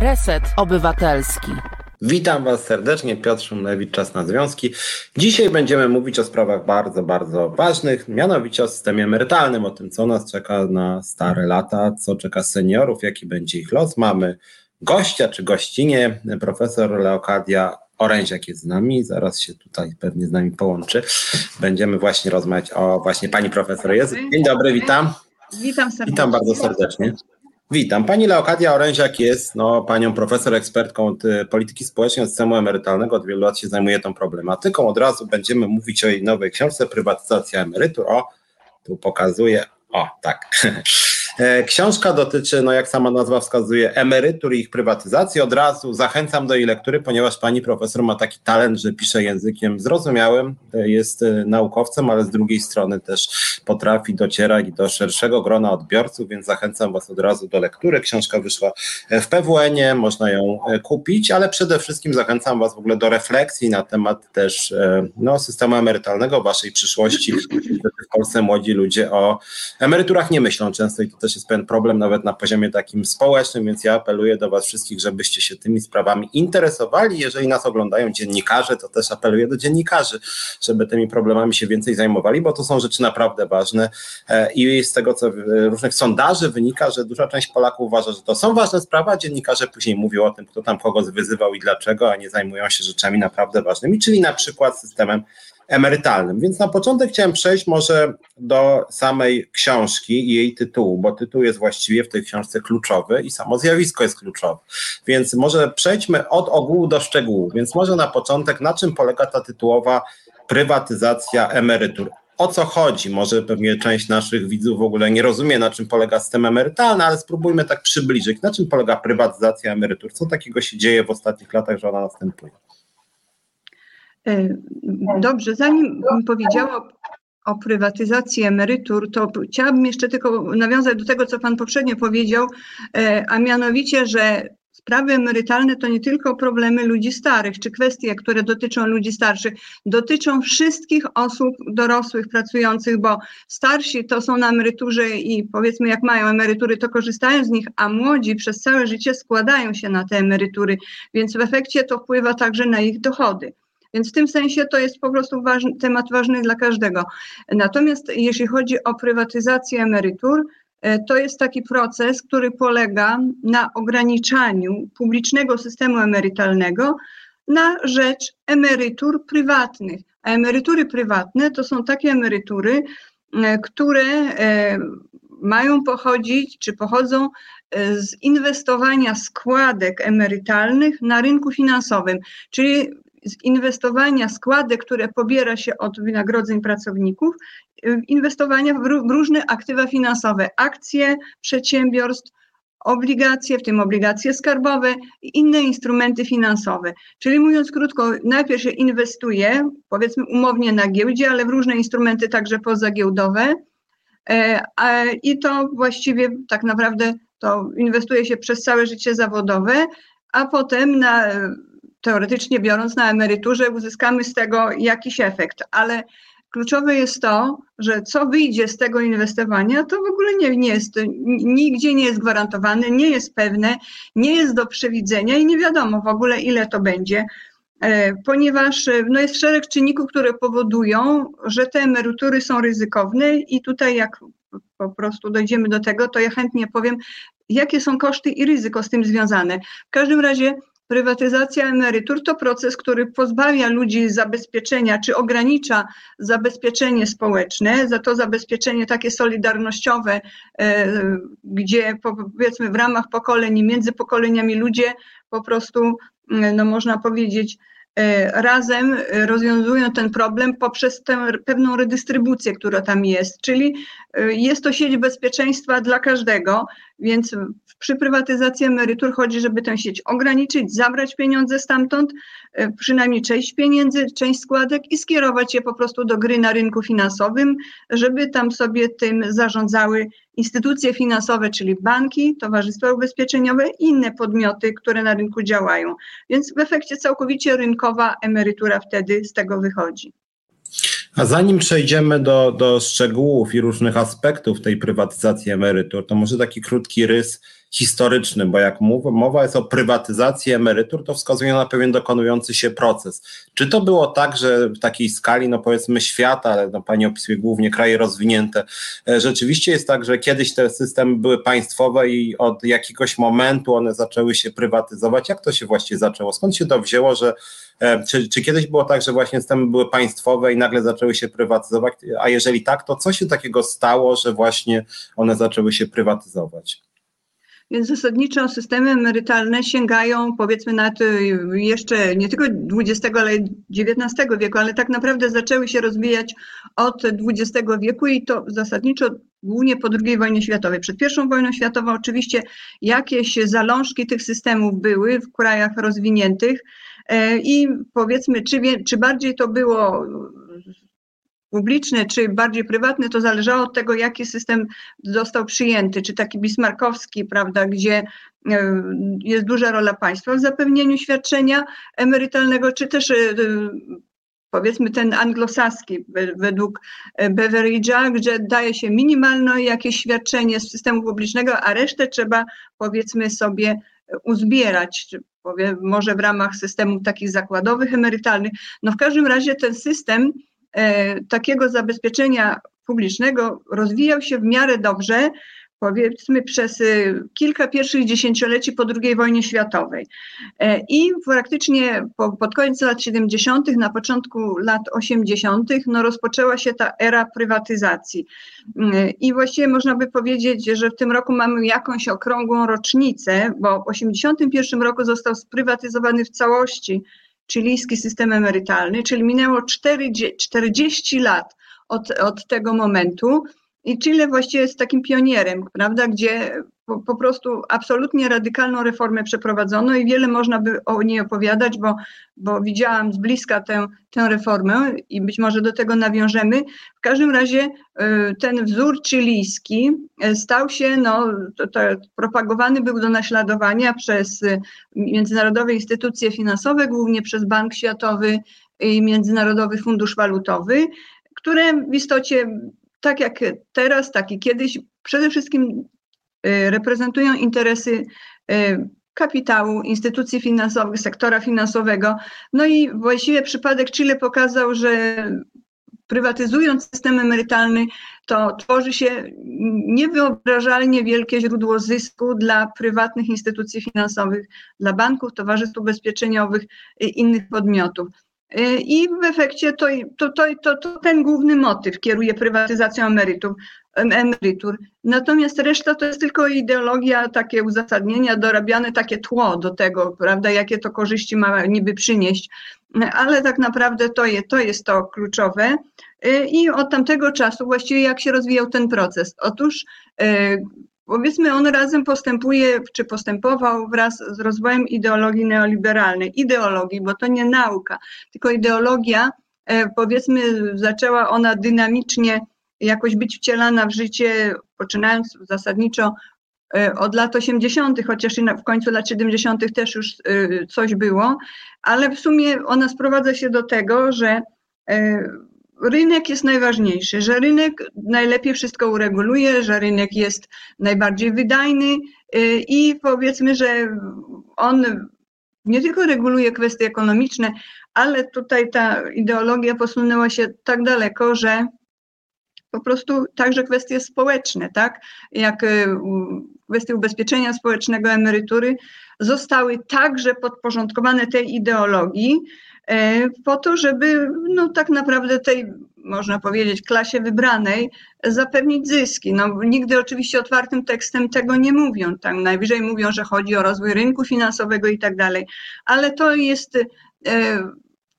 Reset Obywatelski. Witam Was serdecznie, Piotr Szumlewicz, Czas na Związki. Dzisiaj będziemy mówić o sprawach bardzo, bardzo ważnych, mianowicie o systemie emerytalnym, o tym, co nas czeka na stare lata, co czeka seniorów, jaki będzie ich los. Mamy gościa czy gościnie, profesor Leokadia Oręziak jest z nami, zaraz się tutaj pewnie z nami połączy. Będziemy właśnie rozmawiać o właśnie pani profesor jest. Dzień dobry, witam. Witam serdecznie. Witam bardzo serdecznie. Witam. Pani Leokadia Oręziak jest no, panią profesor, ekspertką od y, polityki społecznej, od systemu emerytalnego. Od wielu lat się zajmuje tą problematyką. Od razu będziemy mówić o jej nowej książce Prywatyzacja emerytur. O, tu pokazuję. O, tak. E, książka dotyczy, no jak sama nazwa wskazuje, emerytur i ich prywatyzacji. Od razu zachęcam do jej lektury, ponieważ pani profesor ma taki talent, że pisze językiem zrozumiałym, e, jest e, naukowcem, ale z drugiej strony też potrafi docierać do szerszego grona odbiorców, więc zachęcam was od razu do lektury. Książka wyszła w PWN-ie, można ją kupić, ale przede wszystkim zachęcam was w ogóle do refleksji na temat też no, systemu emerytalnego, waszej przyszłości. W Polsce młodzi ludzie o emeryturach nie myślą często i to też jest pewien problem nawet na poziomie takim społecznym, więc ja apeluję do Was wszystkich, żebyście się tymi sprawami interesowali. Jeżeli nas oglądają dziennikarze, to też apeluję do dziennikarzy, żeby tymi problemami się więcej zajmowali, bo to są rzeczy naprawdę ważne e, i z tego, co różnych sondaży wynika, że duża część Polaków uważa, że to są ważne sprawy, a dziennikarze później mówią o tym, kto tam kogo wyzywał i dlaczego, a nie zajmują się rzeczami naprawdę ważnymi, czyli na przykład systemem emerytalnym. Więc na początek chciałem przejść może do samej książki i jej tytułu, bo tytuł jest właściwie w tej książce kluczowy i samo zjawisko jest kluczowe. Więc może przejdźmy od ogółu do szczegółu. Więc może na początek, na czym polega ta tytułowa prywatyzacja emerytur? O co chodzi? Może pewnie część naszych widzów w ogóle nie rozumie, na czym polega system emerytalny, ale spróbujmy tak przybliżyć. Na czym polega prywatyzacja emerytur? Co takiego się dzieje w ostatnich latach, że ona następuje? E, dobrze, zanim powiedziała o prywatyzacji emerytur, to chciałabym jeszcze tylko nawiązać do tego, co Pan poprzednio powiedział, e, a mianowicie, że sprawy emerytalne to nie tylko problemy ludzi starych, czy kwestie, które dotyczą ludzi starszych, dotyczą wszystkich osób dorosłych, pracujących, bo starsi to są na emeryturze i powiedzmy, jak mają emerytury, to korzystają z nich, a młodzi przez całe życie składają się na te emerytury, więc w efekcie to wpływa także na ich dochody. Więc w tym sensie to jest po prostu ważny, temat ważny dla każdego. Natomiast jeśli chodzi o prywatyzację emerytur, e, to jest taki proces, który polega na ograniczaniu publicznego systemu emerytalnego na rzecz emerytur prywatnych. A emerytury prywatne to są takie emerytury, e, które e, mają pochodzić, czy pochodzą z inwestowania składek emerytalnych na rynku finansowym, czyli z inwestowania składek, które pobiera się od wynagrodzeń pracowników, y, inwestowania w, różne aktywa finansowe, akcje przedsiębiorstw, obligacje, w tym obligacje skarbowe i inne instrumenty finansowe. Czyli mówiąc krótko, najpierw się inwestuje, powiedzmy umownie na giełdzie, ale w różne instrumenty także pozagiełdowe. E, I to właściwie tak naprawdę to inwestuje się przez całe życie zawodowe, a potem na teoretycznie biorąc na emeryturze, uzyskamy z tego jakiś efekt, ale kluczowe jest to, że co wyjdzie z tego inwestowania, to w ogóle nie, nie jest, nigdzie nie jest gwarantowane, nie jest pewne, nie jest do przewidzenia i nie wiadomo w ogóle, ile to będzie e, ponieważ no jest szereg czynników, które powodują, że te emerytury są ryzykowne i tutaj jak po prostu dojdziemy do tego, to ja chętnie powiem, jakie są koszty i ryzyko z tym związane. W każdym razie Prywatyzacja emerytur to proces, który pozbawia ludzi zabezpieczenia, czy ogranicza zabezpieczenie społeczne, za to zabezpieczenie takie solidarnościowe, e, gdzie powiedzmy w ramach pokoleń i między pokoleniami ludzie po prostu, no można powiedzieć, E, razem rozwiązują ten problem poprzez tę pewną redystrybucję, która tam jest, czyli e, jest to sieć bezpieczeństwa dla każdego, więc przy prywatyzacji emerytur chodzi, żeby tę sieć ograniczyć, zabrać pieniądze stamtąd, e, przynajmniej część pieniędzy, część składek i skierować je po prostu do gry na rynku finansowym, żeby tam sobie tym zarządzały instytucje finansowe, czyli banki, towarzystwa ubezpieczeniowe i inne podmioty, które na rynku działają. Więc w efekcie całkowicie rynkowa emerytura wtedy z tego wychodzi. A zanim przejdziemy do, do szczegółów i różnych aspektów tej prywatyzacji emerytur, to może taki krótki rys, historycznym, bo jak mowa jest o prywatyzacji emerytur, to wskazuje na pewien dokonujący się proces. Czy to było tak, że w takiej skali, no powiedzmy świata, ale no pani opisuje głównie kraje rozwinięte, e, rzeczywiście jest tak, że kiedyś te systemy były państwowe i od jakiegoś momentu one zaczęły się prywatyzować. Jak to się właściwie zaczęło? Skąd się to wzięło, że e, czy, czy kiedyś było tak, że właśnie systemy były państwowe i nagle zaczęły się prywatyzować? A jeżeli tak, to co się takiego stało, że właśnie one zaczęły się prywatyzować? Więc zasadniczo systemy emerytalne sięgają powiedzmy na to jeszcze nie tylko XX, ale XIX wieku, ale tak naprawdę zaczęły się rozwijać od XX wieku i to zasadniczo głównie po II wojnie światowej. Przed I wojną światową oczywiście jakieś zalążki tych systemów były w krajach rozwiniętych e, i powiedzmy, czy, czy bardziej to było publiczne czy bardziej prywatne, to zależało od tego, jaki system został przyjęty, czy taki bismarkowski, prawda, gdzie e, jest duża rola państwa w zapewnieniu świadczenia emerytalnego, czy też e, powiedzmy ten anglosaski według Beveridge'a, gdzie daje się minimalne jakieś świadczenie z systemu publicznego, a resztę trzeba powiedzmy sobie uzbierać, powiem, może w ramach systemów takich zakładowych, emerytalnych. No w każdym razie ten system E, takiego zabezpieczenia publicznego rozwijał się w miarę dobrze, powiedzmy przez e, kilka pierwszych dziesięcioleci po II wojnie światowej. E, I praktycznie po, pod koniec lat 70., na początku lat 80., no rozpoczęła się ta era prywatyzacji. I właściwie można by powiedzieć, że w tym roku mamy jakąś okrągłą rocznicę, bo w 81 roku został sprywatyzowany w całości chilijski system emerytalny, czyli minęło 40 lat od, od tego momentu i Chile właściwie jest takim pionierem, prawda, gdzie po, prostu absolutnie radykalną reformę przeprowadzono i wiele można by o niej opowiadać, bo, bo widziałam z bliska tę, tę reformę i być może do tego nawiążemy. W każdym razie y, ten wzór chilijski y, stał się, no, to, to propagowany był do naśladowania przez y, międzynarodowe instytucje finansowe, głównie przez Bank Światowy i Międzynarodowy Fundusz Walutowy, które w istocie tak jak teraz, tak i kiedyś, przede wszystkim reprezentują interesy y, kapitału, instytucji finansowych, sektora finansowego. No i właściwie przypadek Chile pokazał, że prywatyzując system emerytalny, to tworzy się niewyobrażalnie wielkie źródło zysku dla prywatnych instytucji finansowych, dla banków, towarzystw ubezpieczeniowych i innych podmiotów. Y, I w efekcie to, to, to, to, ten główny motyw kieruje prywatyzacją emerytur, emerytur. Natomiast reszta to jest tylko ideologia, takie uzasadnienia, dorabiane takie tło do tego, prawda, jakie to korzyści ma niby przynieść. Ale tak naprawdę to, je, to jest to kluczowe. Y, I od tamtego czasu właściwie jak się rozwijał ten proces? Otóż y, Powiedzmy, on razem postępuje, czy postępował wraz z rozwojem ideologii neoliberalnej. Ideologii, bo to nie nauka, tylko ideologia, e, powiedzmy, zaczęła ona dynamicznie jakoś być wcielana w życie, poczynając zasadniczo e, od lat 80., chociaż i w końcu lat 70. też już e, coś było, ale w sumie ona sprowadza się do tego, że rynek jest najważniejszy, że rynek najlepiej wszystko ureguluje, że rynek jest najbardziej wydajny i powiedzmy, że on nie tylko reguluje kwestie ekonomiczne, ale tutaj ta ideologia posunęła się tak daleko, że po prostu także kwestie społeczne, tak, jak y, kwestie ubezpieczenia społecznego, emerytury, zostały także podporządkowane tej ideologii, E, po to, żeby no, tak naprawdę tej, można powiedzieć, klasie wybranej zapewnić zyski. No, nigdy oczywiście otwartym tekstem tego nie mówią. Tam najwyżej mówią, że chodzi o rozwój rynku finansowego i tak dalej, ale to jest e,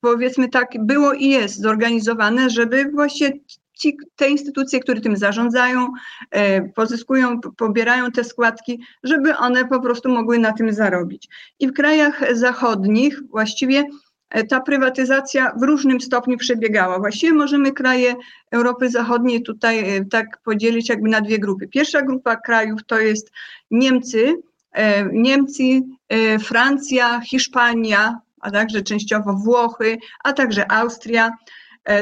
powiedzmy tak, było i jest zorganizowane, żeby właśnie ci, te instytucje, które tym zarządzają, e, pozyskują, pobierają te składki, żeby one po prostu mogły na tym zarobić. I w krajach zachodnich właściwie E, ta prywatyzacja w różnym stopniu przebiegała. Właściwie możemy kraje Europy Zachodniej tutaj e, tak podzielić jakby na dwie grupy. Pierwsza grupa krajów to jest Niemcy, Niemcy, Francja, Hiszpania, a także częściowo Włochy, a także Austria.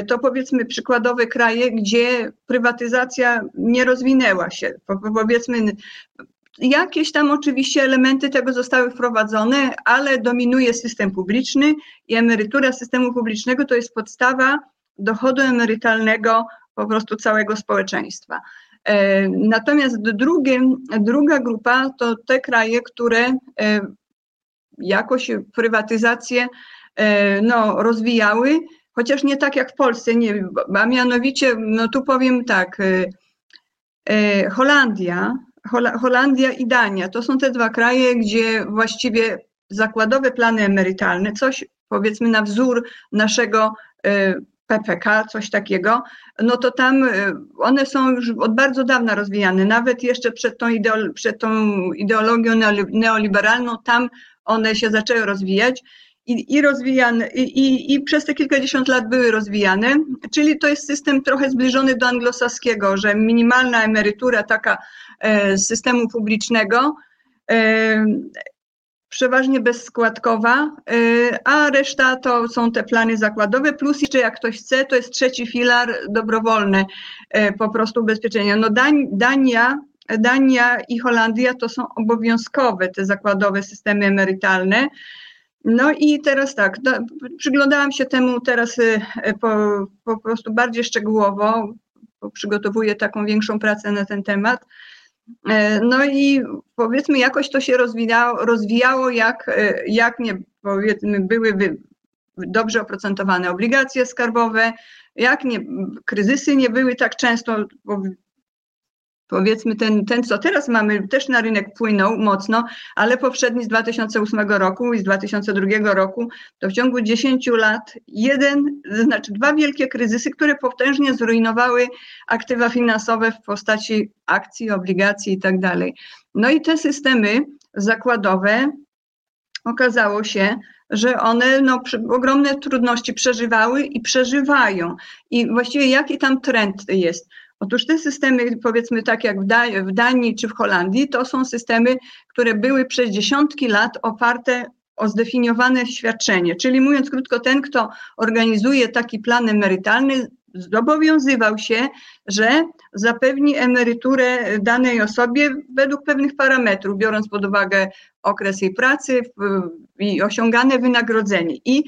To powiedzmy przykładowe kraje, gdzie prywatyzacja nie rozwinęła się. Powiedzmy jakieś tam oczywiście elementy tego zostały wprowadzone, ale dominuje system publiczny i emerytura systemu publicznego to jest podstawa dochodu emerytalnego po prostu całego społeczeństwa. E, natomiast drugie, druga grupa to te kraje, które e, jakoś prywatyzację e, no, rozwijały, chociaż nie tak jak w Polsce, nie, a mianowicie, no tu powiem tak, Holandia, Holandia i Dania to są te dwa kraje, gdzie właściwie zakładowe plany emerytalne, coś powiedzmy na wzór naszego PPK, coś takiego, no to tam y, one są już od bardzo dawna rozwijane, nawet jeszcze przed tą, ideolo przed tą ideologią neoliberalną, tam one się zaczęły rozwijać i, i rozwijane, i, i przez te kilkadziesiąt lat były rozwijane, czyli to jest system trochę zbliżony do anglosaskiego, że minimalna emerytura taka e, z systemu publicznego e, przeważnie bezskładkowa, y, a reszta to są te plany zakładowe, plus jeszcze jak ktoś chce, to jest trzeci filar dobrowolny, po prostu ubezpieczenia. No Dania, Dania i Holandia to są obowiązkowe te zakładowe systemy emerytalne. No i teraz tak, przyglądałam się temu teraz y, po, po prostu bardziej szczegółowo, przygotowuję taką większą pracę na ten temat. E, no i powiedzmy, jakoś to się rozwijało, rozwijało jak, jak nie powiedzmy, były dobrze oprocentowane obligacje skarbowe, jak nie, kryzysy nie były tak często, powiedzmy ten, ten, co teraz mamy, też na rynek płynął mocno, ale poprzedni z 2008 roku i z 2002 roku, to w ciągu 10 lat jeden, znaczy dwa wielkie kryzysy, które potężnie zrujnowały aktywa finansowe w postaci akcji, obligacji i tak dalej. No i te systemy zakładowe okazało się, że one no, ogromne trudności przeżywały i przeżywają. I właściwie jaki tam trend jest? Otóż te systemy, powiedzmy tak jak w, Danii czy w Holandii, to są systemy, które były przez dziesiątki lat oparte o zdefiniowane świadczenie. Czyli mówiąc krótko, ten, kto organizuje taki plan emerytalny, zobowiązywał się, że zapewni emeryturę danej osobie według pewnych parametrów, biorąc pod uwagę okres jej pracy i osiągane wynagrodzenie. I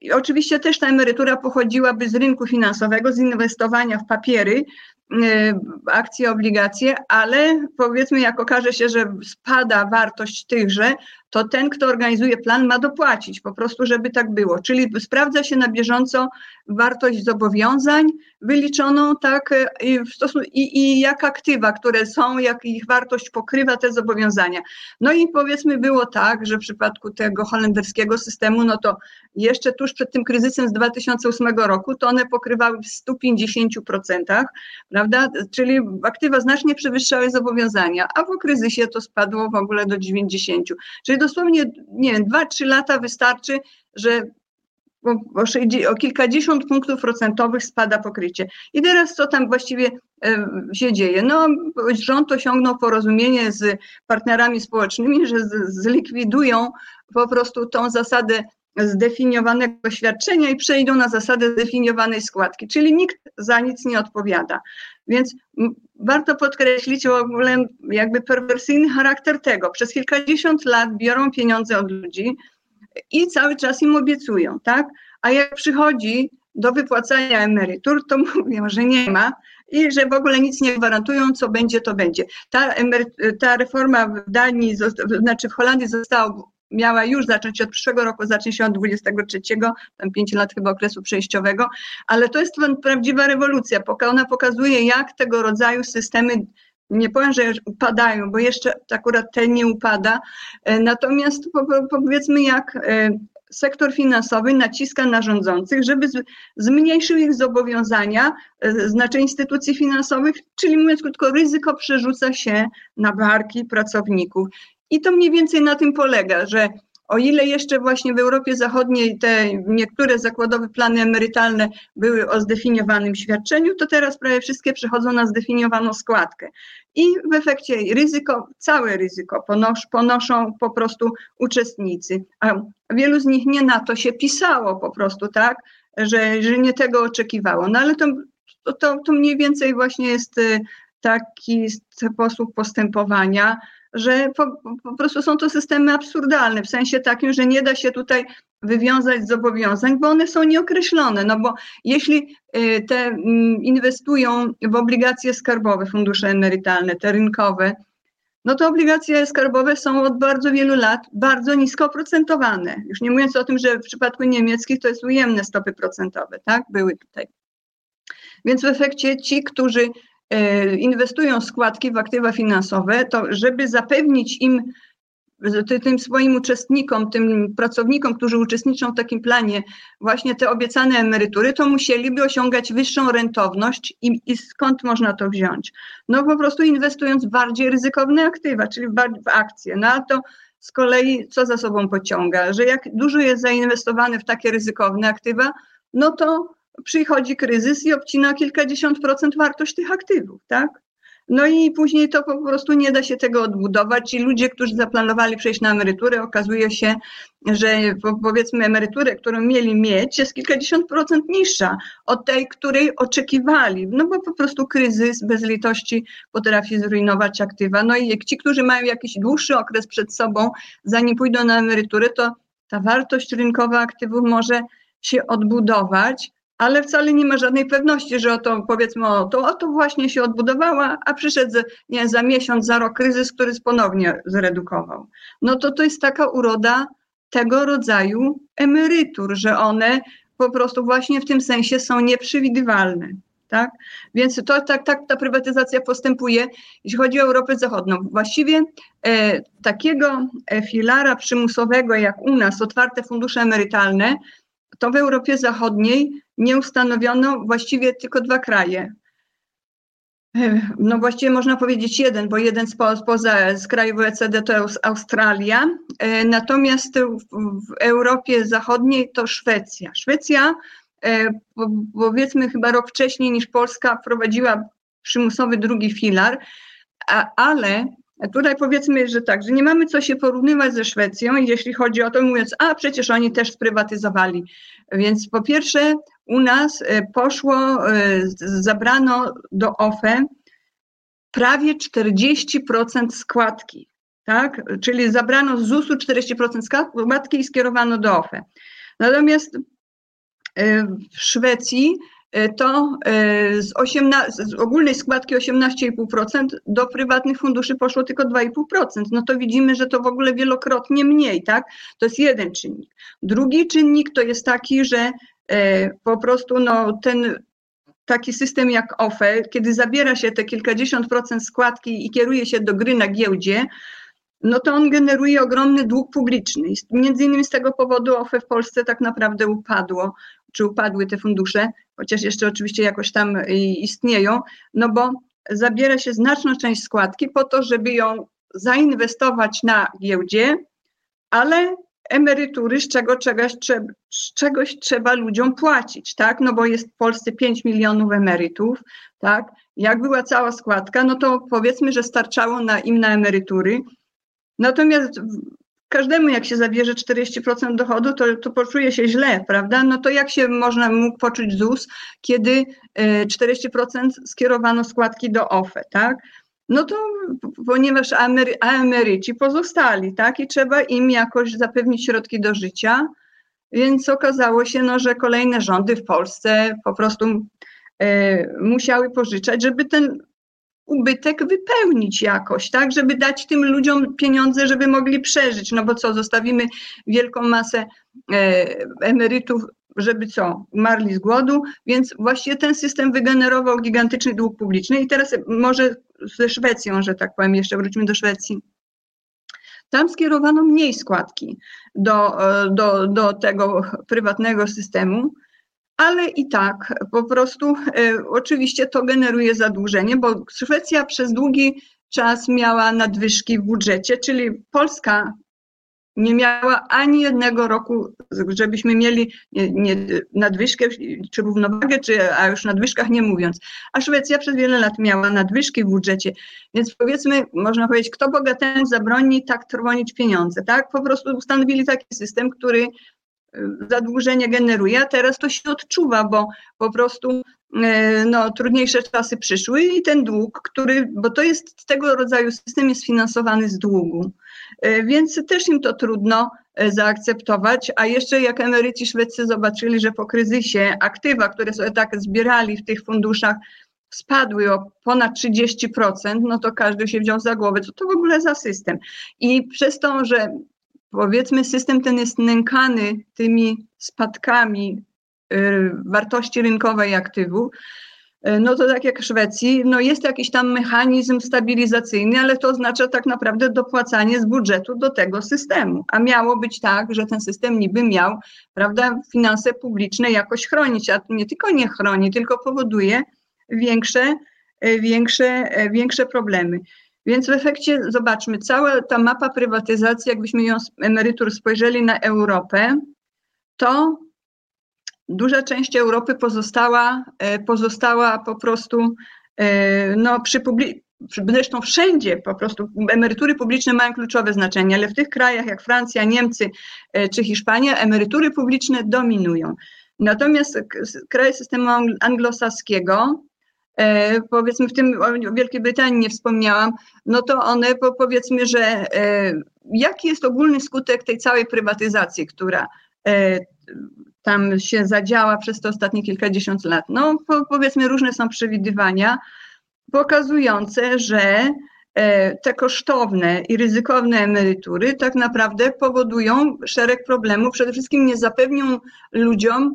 i oczywiście też ta emerytura pochodziłaby z rynku finansowego, z inwestowania w papiery, akcje, obligacje, ale powiedzmy, jak okaże się, że spada wartość tychże, to ten, kto organizuje plan, ma dopłacić po prostu, żeby tak było. Czyli sprawdza się na bieżąco wartość zobowiązań wyliczoną, tak, i, w stosunku, i, i jak aktywa, które są, jak ich wartość pokrywa te zobowiązania. No i powiedzmy było tak, że w przypadku tego holenderskiego systemu, no to jeszcze tuż przed tym kryzysem z 2008 roku, to one pokrywały w 150%, prawda? Czyli aktywa znacznie przewyższały zobowiązania, a po kryzysie to spadło w ogóle do 90%. Czyli dosłownie, nie wiem, 2-3 lata wystarczy, że o, o, kilkadziesiąt punktów procentowych spada pokrycie. I teraz co tam właściwie się dzieje? No, rząd osiągnął porozumienie z partnerami społecznymi, że z, zlikwidują po prostu tą zasadę zdefiniowanego świadczenia i przejdą na zasadę zdefiniowanej składki, czyli nikt za nic nie odpowiada. Więc warto podkreślić w ogóle jakby perwersyjny charakter tego. Przez kilkadziesiąt lat biorą pieniądze od ludzi i cały czas im obiecują, tak? A jak przychodzi do wypłacania emerytur, to mówią, że nie ma i że w ogóle nic nie gwarantują, co będzie, to będzie. Ta, ta reforma w Danii, znaczy w Holandii została miała już zacząć od przyszłego roku, zacznie się od 23, tam 5 lat chyba okresu przejściowego, ale to jest prawdziwa rewolucja. Ona pokazuje, jak tego rodzaju systemy nie powiem, że upadają, bo jeszcze akurat ten nie upada, e, natomiast powiedzmy jak e, sektor finansowy naciska na rządzących, żeby zmniejszył ich zobowiązania, e, znaczy instytucji finansowych, czyli mówiąc krótko, ryzyko przerzuca się na barki pracowników. I to mniej więcej na tym polega, że o ile jeszcze właśnie w Europie Zachodniej te niektóre zakładowe plany emerytalne były o zdefiniowanym świadczeniu, to teraz prawie wszystkie przechodzą na zdefiniowaną składkę. I w efekcie ryzyko, całe ryzyko ponosz, ponoszą po prostu uczestnicy. A wielu z nich nie na to się pisało po prostu, tak, że, że nie tego oczekiwało. No ale to, to, to mniej więcej właśnie jest taki sposób postępowania, że po, po, prostu są to systemy absurdalne, w sensie takim, że nie da się tutaj wywiązać zobowiązań, bo one są nieokreślone. No bo jeśli y, te mm, inwestują w obligacje skarbowe, fundusze emerytalne, te rynkowe, no to obligacje skarbowe są od bardzo wielu lat bardzo nisko oprocentowane. Już nie mówiąc o tym, że w przypadku niemieckich to jest ujemne stopy procentowe, tak? Były tutaj. Więc w efekcie ci, którzy inwestują składki w aktywa finansowe, to żeby zapewnić im tym swoim uczestnikom, tym pracownikom, którzy uczestniczą w takim planie, właśnie te obiecane emerytury, to musieliby osiągać wyższą rentowność i, i skąd można to wziąć? No po prostu inwestując w bardziej ryzykowne aktywa, czyli w, w akcje. No a to z kolei co za sobą pociąga? Że jak dużo jest zainwestowane w takie ryzykowne aktywa, no to przychodzi kryzys i obcina kilkadziesiąt procent wartość tych aktywów, tak? No i później to po prostu nie da się tego odbudować. Ci ludzie, którzy zaplanowali przejść na emeryturę, okazuje się, że powiedzmy emeryturę, którą mieli mieć, jest kilkadziesiąt procent niższa od tej, której oczekiwali. No bo po prostu kryzys bez litości potrafi zrujnować aktywa. No i ci, którzy mają jakiś dłuższy okres przed sobą, zanim pójdą na emeryturę, to ta wartość rynkowa aktywów może się odbudować, ale wcale nie ma żadnej pewności, że oto powiedzmy o to, o to właśnie się odbudowała, a przyszedł nie, za miesiąc, za rok kryzys, który ponownie zredukował. No to to jest taka uroda tego rodzaju emerytur, że one po prostu właśnie w tym sensie są nieprzewidywalne. Tak? Więc to tak, tak ta prywatyzacja postępuje, jeśli chodzi o Europę Zachodnią. Właściwie e, takiego e, filara przymusowego jak u nas, otwarte fundusze emerytalne, to w Europie Zachodniej nie ustanowiono właściwie tylko dwa kraje. No właściwie można powiedzieć jeden, bo jeden spoza z krajów OECD to jest Australia, e, natomiast w, Europie Zachodniej to Szwecja. Szwecja e, powiedzmy chyba rok wcześniej niż Polska wprowadziła przymusowy drugi filar, ale Tutaj powiedzmy, że tak, że nie mamy co się porównywać ze Szwecją, jeśli chodzi o to, mówiąc, a przecież oni też sprywatyzowali. Więc po pierwsze, u nas e, poszło, e, zabrano do OFE prawie 40% składki, tak? Czyli zabrano z ZUS-u 40% składki i skierowano do OFE. Natomiast e, w Szwecji to e, z, 18, z ogólnej składki 18,5% do prywatnych funduszy poszło tylko 2,5%. No to widzimy, że to w ogóle wielokrotnie mniej, tak? To jest jeden czynnik. Drugi czynnik to jest taki, że e, po prostu no, ten taki system jak OFE, kiedy zabiera się te kilkadziesiąt procent składki i kieruje się do gry na giełdzie, no to on generuje ogromny dług publiczny. Między innymi z tego powodu OFE w Polsce tak naprawdę upadło, czy upadły te fundusze, chociaż jeszcze oczywiście jakoś tam istnieją, no bo zabiera się znaczną część składki po to, żeby ją zainwestować na giełdzie, ale emerytury, z czego czegoś, z czegoś trzeba ludziom płacić, tak? No bo jest w Polsce 5 milionów emerytów, tak? Jak była cała składka, no to powiedzmy, że starczało na im na emerytury. Natomiast każdemu jak się zabierze 40% dochodu, to, to poczuje się źle, prawda? No to jak się można mógł poczuć ZUS, kiedy 40% e, skierowano składki do OFE, tak? No to ponieważ emery, emeryci pozostali, tak? I trzeba im jakoś zapewnić środki do życia, więc okazało się, no, że kolejne rządy w Polsce po prostu e, musiały pożyczać, żeby ten ubytek wypełnić jakoś, tak, żeby dać tym ludziom pieniądze, żeby mogli przeżyć, no bo co, zostawimy wielką masę e, emerytów, żeby co, umarli z głodu, więc właściwie ten system wygenerował gigantyczny dług publiczny. I teraz może ze Szwecją, że tak powiem, jeszcze wróćmy do Szwecji. Tam skierowano mniej składki do, e, do, do tego prywatnego systemu, ale i tak po prostu y, oczywiście to generuje zadłużenie, bo Szwecja przez długi czas miała nadwyżki w budżecie, czyli Polska nie miała ani jednego roku, żebyśmy mieli nie, nie, nadwyżkę czy równowagę, czy, a już nadwyżkach nie mówiąc. A Szwecja przez wiele lat miała nadwyżki w budżecie. Więc powiedzmy, można powiedzieć, kto bogatemu zabroni tak trwonić pieniądze, tak? Po prostu ustanowili taki system, który zadłużenie generuje, a teraz to się odczuwa, bo po prostu no, trudniejsze czasy przyszły i ten dług, który, bo to jest tego rodzaju system jest finansowany z długu, więc też im to trudno zaakceptować, a jeszcze jak emeryci szwedzcy zobaczyli, że po kryzysie aktywa, które sobie tak zbierali w tych funduszach, spadły o ponad 30%, no to każdy się wziął za głowę, co to w ogóle za system. I przez to, że powiedzmy system ten jest nękany tymi spadkami y, wartości rynkowej aktywów, y, no to tak jak w Szwecji, no jest jakiś tam mechanizm stabilizacyjny, ale to oznacza tak naprawdę dopłacanie z budżetu do tego systemu. A miało być tak, że ten system niby miał, prawda, finanse publiczne jakoś chronić, a nie tylko nie chroni, tylko powoduje, większe, e, większe, większe problemy. Więc w efekcie zobaczmy, cała ta mapa prywatyzacji, jakbyśmy ją z emerytur spojrzeli na Europę, to duża część Europy pozostała, e, pozostała po prostu no, przy publi- zresztą wszędzie po prostu emerytury publiczne mają kluczowe znaczenie, ale w tych krajach jak Francja, Niemcy czy Hiszpania emerytury publiczne dominują. Natomiast kraje systemu anglosaskiego E, powiedzmy w tym o Wielkiej Brytanii nie wspomniałam, no to one po, powiedzmy, że e, jaki jest ogólny skutek tej całej prywatyzacji, która e, tam się zadziała przez te ostatnie kilkadziesiąt lat? No po, powiedzmy różne są przewidywania pokazujące, że te kosztowne i ryzykowne emerytury tak naprawdę powodują szereg problemów. Przede wszystkim nie zapewnią ludziom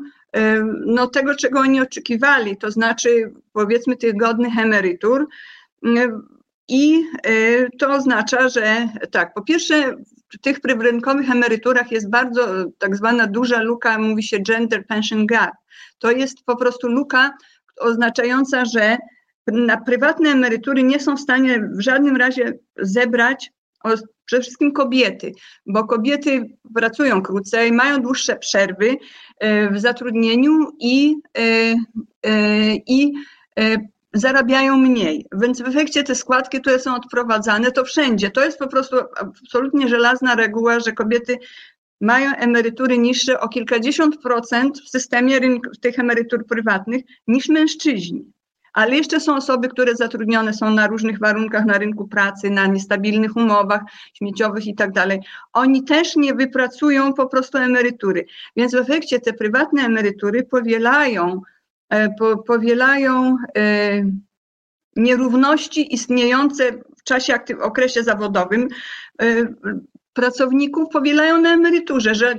no, tego, czego oni oczekiwali, to znaczy powiedzmy tych godnych emerytur. I y, to oznacza, że tak, po pierwsze, w tych rynkowych emeryturach jest bardzo tak zwana duża luka, mówi się gender pension gap. To jest po prostu luka oznaczająca, że na prywatne emerytury nie są w stanie w żadnym razie zebrać przede wszystkim kobiety, bo kobiety pracują krócej, mają dłuższe przerwy e, w zatrudnieniu i, e, e, i zarabiają mniej. Więc w efekcie te składki, które są odprowadzane, to wszędzie. To jest po prostu absolutnie żelazna reguła, że kobiety mają emerytury niższe o kilkadziesiąt procent w systemie rynku, tych emerytur prywatnych niż mężczyźni ale jeszcze są osoby, które zatrudnione są na różnych warunkach na rynku pracy, na niestabilnych umowach śmieciowych i tak dalej. Oni też nie wypracują po prostu emerytury. Więc w efekcie te prywatne emerytury powielają, e, po, powielają e, nierówności istniejące w czasie, okresie zawodowym e, pracowników powielają na emeryturze, że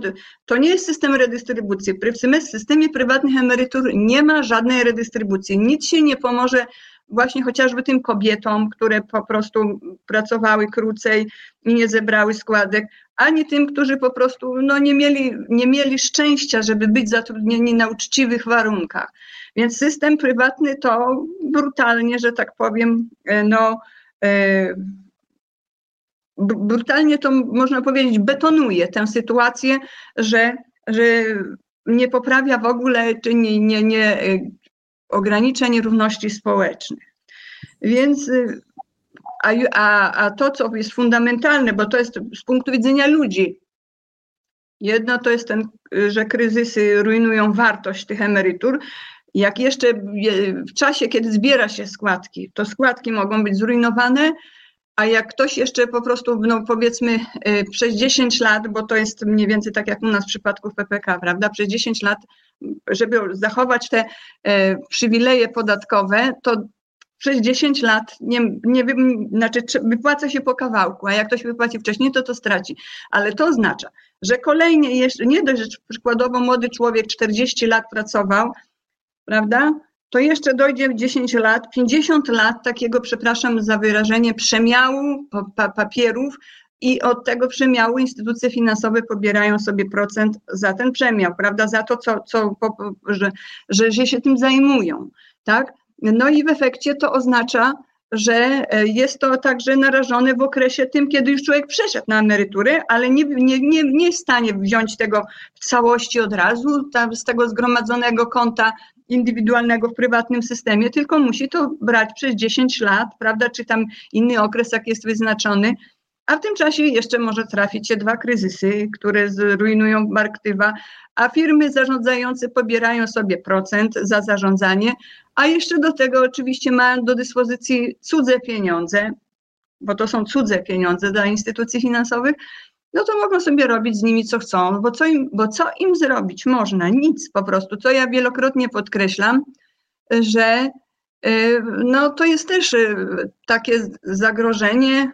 to nie jest system redystrybucji. W systemie prywatnych emerytur nie ma żadnej redystrybucji. Nic się nie pomoże właśnie chociażby tym kobietom, które po prostu pracowały krócej i nie zebrały składek, ani tym, którzy po prostu no, nie, mieli, nie mieli szczęścia, żeby być zatrudnieni na uczciwych warunkach. Więc system prywatny to brutalnie, że tak powiem, e, no, e, brutalnie to można powiedzieć, betonuje tę sytuację, że, że nie poprawia w ogóle, czy nie, nie, nie y, ogranicza nierówności społecznych. Więc y, a, a, a to, co jest fundamentalne, bo to jest z punktu widzenia ludzi, jedno to jest ten, że kryzysy rujnują wartość tych emerytur, jak jeszcze w czasie, kiedy zbiera się składki, to składki mogą być zrujnowane, a jak ktoś jeszcze po prostu, no powiedzmy, y, przez 10 lat, bo to jest mniej więcej tak jak u nas w przypadku PPK, prawda? Przez 10 lat, żeby zachować te y, przywileje podatkowe, to przez 10 lat nie, nie znaczy wypłaca się po kawałku, a jak ktoś wypłaci wcześniej, to to straci. Ale to oznacza, że kolejnie jeszcze, nie dość, że przykładowo młody człowiek 40 lat pracował, prawda? To jeszcze dojdzie 10 lat, 50 lat takiego, przepraszam za wyrażenie, przemiału papierów i od tego przemiału instytucje finansowe pobierają sobie procent za ten przemiał, prawda, za to, co, co że, że, że się tym zajmują, tak? No i w efekcie to oznacza, że e, jest to także narażone w okresie tym, kiedy już człowiek przeszedł na emeryturę, ale nie, nie, nie, nie jest w stanie wziąć tego w całości od razu, z tego zgromadzonego konta indywidualnego w prywatnym systemie, tylko musi to brać przez 10 lat, prawda, czy tam inny okres, jak jest wyznaczony, A w tym czasie jeszcze może trafić się dwa kryzysy, które zrujnują aktywa, a firmy zarządzające pobierają sobie procent za zarządzanie, a jeszcze do tego oczywiście mają do dyspozycji cudze pieniądze, bo to są cudze pieniądze dla instytucji finansowych, no to mogą sobie robić z nimi co chcą, bo co im, bo co im zrobić można? Nic po prostu. Co ja wielokrotnie podkreślam, że y, no to jest też y, takie zagrożenie,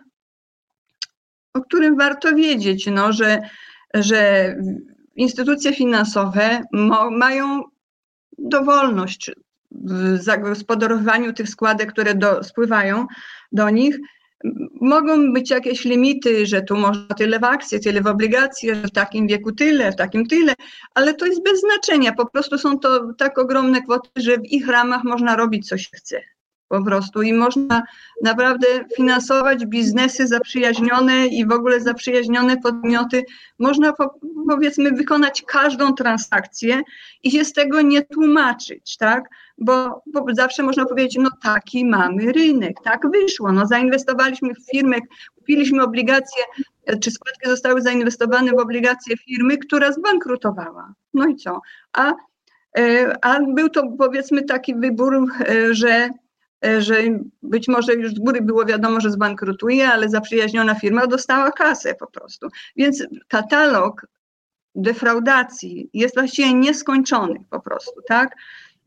o którym warto wiedzieć, no, że, że instytucje finansowe mają dowolność w zagospodarowaniu tych składek, które do, spływają do nich, Mogą być jakieś limity, że tu można tyle w akcje, tyle w obligacje, w takim wieku tyle, w takim tyle, ale to jest bez znaczenia. Po prostu są to tak ogromne kwoty, że w ich ramach można robić co się chce po prostu i można naprawdę finansować biznesy zaprzyjaźnione i w ogóle zaprzyjaźnione podmioty. Można po, powiedzmy wykonać każdą transakcję i się z tego nie tłumaczyć, tak? Bo, bo zawsze można powiedzieć, no taki mamy rynek, tak wyszło, no zainwestowaliśmy w firmę, kupiliśmy obligacje, czy składki zostały zainwestowane w obligacje firmy, która zbankrutowała. No i co? A, e, a był to powiedzmy taki wybór, e, że E, że być może już z góry było wiadomo, że zbankrutuje, ale zaprzyjaźniona firma dostała kasę po prostu. Więc katalog defraudacji jest właściwie nieskończony po prostu, tak?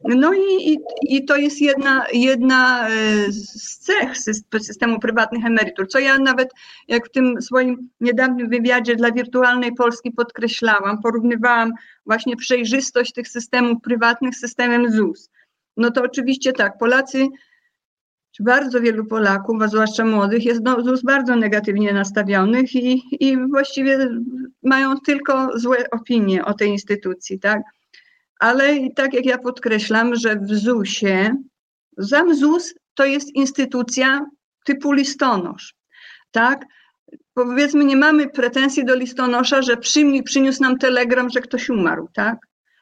No i, i, to jest jedna, jedna e, z cech systemu prywatnych emerytur, co ja nawet jak w tym swoim niedawnym wywiadzie dla Wirtualnej Polski podkreślałam, porównywałam właśnie przejrzystość tych systemów prywatnych z systemem ZUS. No to oczywiście tak, Polacy czy bardzo wielu Polaków, a zwłaszcza młodych, jest do ZUS bardzo negatywnie nastawionych i, i właściwie mają tylko złe opinie o tej instytucji, tak? Ale tak jak ja podkreślam, że w ZUS-ie, sam ZUS to jest instytucja typu listonosz, tak? Powiedzmy, nie mamy pretensji do listonosza, że przyniósł nam telegram, że ktoś umarł, tak?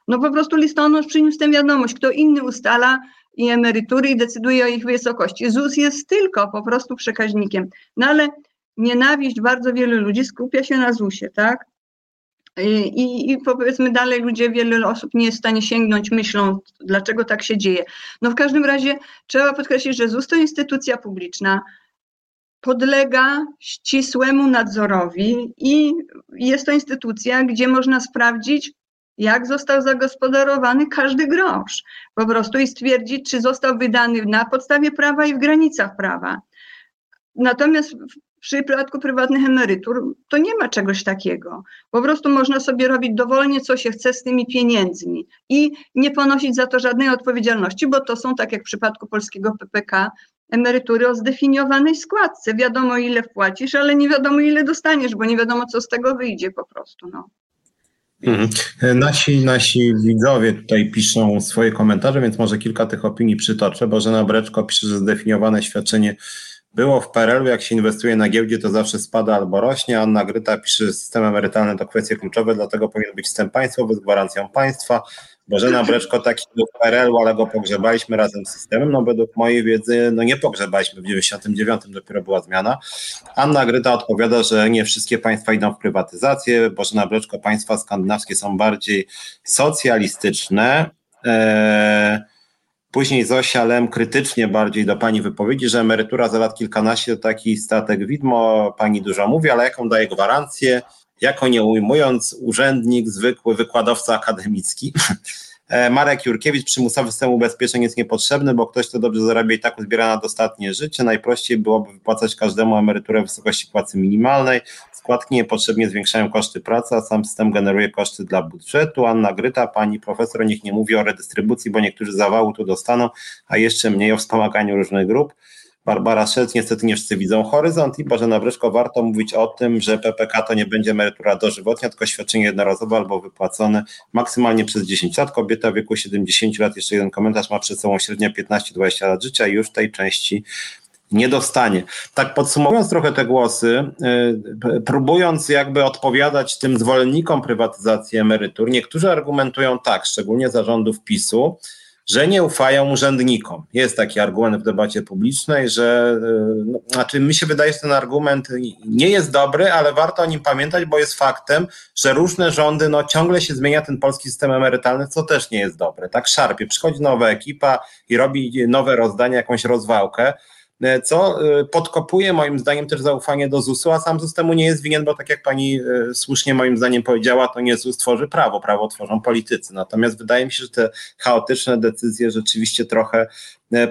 No po prostu listonosz przyniósł tę wiadomość, kto inny ustala, i emerytury i decyduje o ich wysokości. ZUS jest tylko po prostu przekaźnikiem. No ale nienawiść bardzo wielu ludzi skupia się na ZUSie, tak? I, I, powiedzmy dalej ludzie, wiele osób nie jest w stanie sięgnąć myślą, dlaczego tak się dzieje. No w każdym razie trzeba podkreślić, że ZUS to instytucja publiczna, podlega ścisłemu nadzorowi i jest to instytucja, gdzie można sprawdzić, jak został zagospodarowany każdy grosz. Po prostu i stwierdzić, czy został wydany na podstawie prawa i w granicach prawa. Natomiast w przypadku prywatnych emerytur to nie ma czegoś takiego. Po prostu można sobie robić dowolnie, co się chce z tymi pieniędzmi i nie ponosić za to żadnej odpowiedzialności, bo to są, tak jak w przypadku polskiego PPK, emerytury o zdefiniowanej składce. Wiadomo, ile wpłacisz, ale nie wiadomo, ile dostaniesz, bo nie wiadomo, co z tego wyjdzie po prostu. No. Mhm. Nasi, nasi widzowie tutaj piszą swoje komentarze, więc może kilka tych opinii przytoczę. Bożena Breczko pisze, że zdefiniowane świadczenie było w PRL-u, jak się inwestuje na giełdzie, to zawsze spada albo rośnie. Anna Gryta pisze, że system emerytalny to kwestie kluczowe, dlatego powinien być system państwowy z gwarancją państwa. Bożena Breczko taki był w PRL-u, ale go pogrzebaliśmy razem z systemem. No według mojej wiedzy, no nie pogrzebaliśmy, w 99 dopiero była zmiana. Anna Gryta odpowiada, że nie wszystkie państwa idą w prywatyzację. Bożena Breczko, państwa skandynawskie są bardziej socjalistyczne. Eee, Później Zosia Lem krytycznie bardziej do Pani wypowiedzi, że emerytura za lat kilkanaście to taki statek widmo, Pani dużo mówi, ale jaką daje gwarancję, jako nie ujmując urzędnik, zwykły wykładowca akademicki. E, Marek Jurkiewicz, przymusowy system ubezpieczeń jest niepotrzebny, bo ktoś, kto dobrze zarabia i tak uzbiera na dostatnie życie. Najprościej byłoby wypłacać każdemu emeryturę w wysokości płacy minimalnej. Składki niepotrzebnie zwiększają koszty pracy, a sam system generuje koszty dla budżetu. Anna Gryta, pani profesor, niech nie mówi o redystrybucji, bo niektórzy zawału tu dostaną, a jeszcze mniej o wspomaganiu różnych grup. Barbara Szelc, niestety nie wszyscy widzą horyzont i Bożena Bryszko, warto mówić o tym, że PPK to nie będzie emerytura dożywotnia, tylko świadczenie jednorazowe albo wypłacone maksymalnie przez 10 lat. Kobieta w wieku 70 lat, jeszcze jeden komentarz, ma przed sobą średnio 15-20 lat życia i już tej części nie dostanie. Tak podsumowując trochę te głosy, y, próbując jakby odpowiadać tym zwolennikom prywatyzacji emerytur, niektórzy argumentują tak, szczególnie zarządów PiSu, że nie ufają urzędnikom. Jest taki argument w debacie publicznej, że y, no, znaczy mi się wydaje, że ten argument nie jest dobry, ale warto o nim pamiętać, bo jest faktem, że różne rządy, no ciągle się zmienia ten polski system emerytalny, co też nie jest dobre. Tak szarpie, przychodzi nowa ekipa i robi nowe rozdanie, jakąś rozwałkę. E, co e, podkopuje moim zdaniem też zaufanie do ZUS-u, a sam ZUS temu nie jest winien, bo tak jak pani e, słusznie moim zdaniem powiedziała, to nie ZUS tworzy prawo, prawo tworzą politycy. Natomiast wydaje mi się, że te chaotyczne decyzje rzeczywiście trochę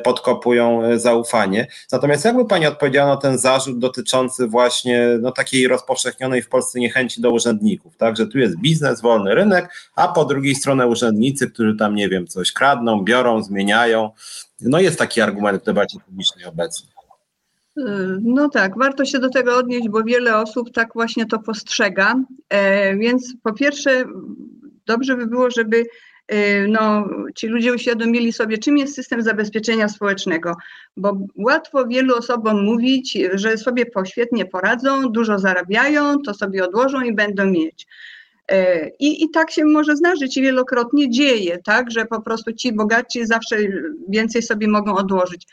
podkopują zaufanie. Natomiast jakby Pani odpowiedziała na ten zarzut dotyczący właśnie no, takiej rozpowszechnionej w Polsce niechęci do urzędników, tak, że tu jest biznes, wolny rynek, a po drugiej stronie urzędnicy, którzy tam, nie wiem, coś kradną, biorą, zmieniają, no jest taki argument w debacie publicznej obecnie. Y, no tak, warto się do tego odnieść, bo wiele osób tak właśnie to postrzega. E, więc po pierwsze, dobrze by było, żeby e, no, ci ludzie uświadomili sobie, czym jest system zabezpieczenia społecznego, bo łatwo wielu osobom mówić, że sobie poświetnie poradzą, dużo zarabiają, to sobie odłożą i będą mieć. E, I, I tak się może zdarzyć i wielokrotnie dzieje, tak, że po prostu ci bogaci zawsze więcej sobie mogą odłożyć.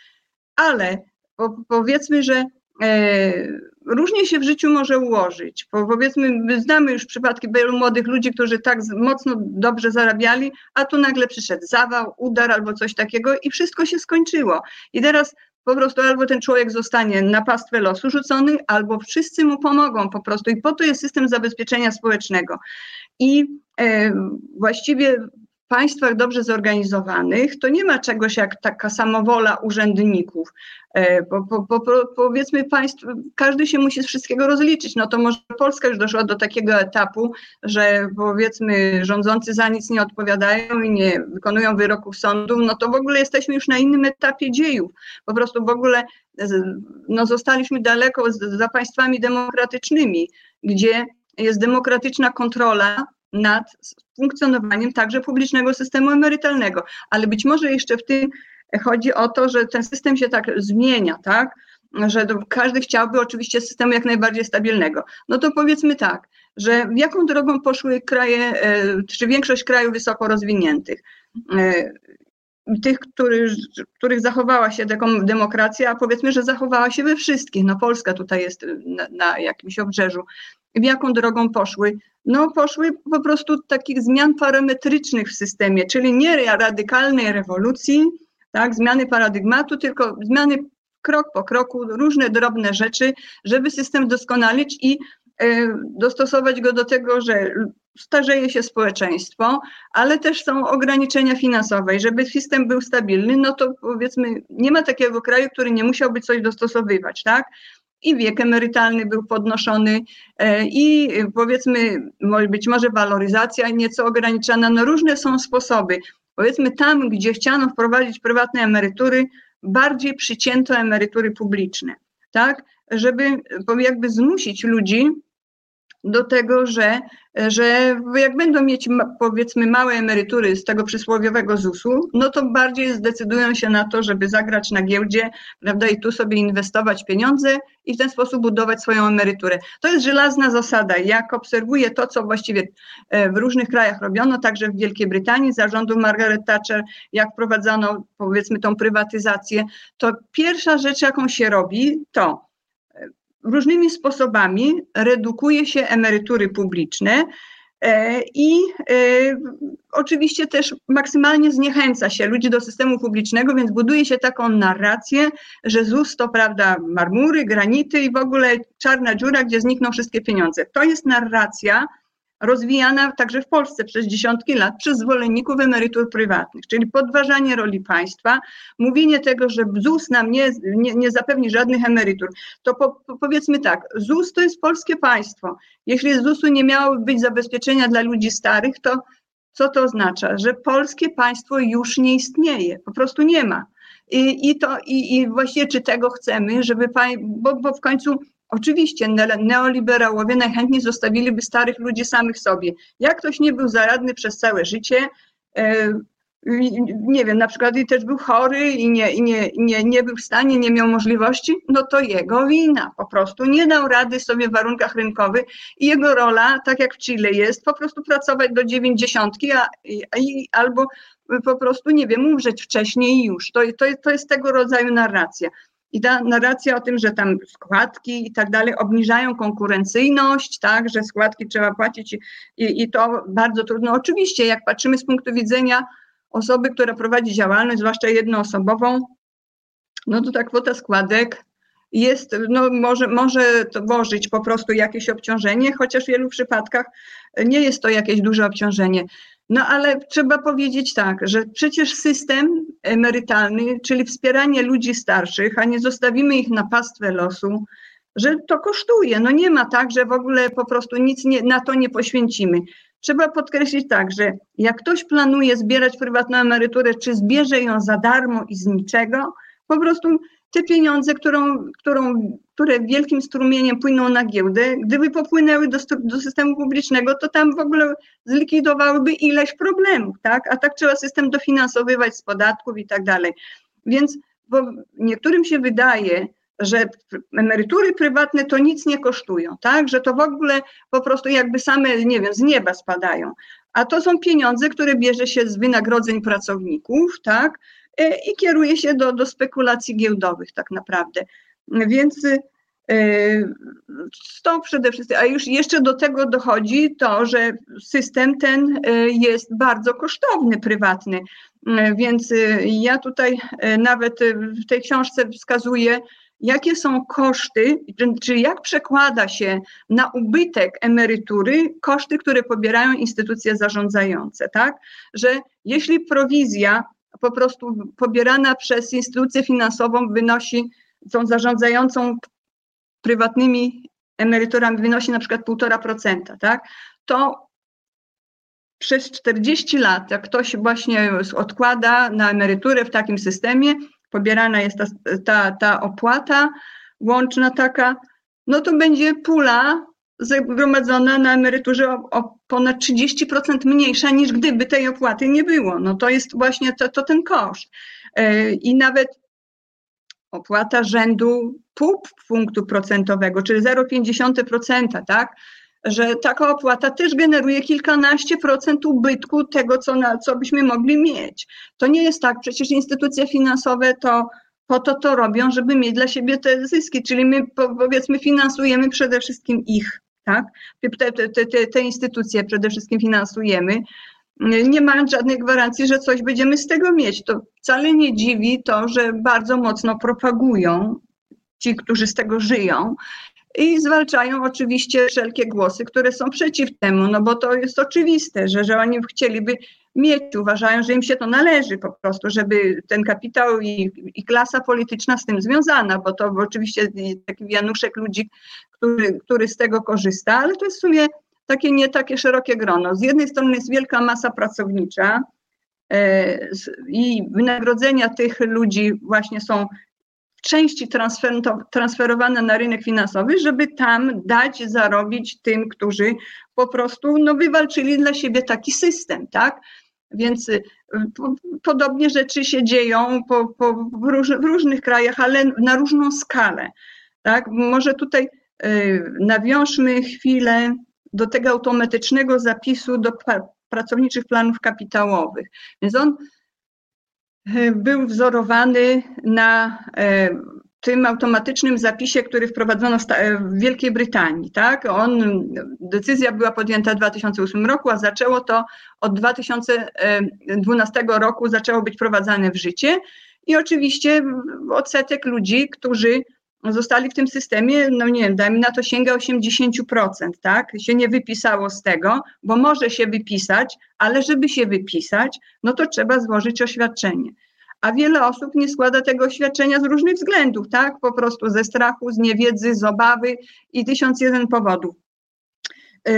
Ale po, powiedzmy, że e, różnie się w życiu może ułożyć. Po, powiedzmy, my znamy już przypadki wielu młodych ludzi, którzy tak mocno dobrze zarabiali, a tu nagle przyszedł zawał, udar albo coś takiego i wszystko się skończyło. I teraz po prostu albo ten człowiek zostanie na pastwę losu rzucony, albo wszyscy mu pomogą po prostu. I po to jest system zabezpieczenia społecznego. I właściwie państwach dobrze zorganizowanych to nie ma czegoś jak taka samowola urzędników. E, po, po, po, powiedzmy państw, każdy się musi z wszystkiego rozliczyć. No to może Polska już doszła do takiego etapu, że powiedzmy rządzący za nic nie odpowiadają i nie wykonują wyroków sądu, no to w ogóle jesteśmy już na innym etapie dziejów. Po prostu w ogóle no, zostaliśmy daleko za państwami demokratycznymi, gdzie jest demokratyczna kontrola nad funkcjonowaniem także publicznego systemu emerytalnego. Ale być może jeszcze w tym chodzi o to, że ten system się tak zmienia, tak? Że każdy chciałby oczywiście systemu jak najbardziej stabilnego. No to powiedzmy tak, że jaką drogą poszły kraje, e, czy większość krajów wysoko rozwiniętych? E, tych, który, których zachowała się demokracja, a powiedzmy, że zachowała się we wszystkich. No Polska tutaj jest na, na jakimś obrzeżu. Jaką drogą poszły? No poszły po prostu takich zmian parametrycznych w systemie, czyli nie radykalnej rewolucji, tak, zmiany paradygmatu, tylko zmiany krok po kroku, różne drobne rzeczy, żeby system doskonalić i e, dostosować go do tego, że starzeje się społeczeństwo, ale też są ograniczenia finansowe i żeby system był stabilny, no to powiedzmy nie ma takiego kraju, który nie musiałby coś dostosowywać, tak? I wiek emerytalny był podnoszony, e, i powiedzmy, być może waloryzacja nieco ograniczana. No różne są sposoby. Powiedzmy, tam, gdzie chciano wprowadzić prywatne emerytury, bardziej przycięto emerytury publiczne, tak? Żeby jakby zmusić ludzi do tego, że, że jak będą mieć powiedzmy małe emerytury z tego przysłowiowego ZUS-u, no to bardziej zdecydują się na to, żeby zagrać na giełdzie, prawda, i tu sobie inwestować pieniądze i w ten sposób budować swoją emeryturę. To jest żelazna zasada. Jak obserwuję to, co właściwie e, w różnych krajach robiono, także w Wielkiej Brytanii, zarządu Margaret Thatcher, jak wprowadzano powiedzmy tą prywatyzację, to pierwsza rzecz, jaką się robi, to różnymi sposobami redukuje się emerytury publiczne e, i e, oczywiście też maksymalnie zniechęca się ludzi do systemu publicznego, więc buduje się taką narrację, że ZUS to prawda marmury, granity i w ogóle czarna dziura, gdzie znikną wszystkie pieniądze. To jest narracja, rozwijana także w Polsce przez dziesiątki lat przez zwolenników emerytur prywatnych, czyli podważanie roli państwa, mówienie tego, że ZUS nam nie, nie, nie zapewni żadnych emerytur. To po, po, powiedzmy tak, ZUS to jest polskie państwo. Jeśli z ZUS-u nie miałoby być zabezpieczenia dla ludzi starych, to co to oznacza? Że polskie państwo już nie istnieje, po prostu nie ma. I, i to, i, i właściwie czy tego chcemy, żeby, bo, bo w końcu Oczywiście neoliberałowie najchętniej zostawiliby starych ludzi samych sobie. Jak ktoś nie był zaradny przez całe życie, e, nie wiem, na przykład i też był chory i nie, nie, nie, nie był w stanie, nie miał możliwości, no to jego wina. Po prostu nie dał rady sobie w warunkach rynkowych i jego rola, tak jak w Chile jest, po prostu pracować do dziewięćdziesiątki, a, a, albo po prostu, nie wiem, umrzeć wcześniej i już. To, to, to jest tego rodzaju narracja. I ta narracja o tym, że tam składki i tak dalej obniżają konkurencyjność, tak, że składki trzeba płacić i, i to bardzo trudno. Oczywiście, jak patrzymy z punktu widzenia osoby, która prowadzi działalność, zwłaszcza jednoosobową, no to ta kwota składek jest, no może, może tworzyć po prostu jakieś obciążenie, chociaż w wielu przypadkach nie jest to jakieś duże obciążenie. No ale trzeba powiedzieć tak, że przecież system emerytalny, czyli wspieranie ludzi starszych, a nie zostawimy ich na pastwę losu, że to kosztuje. No nie ma tak, że w ogóle po prostu nic nie, na to nie poświęcimy. Trzeba podkreślić tak, że jak ktoś planuje zbierać prywatną emeryturę, czy zbierze ją za darmo i z niczego, po prostu te pieniądze, którą, którą, które wielkim strumieniem płyną na giełdę, gdyby popłynęły do, do systemu publicznego, to tam w ogóle zlikwidowałyby ileś problemów, tak? A tak trzeba system dofinansowywać z podatków i tak dalej. Więc bo niektórym się wydaje, że emerytury prywatne to nic nie kosztują, tak? Że to w ogóle po prostu jakby same, nie wiem, z nieba spadają. A to są pieniądze, które bierze się z wynagrodzeń pracowników, tak? E, I kieruje się do, do spekulacji giełdowych tak naprawdę. Więc e, to przede wszystkim, a już jeszcze do tego dochodzi to, że system ten e, jest bardzo kosztowny, prywatny. Więc ja tutaj nawet w tej książce wskazuję, jakie są koszty, czy jak przekłada się na ubytek emerytury koszty, które pobierają instytucje zarządzające, tak? Że jeśli prowizja po prostu pobierana przez instytucję finansową wynosi, tą zarządzającą prywatnymi emeryturami wynosi na przykład 1,5%, tak? To przez 40 lat, jak ktoś właśnie odkłada na emeryturę w takim systemie, pobierana jest ta, ta, ta opłata łączna taka, no to będzie pula zgromadzona na emeryturze o, o, ponad 30% mniejsza niż gdyby tej opłaty nie było. No to jest właśnie to, to ten koszt. E, I nawet opłata rzędu pół punktu procentowego, czyli 0,5%, tak? że taka opłata też generuje kilkanaście procent ubytku tego, co, na, co byśmy mogli mieć. To nie jest tak, przecież instytucje finansowe to po to to robią, żeby mieć dla siebie te zyski, czyli my powiedzmy finansujemy przede wszystkim ich, tak? Te, te, te, te instytucje przede wszystkim finansujemy, nie mając żadnej gwarancji, że coś będziemy z tego mieć. To wcale nie dziwi to, że bardzo mocno propagują ci, którzy z tego żyją, i zwalczają oczywiście wszelkie głosy, które są przeciw temu, no bo to jest oczywiste, że, że oni chcieliby mieć, uważają, że im się to należy po prostu, żeby ten kapitał i, i klasa polityczna z tym związana, bo to oczywiście taki wianuszek ludzi, który, który z tego korzysta, ale to jest w sumie takie nie takie szerokie grono. Z jednej strony jest wielka masa pracownicza, e, i wynagrodzenia tych ludzi właśnie są części transfer, transferowane na rynek finansowy, żeby tam dać zarobić tym, którzy po prostu no, wywalczyli dla siebie taki system, tak? Więc y, podobnie rzeczy się dzieją po, po, w, róż, w, różnych krajach, ale na różną skalę. Tak? Może tutaj y, nawiążmy chwilę do tego automatycznego zapisu do pracowniczych planów kapitałowych. Więc on E, był wzorowany na tym automatycznym zapisie, który wprowadzono w Wielkiej Brytanii. Tak? On, decyzja była podjęta w 2008 roku, a zaczęło to od 2012 roku zaczęło być wprowadzane w życie. I oczywiście odsetek ludzi, którzy zostali w tym systemie, no nie wiem, dajmy na to sięga 80%, tak? Się nie wypisało z tego, bo może się wypisać, ale żeby się wypisać, no to trzeba złożyć oświadczenie. A wiele osób nie składa tego oświadczenia z różnych względów, tak? Po prostu ze strachu, z niewiedzy, z obawy i tysiąc jeden powodów.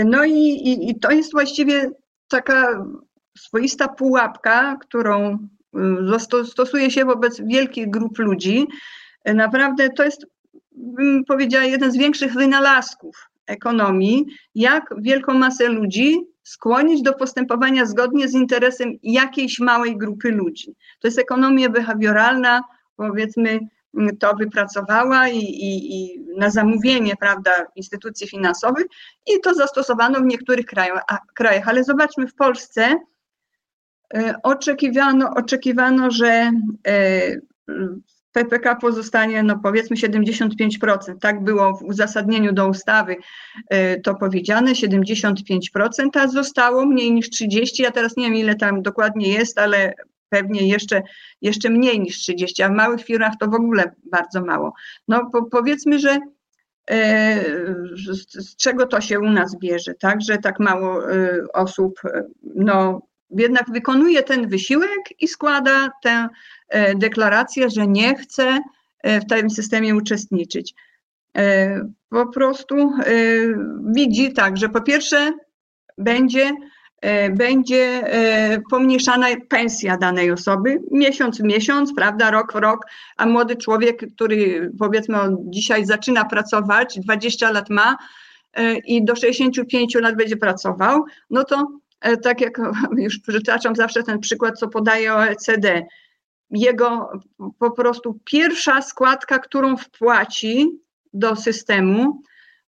No i, i, i to jest właściwie taka swoista pułapka, którą y, stosuje się wobec wielkich grup ludzi. Naprawdę to jest bym powiedziała, jeden z większych wynalazków ekonomii, jak wielką masę ludzi skłonić do postępowania zgodnie z interesem jakiejś małej grupy ludzi. To jest ekonomia behawioralna, powiedzmy, to wypracowała i, i, i, na zamówienie prawda, instytucji finansowych i to zastosowano w niektórych krajach, a, krajach. Ale zobaczmy, w Polsce e, oczekiwano, oczekiwano że e, PPK pozostanie, no powiedzmy 75%. Tak było w uzasadnieniu do ustawy e, to powiedziane, 75%, a zostało mniej niż 30%. Ja teraz nie wiem, ile tam dokładnie jest, ale pewnie jeszcze, jeszcze mniej niż 30, a w małych firmach to w ogóle bardzo mało. No po, powiedzmy, że e, z, z, czego to się u nas bierze, tak, że tak mało e, osób no, jednak wykonuje ten wysiłek i składa tę e, deklarację, że nie chce w tym systemie uczestniczyć. Po prostu widzi tak, że po pierwsze będzie E, będzie e, pomniejszana pensja danej osoby, miesiąc w miesiąc, prawda, rok w rok, a młody człowiek, który powiedzmy dzisiaj zaczyna pracować, 20 lat ma e, i do 65 lat będzie pracował, no to tak jak już przytaczam zawsze ten przykład, co podaje OECD, jego po prostu pierwsza składka, którą wpłaci do systemu,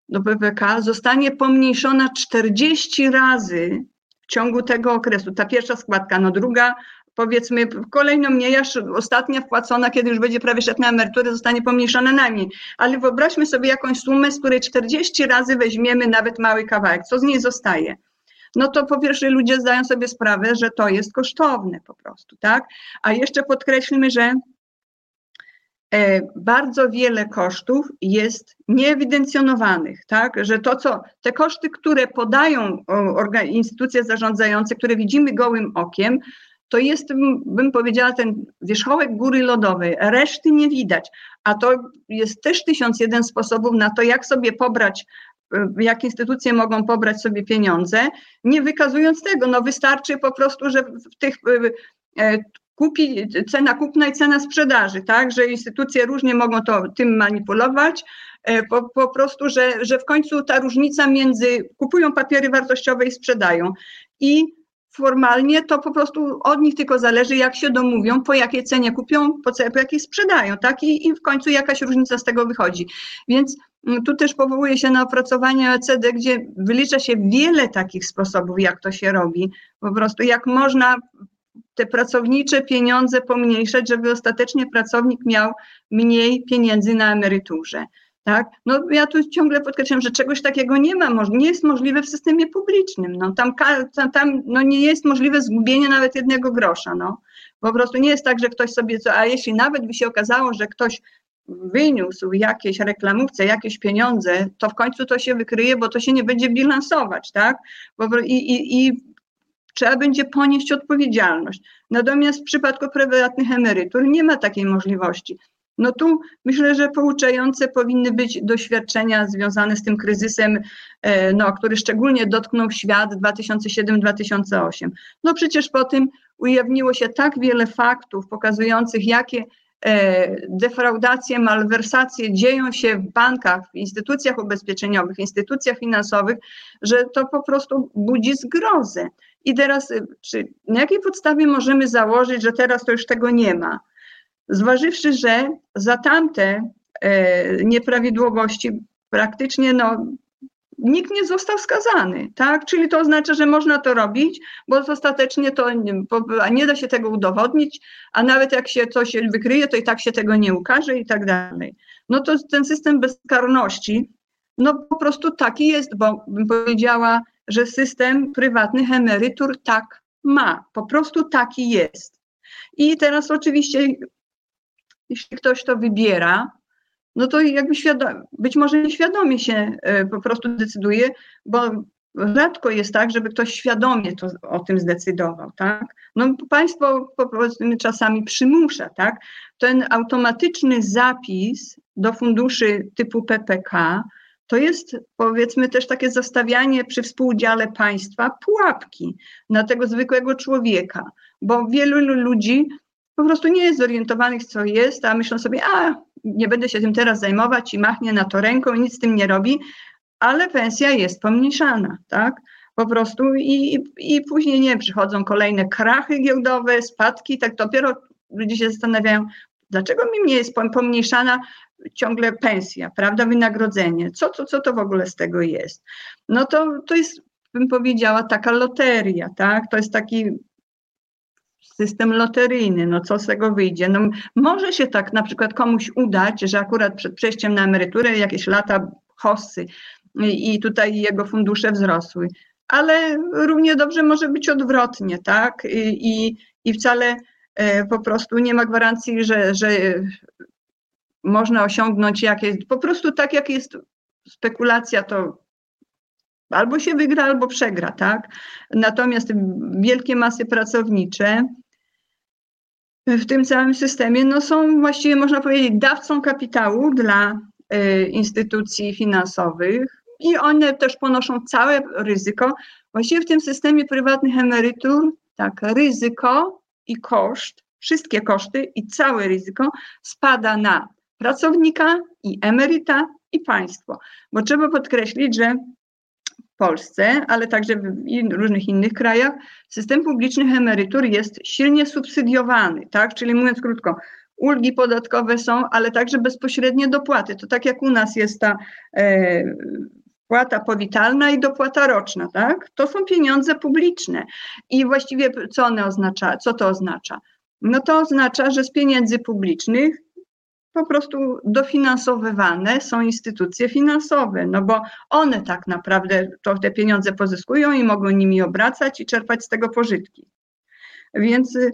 do PPK, zostanie pomniejszona 40 razy w ciągu tego okresu. Ta pierwsza składka, no druga, powiedzmy, kolejną mniej, aż ostatnia wpłacona, kiedy już będzie prawie szedł na emeryturę, zostanie pomniejszona najmniej. Ale wyobraźmy sobie jakąś sumę, z której 40 razy weźmiemy nawet mały kawałek. Co z niej zostaje? No to po pierwsze ludzie zdają sobie sprawę, że to jest kosztowne po prostu, tak? A jeszcze podkreślmy, że E, bardzo wiele kosztów jest nieewidencjonowanych, tak, że to co, te koszty, które podają instytucje zarządzające, które widzimy gołym okiem, to jest, bym powiedziała, ten wierzchołek góry lodowej, reszty nie widać, a to jest też tysiąc jeden sposobów na to, jak sobie pobrać jak instytucje mogą pobrać sobie pieniądze, nie wykazując tego. No wystarczy po prostu, że w tych e, kupi, cena kupna i cena sprzedaży, tak, że instytucje różnie mogą to tym manipulować, po, po prostu, że, że w końcu ta różnica między kupują papiery wartościowe i sprzedają i formalnie to po prostu od nich tylko zależy, jak się domówią, po jakiej cenie kupią, po, po jakiej sprzedają, tak? I, I w końcu jakaś różnica z tego wychodzi. Więc tu też powołuje się na opracowanie OECD, gdzie wylicza się wiele takich sposobów, jak to się robi. Po prostu jak można te pracownicze pieniądze pomniejszać, żeby ostatecznie pracownik miał mniej pieniędzy na emeryturze. Tak? No ja tu ciągle podkreślam, że czegoś takiego nie ma, nie jest możliwe w systemie publicznym. No, tam tam no, nie jest możliwe zgubienie nawet jednego grosza. No. Po prostu nie jest tak, że ktoś sobie, a jeśli nawet by się okazało, że ktoś wyniósł jakieś reklamówce, jakieś pieniądze, to w końcu to się wykryje, bo to się nie będzie bilansować, tak? I, i, i trzeba będzie ponieść odpowiedzialność. Natomiast w przypadku prywatnych emerytur nie ma takiej możliwości. No tu myślę, że pouczające powinny być doświadczenia związane z tym kryzysem, e, no, który szczególnie dotknął świat 2007-2008. No przecież po tym ujawniło się tak wiele faktów pokazujących, jakie defraudacje, malwersacje dzieją się w bankach, w instytucjach ubezpieczeniowych, instytucjach finansowych, że to po prostu budzi zgrozę. I teraz, y, czy, na jakiej podstawie możemy założyć, że teraz to już tego nie ma? Zważywszy, że za tamte e, nieprawidłowości praktycznie no, nikt nie został skazany, tak? Czyli to oznacza, że można to robić, bo ostatecznie to nie da się tego udowodnić, a nawet jak się coś wykryje, to i tak się tego nie ukaże i tak dalej. No to ten system bezkarności, no po prostu taki jest, bo bym powiedziała, że system prywatnych emerytur tak ma. Po prostu taki jest. I teraz oczywiście, jeśli ktoś to wybiera, no to jakby być może nieświadomie się e, po prostu decyduje, bo rzadko jest tak, żeby ktoś świadomie to, o tym zdecydował, tak? No państwo powiedzmy czasami przymusza, tak? Ten automatyczny zapis do funduszy typu PPK to jest powiedzmy też takie zastawianie przy współudziale państwa pułapki na tego zwykłego człowieka, bo wielu ludzi po prostu nie jest zorientowanych, co jest, a myślą sobie, a nie będę się tym teraz zajmować i machnie na to ręką i nic z tym nie robi, ale pensja jest pomniejszana, tak? Po prostu i, i później nie przychodzą kolejne krachy giełdowe, spadki, tak dopiero ludzie się zastanawiają, dlaczego mi nie jest pomniejszana ciągle pensja, prawda, wynagrodzenie, co, co, co to w ogóle z tego jest? No to, to jest, bym powiedziała, taka loteria, tak, to jest taki system loteryjny, no co z tego wyjdzie? No może się tak na przykład komuś udać, że akurat przed przejściem na emeryturę jakieś lata hossy i tutaj jego fundusze wzrosły, ale równie dobrze może być odwrotnie, tak? I, i wcale e, po prostu nie ma gwarancji, że, że można osiągnąć jakieś, po prostu tak jak jest spekulacja, to albo się wygra, albo przegra, tak? Natomiast wielkie masy pracownicze w tym całym systemie no są właściwie, można powiedzieć, dawcą kapitału dla y, instytucji finansowych i one też ponoszą całe ryzyko. Właściwie w tym systemie prywatnych emerytur, tak, ryzyko i koszt, wszystkie koszty i całe ryzyko spada na pracownika i emeryta i państwo. Bo trzeba podkreślić, że Polsce, ale także w różnych innych krajach, system publicznych emerytur jest silnie subsydiowany, tak? Czyli mówiąc krótko, ulgi podatkowe są, ale także bezpośrednie dopłaty. To tak jak u nas jest ta e, płata powitalna i dopłata roczna, tak? To są pieniądze publiczne. I właściwie co one oznacza, co to oznacza? No to oznacza, że z pieniędzy publicznych po prostu dofinansowywane są instytucje finansowe, no bo one tak naprawdę to te pieniądze pozyskują i mogą nimi obracać i czerpać z tego pożytki. Więc y,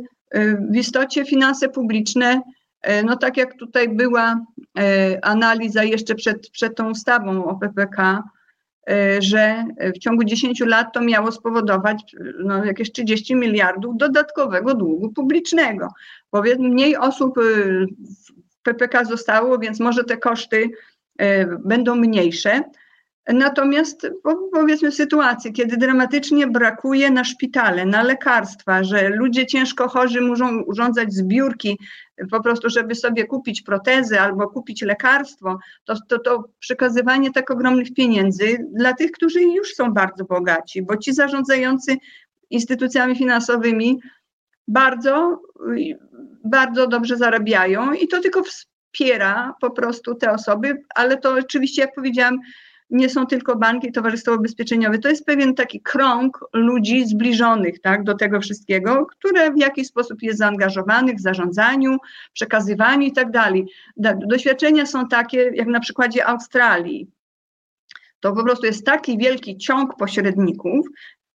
w istocie finanse publiczne, y, no tak jak tutaj była y, analiza jeszcze przed, przed tą ustawą o PPK, że w ciągu 10 lat to miało spowodować no, jakieś 30 miliardów dodatkowego długu publicznego. Powiedz, mniej osób PPK zostało, więc może te koszty e, będą mniejsze. Natomiast powiedzmy sytuacje, kiedy dramatycznie brakuje na szpitale, na lekarstwa, że ludzie ciężko chorzy muszą urządzać zbiórki po prostu, żeby sobie kupić protezy albo kupić lekarstwo, to, to, to przekazywanie tak ogromnych pieniędzy dla tych, którzy już są bardzo bogaci, bo ci zarządzający instytucjami finansowymi bardzo bardzo dobrze zarabiają i to tylko wspiera po prostu te osoby, ale to oczywiście, jak powiedziałam, nie są tylko banki, towarzystwo ubezpieczeniowe. To jest pewien taki krąg ludzi zbliżonych tak, do tego wszystkiego, które w jakiś sposób jest zaangażowanych w zarządzaniu, przekazywaniu i tak dalej. Doświadczenia są takie, jak na przykładzie Australii. To po prostu jest taki wielki ciąg pośredników,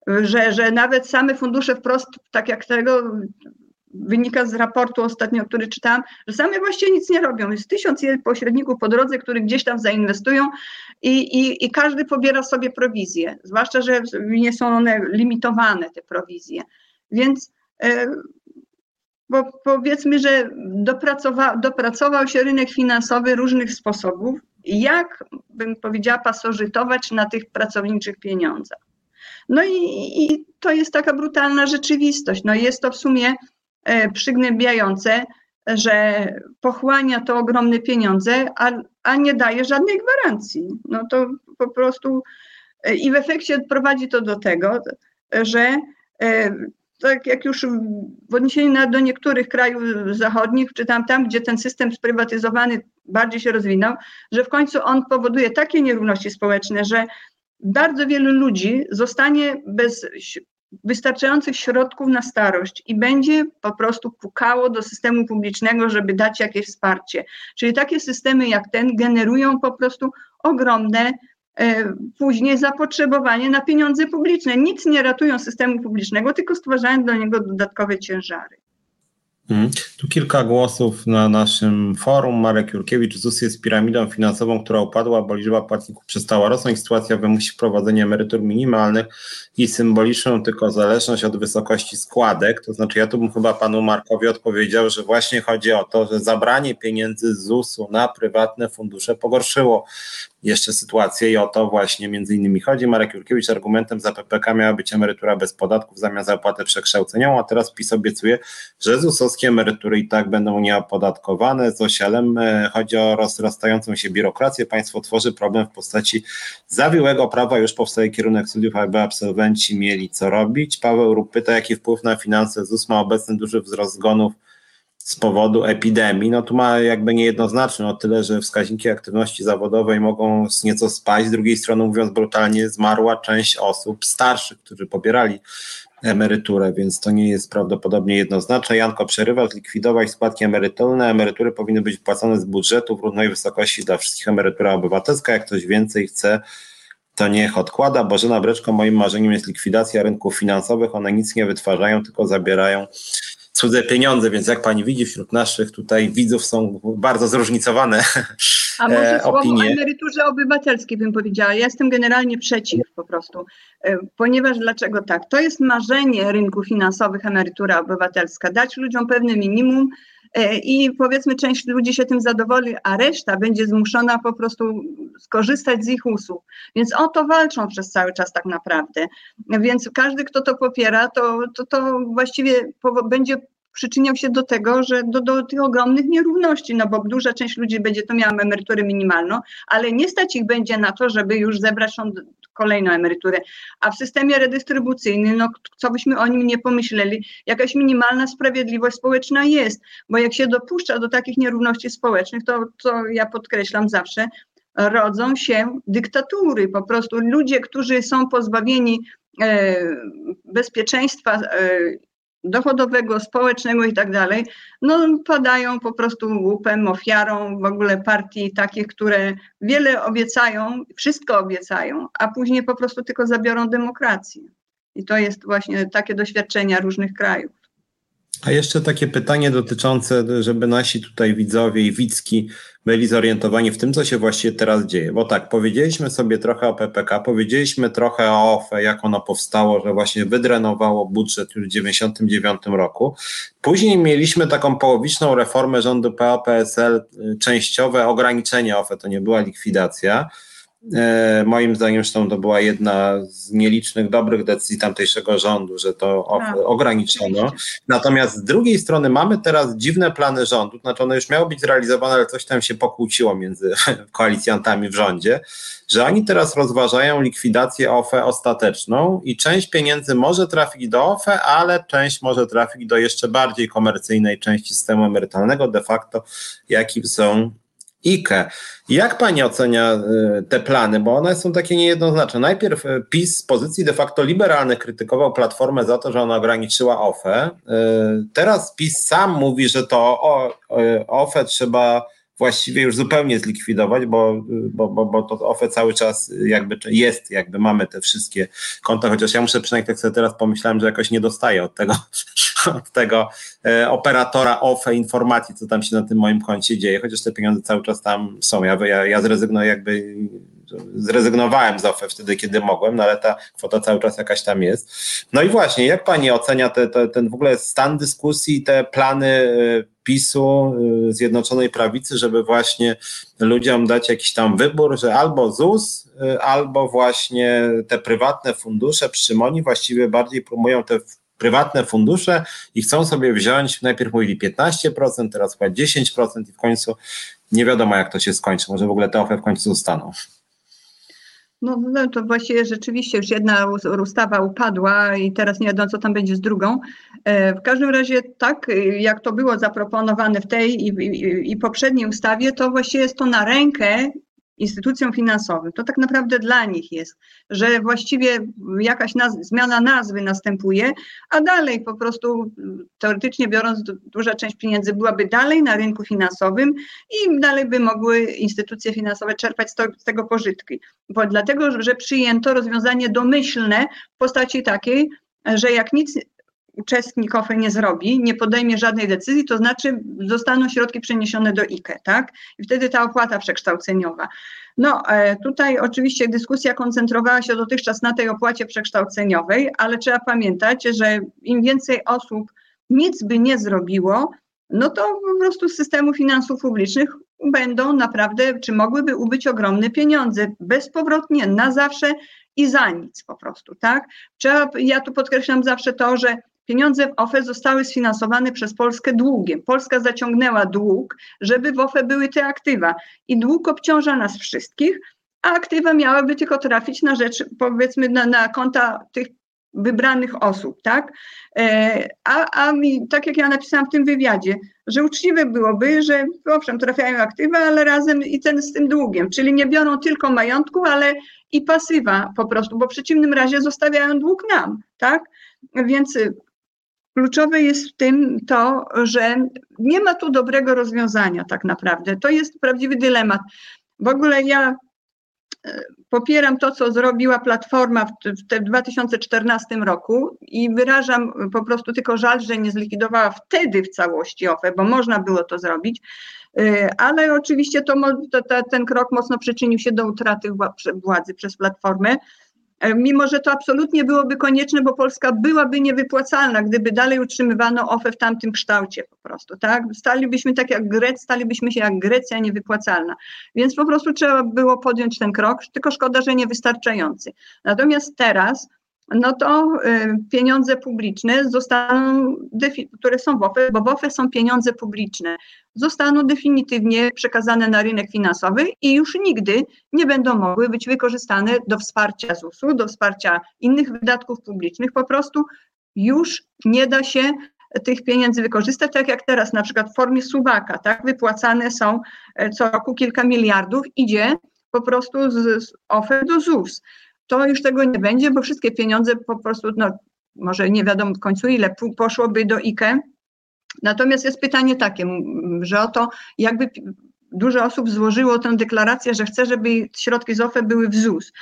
że, że nawet same fundusze wprost, tak jak tego wynika z raportu ostatnio, który czytałam, że same właściwie nic nie robią. Jest tysiąc pośredników po drodze, których gdzieś tam zainwestują i, i, i każdy pobiera sobie prowizję, zwłaszcza, że nie są one limitowane, te prowizje. Więc e, bo powiedzmy, że dopracowa, dopracował się rynek finansowy różnych sposobów, jak bym powiedziała, pasożytować na tych pracowniczych pieniądzach. No i, i, to jest taka brutalna rzeczywistość. No jest to w sumie E, przygnębiające, że pochłania to ogromne pieniądze, a, a nie daje żadnej gwarancji. No to po prostu e, i w efekcie prowadzi to do tego, że e, tak jak już w odniesieniu do niektórych krajów zachodnich, czy tam, tam, gdzie ten system sprywatyzowany bardziej się rozwinął, że w końcu on powoduje takie nierówności społeczne, że bardzo wielu ludzi zostanie bez wystarczających środków na starość i będzie po prostu pukało do systemu publicznego, żeby dać jakieś wsparcie. Czyli takie systemy jak ten generują po prostu ogromne e, później zapotrzebowanie na pieniądze publiczne. Nic nie ratują systemu publicznego, tylko stwarzają do niego dodatkowe ciężary. Mhm. Tu kilka głosów na naszym forum. Marek Jurkiewicz, ZUS jest piramidą finansową, która upadła, bo liczba płatników przestała rosnąć. Sytuacja wymusi wprowadzenie emerytur minimalnych i symboliczną tylko zależność od wysokości składek. To znaczy, ja tu bym chyba panu Markowi odpowiedział, że właśnie chodzi o to, że zabranie pieniędzy z ZUS-u na prywatne fundusze pogorszyło jeszcze sytuację i o to właśnie między innymi chodzi. Marek Jurkiewicz argumentem za PPK miała być emerytura bez podatków zamiast zapłatę przekształceniową, a teraz PiS obiecuje, że ZUS-owskie polskie emerytury i tak będą nieopodatkowane. Z osielem chodzi o rozrastającą się biurokrację. Państwo tworzy problem w postaci zawiłego prawa. Już powstaje kierunek studiów, aby absolwenci mieli co robić. Paweł Rup pyta, jaki wpływ na finanse ZUS ma obecny duży wzrost zgonów z powodu epidemii, no tu ma jakby niejednoznaczny o tyle, że wskaźniki aktywności zawodowej mogą nieco spaść. Z drugiej strony, mówiąc brutalnie, zmarła część osób starszych, którzy pobierali emeryturę, więc to nie jest prawdopodobnie jednoznaczne. Janko przerywa, zlikwidować składki emerytalne. Emerytury powinny być płacone z budżetu w równej wysokości dla wszystkich. Emerytura obywatelska, jak ktoś więcej chce, to niech odkłada. Bożena Breczko, moim marzeniem jest likwidacja rynków finansowych. One nic nie wytwarzają, tylko zabierają cudze pieniądze, więc jak pani widzi, wśród naszych tutaj widzów są bardzo zróżnicowane A może słowo opinie. o emeryturze obywatelskiej bym powiedziała. Ja jestem generalnie przeciw po prostu, e, ponieważ dlaczego tak? To jest marzenie rynku finansowych emerytura obywatelska, dać ludziom pewne minimum, e, i powiedzmy część ludzi się tym zadowoli, a reszta będzie zmuszona po prostu skorzystać z ich usług. Więc o to walczą przez cały czas tak naprawdę. Więc każdy, kto to popiera, to, to, to właściwie będzie przyczyniał się do tego, że do, do tych ogromnych nierówności, no bo duża część ludzi będzie to miała emeryturę minimalną, ale nie stać ich będzie na to, żeby już zebrać tą kolejną emeryturę. A w systemie redystrybucyjnym, no co byśmy o nim nie pomyśleli, jakaś minimalna sprawiedliwość społeczna jest, bo jak się dopuszcza do takich nierówności społecznych, to, to ja podkreślam zawsze, rodzą się dyktatury. Po prostu ludzie, którzy są pozbawieni e, bezpieczeństwa e, dochodowego, społecznego i tak dalej, no padają po prostu łupem, ofiarą w ogóle partii takich, które wiele obiecają, wszystko obiecają, a później po prostu tylko zabiorą demokrację. I to jest właśnie takie doświadczenia różnych krajów. A jeszcze takie pytanie dotyczące, żeby nasi tutaj widzowie i widzki byli zorientowani w tym, co się właściwie teraz dzieje. Bo tak, powiedzieliśmy sobie trochę o PPK, powiedzieliśmy trochę o OFE, jak ono powstało, że właśnie wydrenowało budżet już w 1999 roku. Później mieliśmy taką połowiczną reformę rządu PO-PSL, y, częściowe ograniczenie OFE, to nie była likwidacja. E, moim zdaniem zresztą to była jedna z nielicznych dobrych decyzji tamtejszego rządu, że to tak, ograniczono. Natomiast z drugiej strony mamy teraz dziwne plany rządu, znaczy one już miały być zrealizowane, ale coś tam się pokłóciło między koalicjantami w rządzie, że oni teraz rozważają likwidację OFE ostateczną i część pieniędzy może trafić do OFE, ale część może trafić do jeszcze bardziej komercyjnej części systemu emerytalnego, de facto jakim są IKE. Jak pani ocenia y, te plany, bo one są takie niejednoznaczne. Najpierw y, PiS z pozycji de facto liberalnych krytykował Platformę za to, że ona ograniczyła OFE. Y, teraz PiS sam mówi, że to OFE trzeba właściwie już zupełnie zlikwidować, bo, bo, bo, bo to OFE cały czas jakby jest, jakby mamy te wszystkie konta, chociaż ja muszę przynajmniej tak sobie teraz pomyślałem, że jakoś nie dostaję od tego, od tego e, operatora OFE informacji, co tam się na tym moim koncie dzieje, chociaż te pieniądze cały czas tam są. Ja, ja, ja zrezygnuję jakby zrezygnowałem z OFE wtedy, kiedy mogłem, no ale ta kwota cały czas jakaś tam jest. No i właśnie, jak pani ocenia te, te, ten w ogóle stan dyskusji, te plany e, PiSu, y, Zjednoczonej Prawicy, żeby właśnie ludziom dać jakiś tam wybór, że albo ZUS, y, albo właśnie te prywatne fundusze przy Moni właściwie bardziej promują te prywatne fundusze i chcą sobie wziąć, najpierw mówili 15%, teraz chyba 10% i w końcu nie wiadomo jak to się skończy, może w ogóle te OFE w końcu zostaną. No, no to właściwie rzeczywiście już jedna ustawa upadła i teraz nie wiadomo, co tam będzie z drugą. E, w każdym razie tak, jak to było zaproponowane w tej i, i, i poprzedniej ustawie, to właściwie jest to na rękę instytucjom finansowym. To tak naprawdę dla nich jest, że właściwie jakaś naz zmiana nazwy następuje, a dalej po prostu teoretycznie biorąc duża część pieniędzy byłaby dalej na rynku finansowym i dalej by mogły instytucje finansowe czerpać z, to, z tego pożytki. Bo dlatego, że przyjęto rozwiązanie domyślne w postaci takiej, że jak nic uczestnik OFE nie zrobi, nie podejmie żadnej decyzji, to znaczy zostaną środki przeniesione do IKE, tak? I wtedy ta opłata przekształceniowa. No, e, tutaj oczywiście dyskusja koncentrowała się dotychczas na tej opłacie przekształceniowej, ale trzeba pamiętać, że im więcej osób nic by nie zrobiło, no to po prostu z systemu finansów publicznych będą naprawdę, czy mogłyby ubyć ogromne pieniądze bezpowrotnie, na zawsze i za nic po prostu, tak? Trzeba, ja tu podkreślam zawsze to, że pieniądze w OFE zostały sfinansowane przez Polskę długiem. Polska zaciągnęła dług, żeby w OFE były te aktywa i dług obciąża nas wszystkich, a aktywa miałyby tylko trafić na rzecz, powiedzmy, na, na konta tych wybranych osób, tak? E, a, a mi, tak jak ja napisałam w tym wywiadzie, że uczciwe byłoby, że owszem, trafiają aktywa, ale razem i ten z tym długiem, czyli nie biorą tylko majątku, ale i pasywa po prostu, bo w przeciwnym razie zostawiają dług nam, tak? Więc kluczowe jest w tym to, że nie ma tu dobrego rozwiązania tak naprawdę. To jest prawdziwy dylemat. W ogóle ja popieram to, co zrobiła Platforma w, w 2014 roku i wyrażam po prostu tylko żal, że nie zlikwidowała wtedy w całości OFE, bo można było to zrobić, y, ale oczywiście to, to, ten krok mocno przyczynił się do utraty władzy przez Platformę. E, mimo że to absolutnie byłoby konieczne, bo Polska byłaby niewypłacalna, gdyby dalej utrzymywano OFE w tamtym kształcie po prostu, tak? Stalibyśmy tak jak Grec, stalibyśmy się jak Grecja niewypłacalna. Więc po prostu trzeba było podjąć ten krok, tylko szkoda, że niewystarczający. Natomiast teraz no to y, pieniądze publiczne zostaną, które są w OFE, bo w OFE są pieniądze publiczne, zostaną definitywnie przekazane na rynek finansowy i już nigdy nie będą mogły być wykorzystane do wsparcia ZUS-u, do wsparcia innych wydatków publicznych. Po prostu już nie da się tych pieniędzy wykorzystać, tak jak teraz na przykład w formie suwaka, tak, wypłacane są e, co roku kilka miliardów, idzie po prostu z, z OFE do ZUS to już tego nie będzie, bo wszystkie pieniądze po prostu, no może nie wiadomo w końcu ile, poszłoby do IKE. Natomiast jest pytanie takie, że oto jakby dużo osób złożyło tę deklarację, że chce, żeby środki z OFE były w ZUS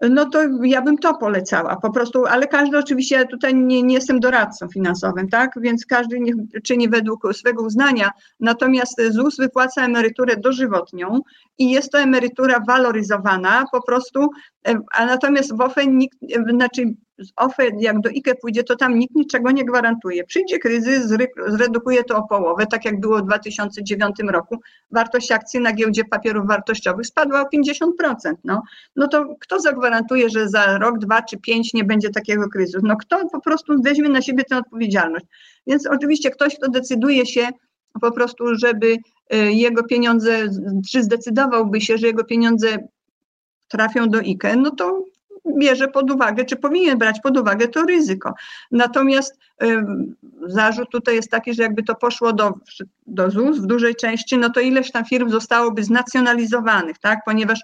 no to ja bym to polecała po prostu, ale każdy oczywiście, ja tutaj nie, nie jestem doradcą finansowym, tak, więc każdy niech czyni według swego uznania, natomiast ZUS wypłaca emeryturę dożywotnią i jest to emerytura waloryzowana po prostu, e, a natomiast w OFE nikt, e, znaczy z OFE, jak do IKE pójdzie, to tam nikt niczego nie gwarantuje. Przyjdzie kryzys, zredukuje to o połowę, tak jak było w 2009 roku. Wartość akcji na giełdzie papierów wartościowych spadła o 50%. No, no to kto zagwarantuje, że za rok, dwa czy pięć nie będzie takiego kryzysu? No kto po prostu weźmie na siebie tę odpowiedzialność? Więc oczywiście ktoś, kto decyduje się po prostu, żeby y, jego pieniądze, czy zdecydowałby się, że jego pieniądze trafią do IKE, no to bierze pod uwagę, czy powinien brać pod uwagę to ryzyko. Natomiast zarzut tutaj jest taki, że jakby to poszło do, do ZUS w dużej części, no to ileś tam firm zostałoby znacjonalizowanych, tak, ponieważ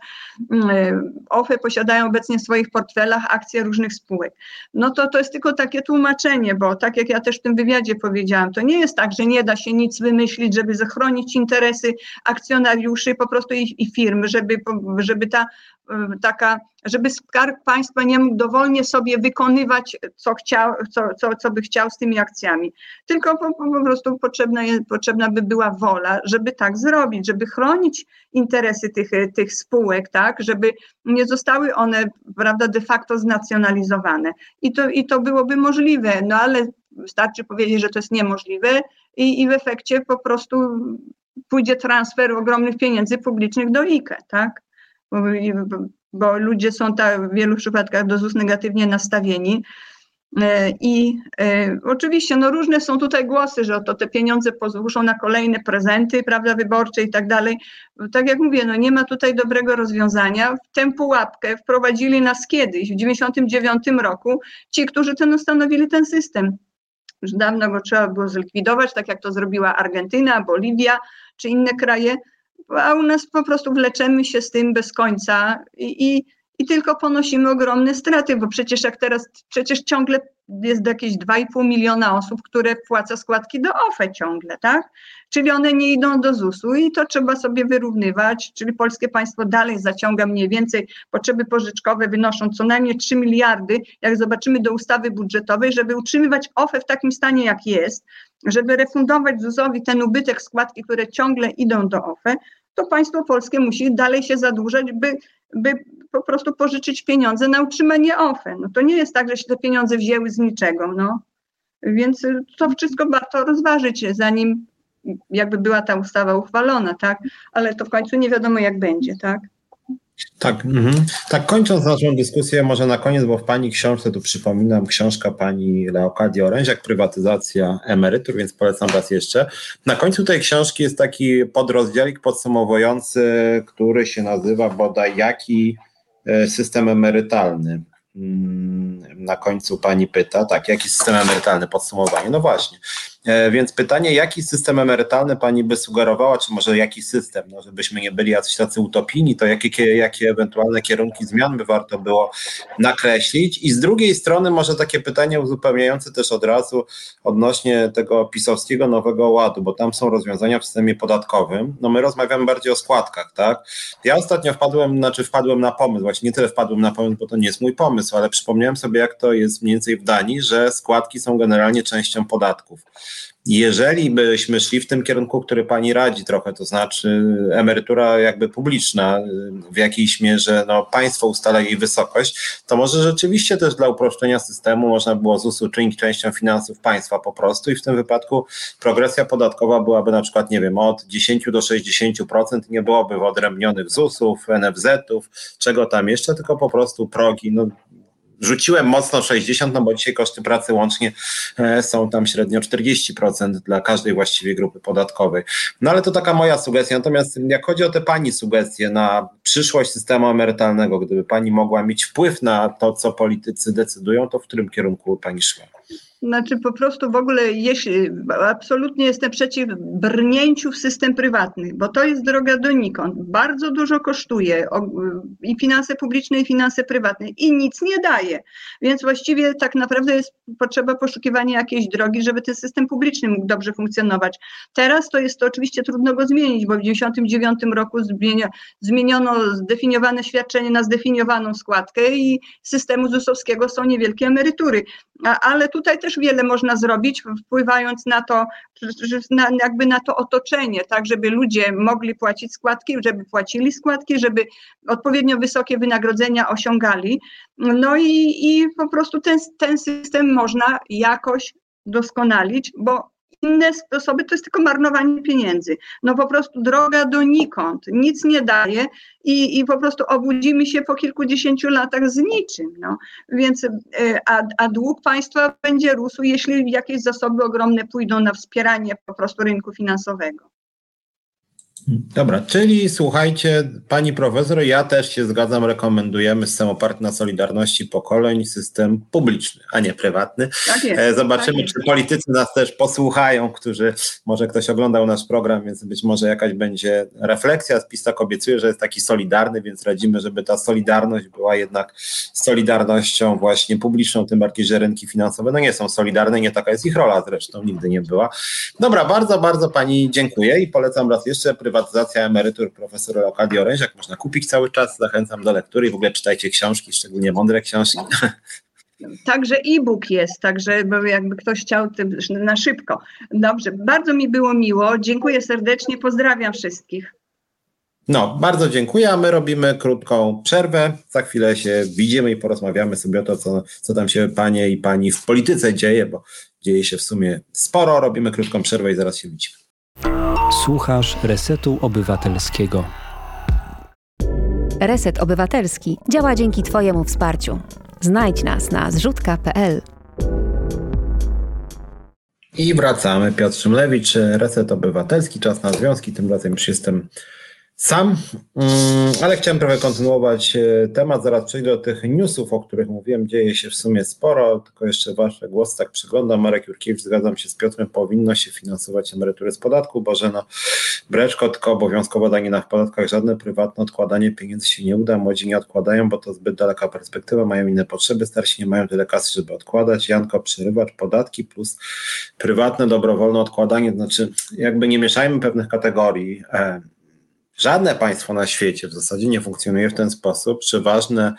OFE posiadają obecnie w swoich portfelach akcje różnych spółek. No to to jest tylko takie tłumaczenie, bo tak jak ja też w tym wywiadzie powiedziałam, to nie jest tak, że nie da się nic wymyślić, żeby zachronić interesy akcjonariuszy po prostu i, i firm, żeby, żeby ta taka, żeby skarb państwa nie mógł dowolnie sobie wykonywać, co, chciał, co, co, co by chciał z tymi akcjami. Tylko po, po prostu potrzebna, potrzebna by była wola, żeby tak zrobić, żeby chronić interesy tych, tych spółek, tak, żeby nie zostały one, prawda, de facto znacjonalizowane. I to, i to byłoby możliwe, no ale wystarczy powiedzieć, że to jest niemożliwe i, i w efekcie po prostu pójdzie transfer ogromnych pieniędzy publicznych do IKE, tak? Bo ludzie są tak w wielu przypadkach do ZUS negatywnie nastawieni. E, I e, oczywiście no różne są tutaj głosy, że oto te pieniądze pozwolą na kolejne prezenty, prawda, wyborcze i tak dalej. Tak jak mówię, no nie ma tutaj dobrego rozwiązania. W tę pułapkę wprowadzili nas kiedyś, w 1999 roku, ci, którzy ten ustanowili ten system. Już dawno go trzeba było zlikwidować, tak jak to zrobiła Argentyna, Boliwia czy inne kraje a u nas po prostu wleczemy się z tym bez końca i, i, i tylko ponosimy ogromne straty, bo przecież jak teraz, przecież ciągle jest jakieś 2,5 miliona osób, które płaca składki do OFE ciągle, tak? Czyli one nie idą do ZUS-u i to trzeba sobie wyrównywać, czyli polskie państwo dalej zaciąga mniej więcej, potrzeby pożyczkowe wynoszą co najmniej 3 miliardy, jak zobaczymy do ustawy budżetowej, żeby utrzymywać OFE w takim stanie, jak jest, żeby refundować ZUS-owi ten ubytek składki, które ciągle idą do OFE, to państwo polskie musi dalej się zadłużać, by, by po prostu pożyczyć pieniądze na utrzymanie OFE. No to nie jest tak, że się te pieniądze wzięły z niczego, no. Więc to wszystko warto rozważyć, zanim jakby była ta ustawa uchwalona, tak? Ale to w końcu nie wiadomo, jak będzie, tak? Tak, mhm. tak kończąc naszą dyskusję, może na koniec, bo w Pani książce, tu przypominam, książka Pani Leokadii Oręziak, Prywatyzacja emerytur, więc polecam raz jeszcze. Na końcu tej książki jest taki podrozdziałik podsumowujący, który się nazywa bodaj Jaki e, system emerytalny. Mm, na końcu Pani pyta, tak, jaki system emerytalny, podsumowanie, no właśnie. E, więc pytanie, jaki system emerytalny pani by sugerowała, czy może jaki system, no żebyśmy nie byli jacyś tacy utopijni, to jakie, jakie ewentualne kierunki zmian by warto było nakreślić? I z drugiej strony może takie pytanie uzupełniające też od razu odnośnie tego pisowskiego Nowego Ładu, bo tam są rozwiązania w systemie podatkowym. No my rozmawiamy bardziej o składkach, tak? Ja ostatnio wpadłem, znaczy wpadłem na pomysł, właśnie nie tyle wpadłem na pomysł, bo to nie jest mój pomysł, ale przypomniałem sobie, jak to jest mniej więcej w Danii, że składki są generalnie częścią podatków. Jeżeli byśmy szli w tym kierunku, który pani radzi trochę, to znaczy emerytura jakby publiczna, w jakiejś mierze no, państwo ustala jej wysokość, to może rzeczywiście też dla uproszczenia systemu można było ZUS uczynić częścią finansów państwa po prostu i w tym wypadku progresja podatkowa byłaby na przykład, nie wiem, od 10 do 60%, nie byłoby wyodrębnionych ZUS-ów, NFZ-ów, czego tam jeszcze, tylko po prostu progi, no rzuciłem mocno 60, no bo dzisiaj koszty pracy łącznie e, są tam średnio 40% dla każdej właściwie grupy podatkowej. No ale to taka moja sugestia. Natomiast jak chodzi o te pani sugestie na przyszłość systemu emerytalnego, gdyby pani mogła mieć wpływ na to, co politycy decydują, to w którym kierunku pani szła? Znaczy po prostu w ogóle jeśli, absolutnie jestem przeciw brnięciu w system prywatny, bo to jest droga donikąd. Bardzo dużo kosztuje i finanse publiczne, i finanse prywatne i nic nie daje. Więc właściwie tak naprawdę jest potrzeba poszukiwania jakiejś drogi, żeby ten system publiczny mógł dobrze funkcjonować. Teraz to jest to oczywiście trudno go zmienić, bo w 1999 roku zmieniono zdefiniowane świadczenie na zdefiniowaną składkę i systemu ZUS-owskiego są niewielkie emerytury. Ale tutaj też wiele można zrobić, wpływając na to, na, jakby na to otoczenie, tak, żeby ludzie mogli płacić składki, żeby płacili składki, żeby odpowiednio wysokie wynagrodzenia osiągali. No i, i po prostu ten, ten system można jakoś doskonalić, bo inne sposoby to jest tylko marnowanie pieniędzy. No po prostu droga donikąd, nic nie daje i, i po prostu obudzimy się po kilkudziesięciu latach z niczym. No. Więc, e, a, a dług państwa będzie rósł, jeśli jakieś zasoby ogromne pójdą na wspieranie po prostu rynku finansowego. Dobra, czyli słuchajcie, pani profesor, ja też się zgadzam, rekomendujemy system oparty na solidarności pokoleń, system publiczny, a nie prywatny. Tak jest, e, Zobaczymy, tak czy politycy nas też posłuchają, którzy, może ktoś oglądał nasz program, więc być może jakaś będzie refleksja. Spis tak obiecuje, że jest taki solidarny, więc radzimy, żeby ta solidarność była jednak solidarnością właśnie publiczną, tym bardziej, że rynki finansowe no nie są solidarne, nie taka jest ich rola zresztą, nigdy nie była. Dobra, bardzo, bardzo pani dziękuję i polecam raz jeszcze prywatny prywatyzacja emerytur profesora Leokadii Oręziak. Można kupić cały czas, zachęcam do lektury i w ogóle czytajcie książki, szczególnie mądre książki. Także e-book jest, także jakby ktoś chciał na szybko. Dobrze, bardzo mi było miło. Dziękuję serdecznie, pozdrawiam wszystkich. No, bardzo dziękuję, a my robimy krótką przerwę. Za chwilę się widzimy i porozmawiamy sobie o to, co, co tam się panie i pani w polityce dzieje, bo dzieje się w sumie sporo. Robimy krótką przerwę i zaraz się widzimy. Słuchasz Resetu Obywatelskiego. Reset Obywatelski działa dzięki Twojemu wsparciu. Znajdź nas na zrzutka.pl. I wracamy. Piotr Szymlewicz, Reset Obywatelski, czas na związki. Tym razem już jestem sam, mm, ale chciałem trochę kontynuować e, temat. Zaraz przejdę do tych newsów, o których mówiłem. Dzieje się w sumie sporo, tylko jeszcze wasze głosy tak przyglądam. Marek Jurkiewicz, zgadzam się z Piotrem, powinno się finansować emerytury z podatku. Bożena Breczko, tylko obowiązkowo danie na podatkach, żadne prywatne odkładanie pieniędzy się nie uda. Młodzi nie odkładają, bo to zbyt daleka perspektywa, mają inne potrzeby, starsi nie mają tyle kasy, żeby odkładać. Janko, przerywacz, podatki plus prywatne, dobrowolne odkładanie, znaczy jakby nie mieszajmy pewnych kategorii. Żadne państwo na świecie w zasadzie nie funkcjonuje w ten sposób, że ważne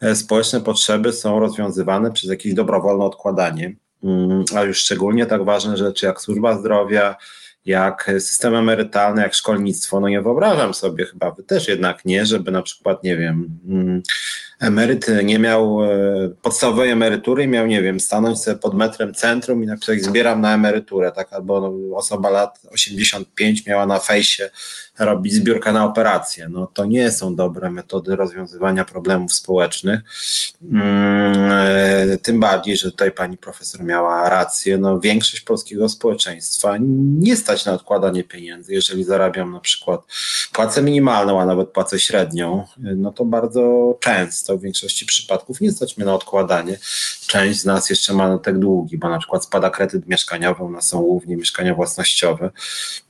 e, społeczne potrzeby są rozwiązywane przez jakieś dobrowolne odkładanie. Mm, a już szczególnie tak ważne rzeczy jak służba zdrowia, jak system emerytalny, jak szkolnictwo. No nie wyobrażam sobie, chyba wy też jednak nie, żeby na przykład, nie wiem, mm, emeryt nie miał e, podstawowej emerytury i miał, nie wiem, stanąć sobie pod metrem centrum i napisać zbieram na emeryturę, tak? Albo osoba lat 85 miała na fejsie robić zbiórkę na operację. No to nie są dobre metody rozwiązywania problemów społecznych. Mm, tym bardziej, że tutaj pani profesor miała rację. No, większość polskiego społeczeństwa nie stać na odkładanie pieniędzy. Jeżeli zarabiam na przykład płacę minimalną, a nawet płacę średnią, no to bardzo często w większości przypadków nie stać mnie na odkładanie. Część z nas jeszcze ma na tak długi, bo na przykład spada kredyt mieszkaniowy, u nas są głównie mieszkania własnościowe.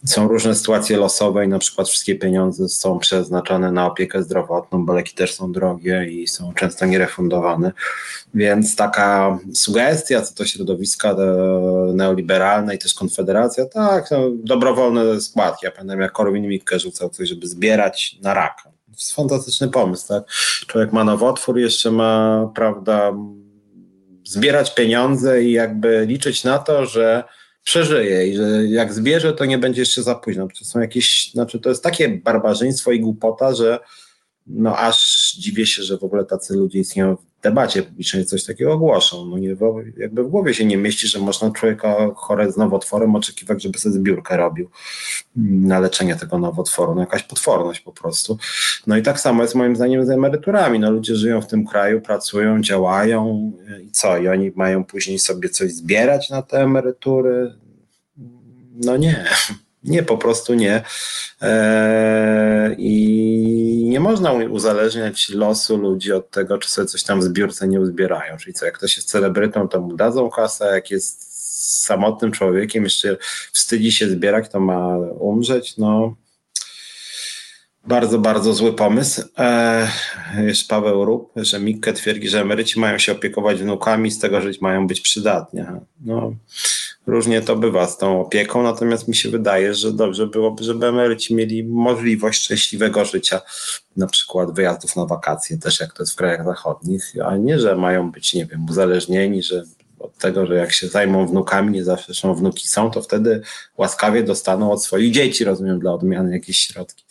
Są różne sytuacje losowe i na przykład przykład wszystkie pieniądze są przeznaczone na opiekę zdrowotną, bo leki też są drogie i są często nierefundowane. Więc taka sugestia co to środowiska neoliberalne i też konfederacja, tak, no, dobrowolne składki. Ja pamiętam jak Korwin-Mikke rzucał coś, żeby zbierać na raka. To jest fantastyczny pomysł, tak? Człowiek ma nowotwór, jeszcze ma, prawda, zbierać pieniądze i jakby liczyć na to, że przeżyje i że jak zbierze, to nie będzie jeszcze za późno. To są jakieś, znaczy to jest takie barbarzyństwo i głupota, że no aż dziwię się, że w ogóle tacy ludzie istnieją w debacie publicznej, coś takiego głoszą. No nie, jakby w głowie się nie mieści, że można człowieka chore z nowotworem oczekiwać, żeby sobie zbiórkę robił na leczenie tego nowotworu. No jakaś potworność po prostu. No i tak samo jest moim zdaniem z emeryturami. No ludzie żyją w tym kraju, pracują, działają i co? I oni mają później sobie coś zbierać na te emerytury? No nie. Nie, po prostu nie. Eee, I nie można uzależniać losu ludzi od tego, czy sobie coś tam w zbiórce nie uzbierają. Czyli co, jak ktoś jest celebrytą, to mu dadzą kasę, jak jest samotnym człowiekiem, jeszcze wstydzi się zbierać, to ma umrzeć. No, bardzo, bardzo zły pomysł. Eee, jest Paweł Rób, że Mikke twierdzi, że emeryci mają się opiekować wnukami, z tego żyć mają być przydatni. No, różnie to bywa z tą opieką, natomiast mi się wydaje, że dobrze byłoby, żeby emeryci mieli możliwość szczęśliwego życia, na przykład wyjazdów na wakacje, też jak to jest w krajach zachodnich, a nie, że mają być, nie wiem, uzależnieni, że od tego, że jak się zajmą wnukami, nie zawsze zresztą wnuki są, to wtedy łaskawie dostaną od swoich dzieci, rozumiem, dla odmiany jakieś środki.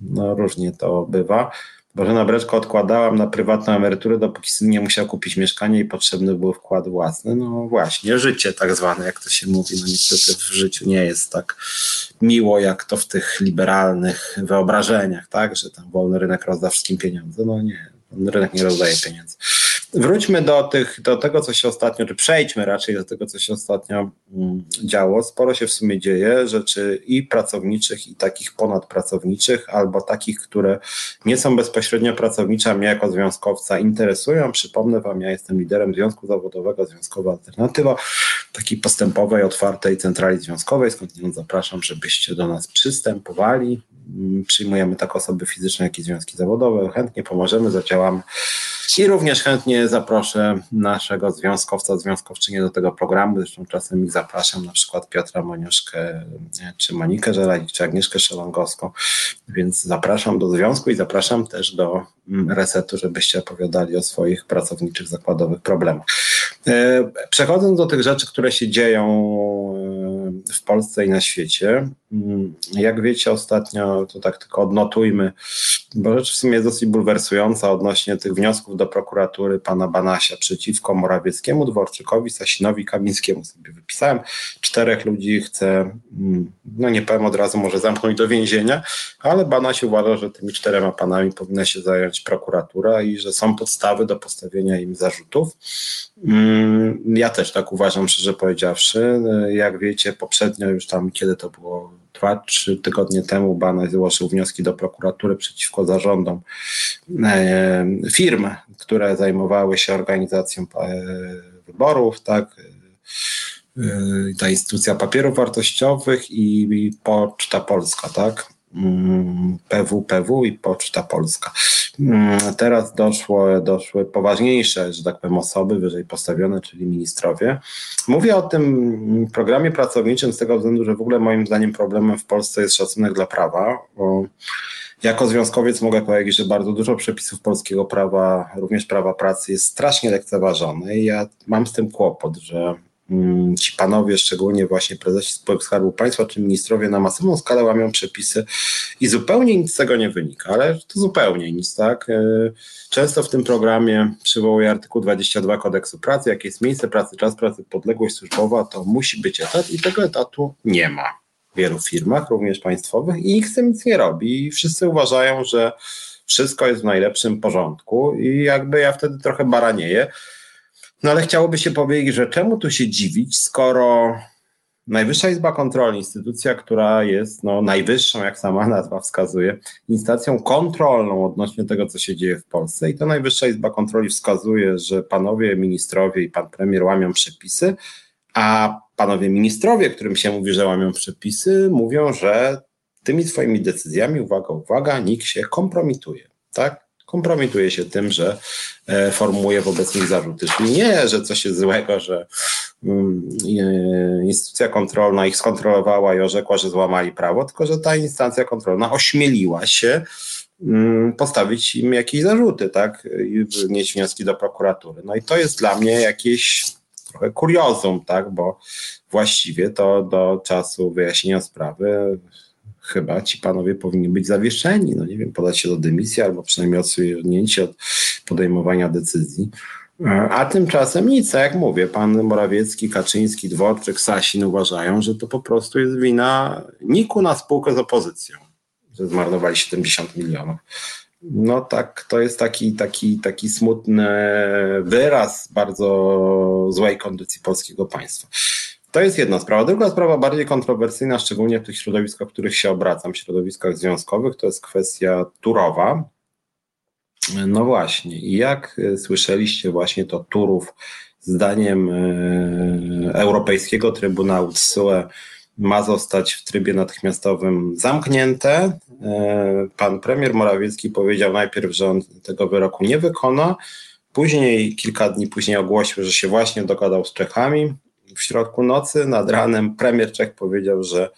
No różnie to bywa. Bożena Breczko odkładałam na prywatną emeryturę, dopóki syn nie musiał kupić mieszkania i potrzebny był wkład własny. No właśnie, życie tak zwane, jak to się mówi. No niestety w życiu nie jest tak miło, jak to w tych liberalnych wyobrażeniach, tak, że tam wolny rynek rozda wszystkim pieniądze. No nie, rynek nie rozdaje pieniędzy. Wróćmy do, tych, do tego, co się ostatnio, czy przejdźmy raczej do tego, co się ostatnio mm, działo. Sporo się w sumie dzieje rzeczy i pracowniczych, i takich ponadpracowniczych, albo takich, które nie są bezpośrednio pracownicze, a mnie jako związkowca interesują. Przypomnę Wam, ja jestem liderem Związku Zawodowego Związkowa Alternatywa, takiej postępowej, otwartej centrali związkowej, skąd zapraszam, żebyście do nas przystępowali. Mm, przyjmujemy tak osoby fizyczne, jak i związki zawodowe. Chętnie pomożemy, zadziałamy. I również chętnie zaproszę naszego związkowca, związkowczynię do tego programu. Zresztą czasem ich zapraszam, na przykład Piotra Moniuszkę, czy Monikę Żelalik, czy Agnieszkę Szelongowską. Więc zapraszam do związku i zapraszam też do mm, resetu, żebyście opowiadali o swoich pracowniczych, zakładowych problemach. E, przechodząc do tych rzeczy, które się dzieją e, w Polsce i na świecie, mm, jak wiecie, ostatnio, to tak tylko odnotujmy, bo rzecz w sumie jest dosyć bulwersująca odnośnie tych wniosków do prokuratury pana Banasia przeciwko Morawieckiemu, Dworczykowi, Sasinowi, Kamińskiemu. Sobie Czterech ludzi chce, mm, no nie powiem od razu, może zamknąć do więzienia, ale Banaś uważa, że tymi czterema panami powinna się zająć prokuratura i że są podstawy do postawienia im zarzutów. Mm, ja też tak uważam, szczerze powiedziawszy. Jak wiecie, poprzednio już tam, kiedy to było dwa, trzy tygodnie temu Banaś zgłosił wnioski do prokuratury przeciwko zarządom e, firm, które zajmowały się organizacją e, wyborów, tak, ta instytucja papierów wartościowych i, Poczta Polska, tak? Mm, PW i Poczta Polska. Mm, teraz doszło, doszły poważniejsze, że tak powiem, osoby wyżej postawione, czyli ministrowie. Mówię o tym programie pracowniczym z tego względu, że w ogóle moim zdaniem problemem w Polsce jest szacunek dla prawa, jako związkowiec mogę powiedzieć, że bardzo dużo przepisów polskiego prawa, również prawa pracy jest strasznie lekceważone ja mam z tym kłopot, że ci panowie, szczególnie właśnie prezesi spółek Skarbu Państwa czy ministrowie na masową skalę łamią przepisy i zupełnie nic z tego nie wynika, ale to zupełnie nic, tak? E, często w tym programie przywołuję artykuł 22 kodeksu pracy, jak jest miejsce pracy, czas pracy, podległość służbowa, to musi być etat i tego etatu nie ma w wielu firmach, również państwowych i nikt z tym nic nie robi i wszyscy uważają, że wszystko jest w najlepszym porządku i jakby ja wtedy trochę baranieję. No ale chciałoby się powiedzieć, że czemu tu się dziwić, skoro Najwyższa Izba Kontroli, instytucja, która jest no, najwyższą, jak sama nazwa wskazuje, instancją kontrolną odnośnie tego, co się dzieje w Polsce. I to Najwyższa Izba Kontroli wskazuje, że panowie ministrowie i pan premier łamią przepisy, a panowie ministrowie, którym się mówi, że łamią przepisy, mówią, że tymi swoimi decyzjami, uwaga, uwaga, nikt się kompromituje, tak? Kompromituje się tym, że e, formułuje wobec nich zarzuty. Czyli nie, że coś jest złego, że mm, e, instytucja kontrolna ich skontrolowała i orzekła, że złamali prawo, tylko że ta instancja kontrolna ośmieliła się mm, postawić im jakieś zarzuty, tak? I wnieść wnioski do prokuratury. No i to jest dla mnie jakieś trochę kuriozum, tak? Bo właściwie to do czasu wyjaśnienia sprawy chyba ci panowie powinni być zawieszeni, no nie wiem, podać się do dymisji albo przynajmniej odsunięci od podejmowania decyzji. A tymczasem nic, jak mówię, pan Morawiecki, Kaczyński, Dworczyk, Sasin uważają, że to po prostu jest wina Niku na spółkę z opozycją, że zmarnowali 70 milionów. No tak, to jest taki, taki, taki smutny wyraz bardzo złej kondycji polskiego państwa. To jest jedna sprawa. Druga sprawa, bardziej kontrowersyjna, szczególnie w tych środowiskach, w których się obracam, środowiskach związkowych, to jest kwestia Turowa. No właśnie, jak e, słyszeliście, właśnie to Turów, zdaniem e, Europejskiego Trybunału TSUE ma zostać w trybie natychmiastowym zamknięte. E, pan premier Morawiecki powiedział najpierw, że on tego wyroku nie wykona, później, kilka dni później ogłosił, że się właśnie dogadał z Czechami, w środku nocy nad ranem premier Czech powiedział, że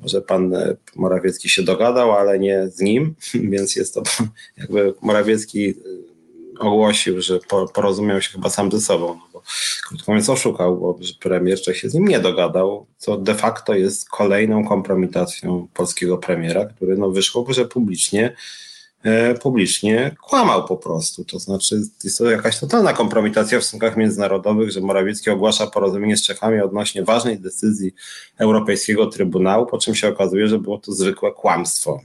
może pan e, Morawiecki się dogadał, ale nie z nim, więc jest to jakby Morawiecki e, ogłosił, że porozumiał się chyba sam ze sobą, no bo krótko mówiąc oszukał, bo premier Czech się z nim nie dogadał, co de facto jest kolejną kompromitacją polskiego premiera, który no wyszło, że publicznie publicznie kłamał po prostu. To znaczy, jest to jakaś totalna kompromitacja w stosunkach międzynarodowych, że Morawiecki ogłasza porozumienie z Czechami odnośnie ważnej decyzji Europejskiego Trybunału, po czym się okazuje, że było to zwykłe kłamstwo.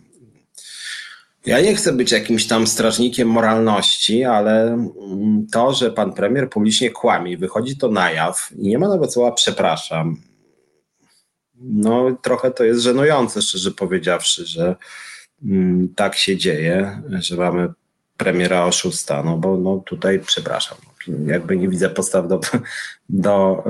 Ja nie chcę być jakimś tam strażnikiem moralności, ale mm, to, że pan premier publicznie kłamie, wychodzi to na jaw i nie ma nawet słowa przepraszam. No, trochę to jest żenujące, szczerze powiedziawszy, że tak się dzieje, że mamy premiera oszusta, no bo no tutaj przepraszam, jakby nie widzę podstaw do, do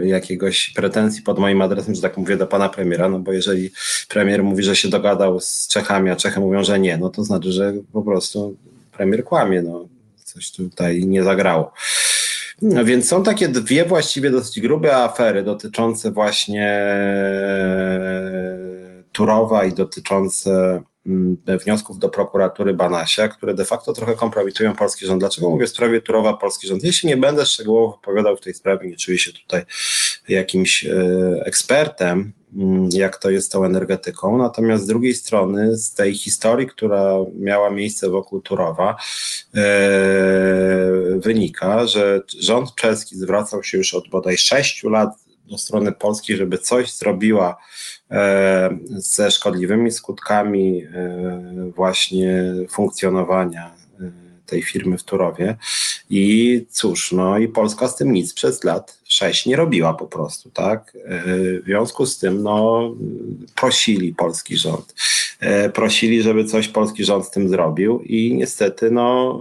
e, jakiegoś pretensji pod moim adresem, że tak mówię, do pana premiera, no bo jeżeli premier mówi, że się dogadał z Czechami, a Czechy mówią, że nie, no to znaczy, że po prostu premier kłamie, no coś tutaj nie zagrało. No więc są takie dwie właściwie dosyć grube afery dotyczące właśnie e, Turowa i dotyczące Mm, wniosków do prokuratury Banasia, które de facto trochę kompromitują polski rząd. Dlaczego mówię w sprawie Turowa polski rząd? Jeśli nie będę szczegółowo opowiadał w tej sprawie, nie czuję się tutaj jakimś e, ekspertem, mm, jak to jest z tą energetyką. Natomiast z drugiej strony, z tej historii, która miała miejsce wokół Turowa, e, wynika, że rząd czeski zwracał się już od bodaj sześciu lat do strony Polski, żeby coś zrobiła ze szkodliwymi skutkami e, właśnie funkcjonowania e, tej firmy w Turowie. I cóż, no i Polska z tym nic przez lat sześć nie robiła po prostu, tak? W związku z tym, no, prosili polski rząd. Prosili, żeby coś polski rząd z tym zrobił i niestety, no,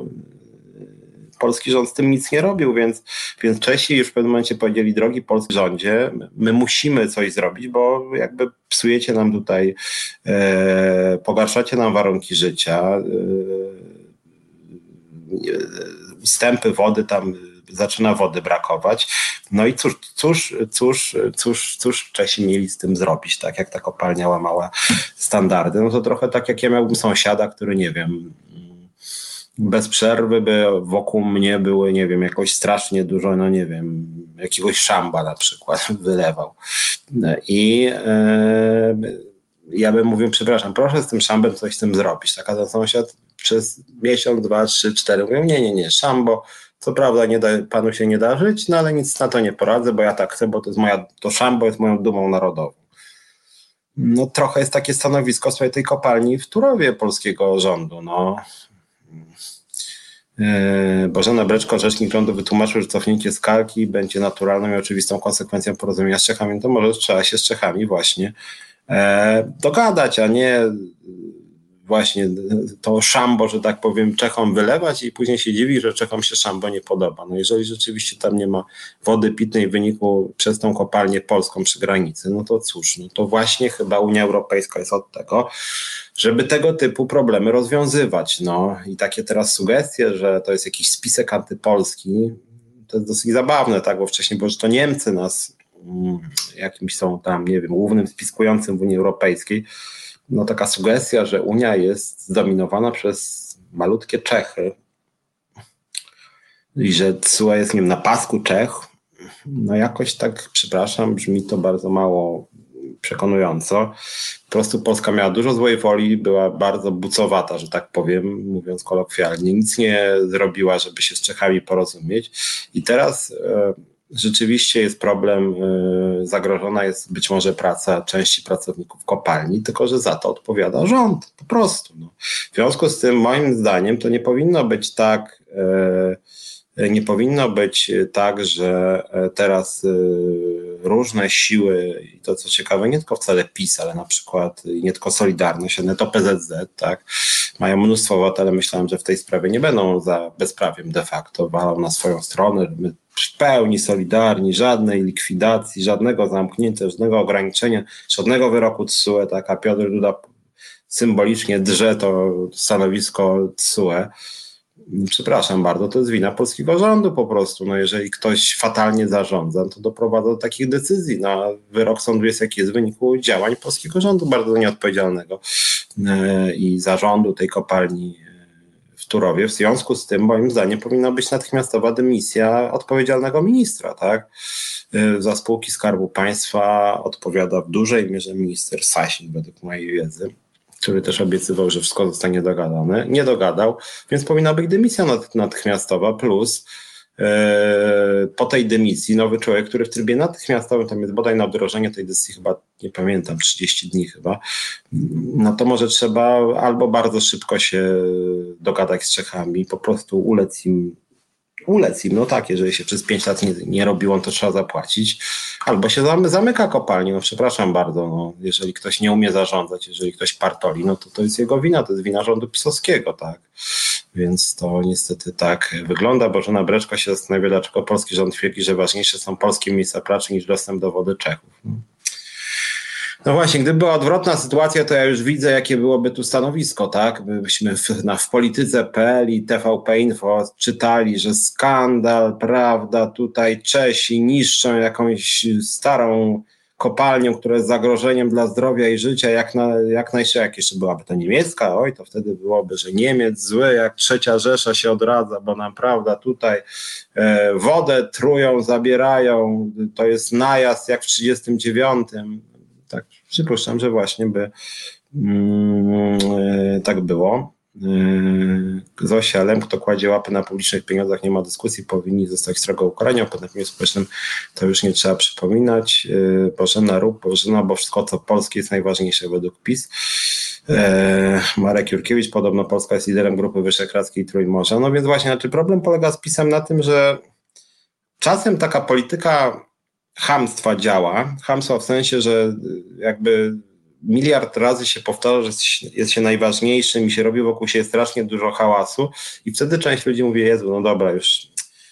polski rząd z tym nic nie robił, więc, więc Czesi już w pewnym momencie powiedzieli, drogi polski rządzie, my musimy coś zrobić, bo jakby psujecie nam tutaj, e, pogarszacie nam warunki życia, e, ustępy wody tam zaczyna wody brakować. No i cóż, cóż, cóż, cóż, cóż Czesi mieli z tym zrobić, tak jak ta kopalnia łamała standardy? No to trochę tak jak ja miałbym sąsiada, który nie wiem, bez przerwy by wokół mnie były, nie wiem, jakoś strasznie dużo, no nie wiem, jakiegoś szamba na przykład wylewał. I e, ja bym mówił, przepraszam, proszę z tym szambem coś z tym zrobić. Taka za sąsiad przez miesiąc, dwa, trzy, cztery mówią, nie, nie, nie, szambo, co prawda nie da, panu się nie da żyć, no ale nic na to nie poradzę, bo ja tak chcę, bo to jest moja, to szambo jest moją dumą narodową. No trochę jest takie stanowisko swojej tej kopalni w Turowie polskiego rządu, no. E, Bożena Breczko, rzecznik rządu wytłumaczył, że cofnięcie skalki będzie naturalną i oczywistą konsekwencją porozumienia z Czechami, no to może trzeba się z Czechami właśnie e, dogadać, a nie właśnie to szambo, że tak powiem, Czechom wylewać i później się dziwi, że Czechom się szambo nie podoba. No jeżeli rzeczywiście tam nie ma wody pitnej w wyniku przez tą kopalnię polską przy granicy, no to cóż, no to właśnie chyba Unia Europejska jest od tego, żeby tego typu problemy rozwiązywać. No i takie teraz sugestie, że to jest jakiś spisek antypolski, to jest dosyć zabawne, tak, bo wcześniej było, że to Niemcy nas mm, jakimś są tam, nie wiem, głównym spiskującym w Unii Europejskiej, no, taka sugestia, że Unia jest zdominowana przez malutkie Czechy i że CUE jest nim na pasku Czech, no jakoś tak, przepraszam, brzmi to bardzo mało przekonująco. Po prostu Polska miała dużo złej woli, była bardzo bucowata, że tak powiem, mówiąc kolokwialnie. Nic nie zrobiła, żeby się z Czechami porozumieć. I teraz e, rzeczywiście jest problem, y, zagrożona jest być może praca części pracowników kopalni, tylko że za to odpowiada rząd, po prostu. No. W związku z tym, moim zdaniem, to nie powinno być tak, y, nie powinno być tak, że e, teraz y, różne siły, i to co ciekawe, nie tylko wcale PiS, ale na przykład nie tylko Solidarność, ale to PZZ, tak, mają mnóstwo ale myślałem, że w tej sprawie nie będą za bezprawiem de facto, walą na swoją stronę, my pełni solidarni, żadnej likwidacji, żadnego zamknięcia, żadnego ograniczenia, żadnego wyroku TSUE, tak, a Piotr Duda symbolicznie drze to stanowisko TSUE. Przepraszam bardzo, to jest wina polskiego rządu po prostu. No jeżeli ktoś fatalnie zarządza, to doprowadza do takich decyzji. No, wyrok sądu jest jaki jest w wyniku działań polskiego rządu bardzo nieodpowiedzialnego e, i zarządu tej kopalni Turowie. W związku z tym, moim zdaniem, powinna być natychmiastowa dymisja odpowiedzialnego ministra, tak? Y, za spółki Skarbu Państwa odpowiada w dużej mierze minister Sasin, według mojej wiedzy, który też obiecywał, że wszystko zostanie dogadane. Nie dogadał, więc powinna być dymisja natychmiastowa, plus E, po tej dymisji nowy człowiek, który w trybie natychmiastowym, tam jest bodaj na wdrożenie tej decyzji chyba, nie pamiętam, 30 dni chyba, no to może trzeba albo bardzo szybko się dogadać z Czechami, po prostu ulec im ulec im, no tak, jeżeli się przez 5 lat nie, nie robiło, to trzeba zapłacić, albo się zamyka kopalnię, no przepraszam bardzo, no, jeżeli ktoś nie umie zarządzać, jeżeli ktoś partoli, no to to jest jego wina, to jest wina rządu pisowskiego, tak, więc to niestety tak wygląda. Bożena Breczko się zastanawia, dlaczego polski rząd twierdzi, że ważniejsze są polskie miejsca pracy niż dostęp do wody Czechów. No właśnie, gdyby była odwrotna sytuacja, to ja już widzę, jakie byłoby tu stanowisko, tak? Byśmy w, na, w polityce.pl i TVP Info czytali, że skandal, prawda, tutaj Czesi niszczą jakąś starą kopalnią, która jest zagrożeniem dla zdrowia i życia, jak, na, jak najszybciej, jak jeszcze byłaby to niemiecka, oj, to wtedy byłoby, że Niemiec zły, jak trzecia Rzesza się odradza, bo nam, prawda, tutaj e, wodę trują, zabierają, to jest najazd jak w 39, tak, przypuszczam, że właśnie by e, tak było. Yy, Zosia Lem, kto kładzie łapy na publicznych pieniądzach, nie ma dyskusji, powinni zostać strogo ukarani, o podniesieniu społecznym to już nie trzeba przypominać. Yy, Bożena Rób, Bożena, bo wszystko co polskie jest najważniejsze według PiS. Yy, Marek Jurkiewicz, podobno Polska jest liderem Grupy Wyszehradzkiej Trójmorza. No więc właśnie, znaczy problem polega z PiSem na tym, że czasem taka polityka hamstwa działa. Hamstwa w sensie, że jakby miliard razy się powtarza, że jest się najważniejszym i się robi wokół siebie strasznie dużo hałasu i wtedy część ludzi mówi, Jezu, no dobra, już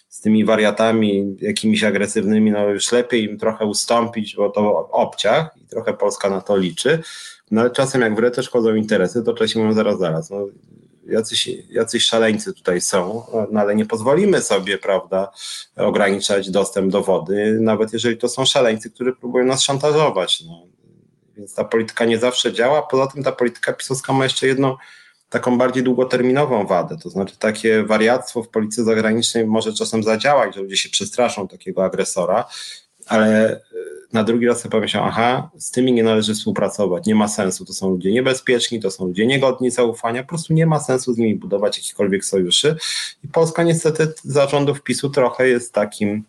z tymi wariatami jakimiś agresywnymi, no już lepiej im trochę ustąpić, bo to obciach i trochę Polska na to liczy. No ale czasem jak w grę też chodzą interesy, to Czesi mówią zaraz, zaraz, no jacyś, jacyś szaleńcy tutaj są, no ale nie pozwolimy sobie, prawda, ograniczać dostęp do wody, nawet jeżeli to są szaleńcy, którzy próbują nas szantażować. No. Więc ta polityka nie zawsze działa. Poza tym ta polityka pisowska ma jeszcze jedną taką bardziej długoterminową wadę. To znaczy takie wariactwo w polityce zagranicznej może czasem zadziałać, że ludzie się przestraszą takiego agresora, ale e, na drugi raz sobie pomyślał, aha, z tymi nie należy współpracować, nie ma sensu, to są ludzie niebezpieczni, to są ludzie niegodni zaufania, po prostu nie ma sensu z nimi budować jakichkolwiek sojuszy. I Polska niestety za rządów PiSu trochę jest takim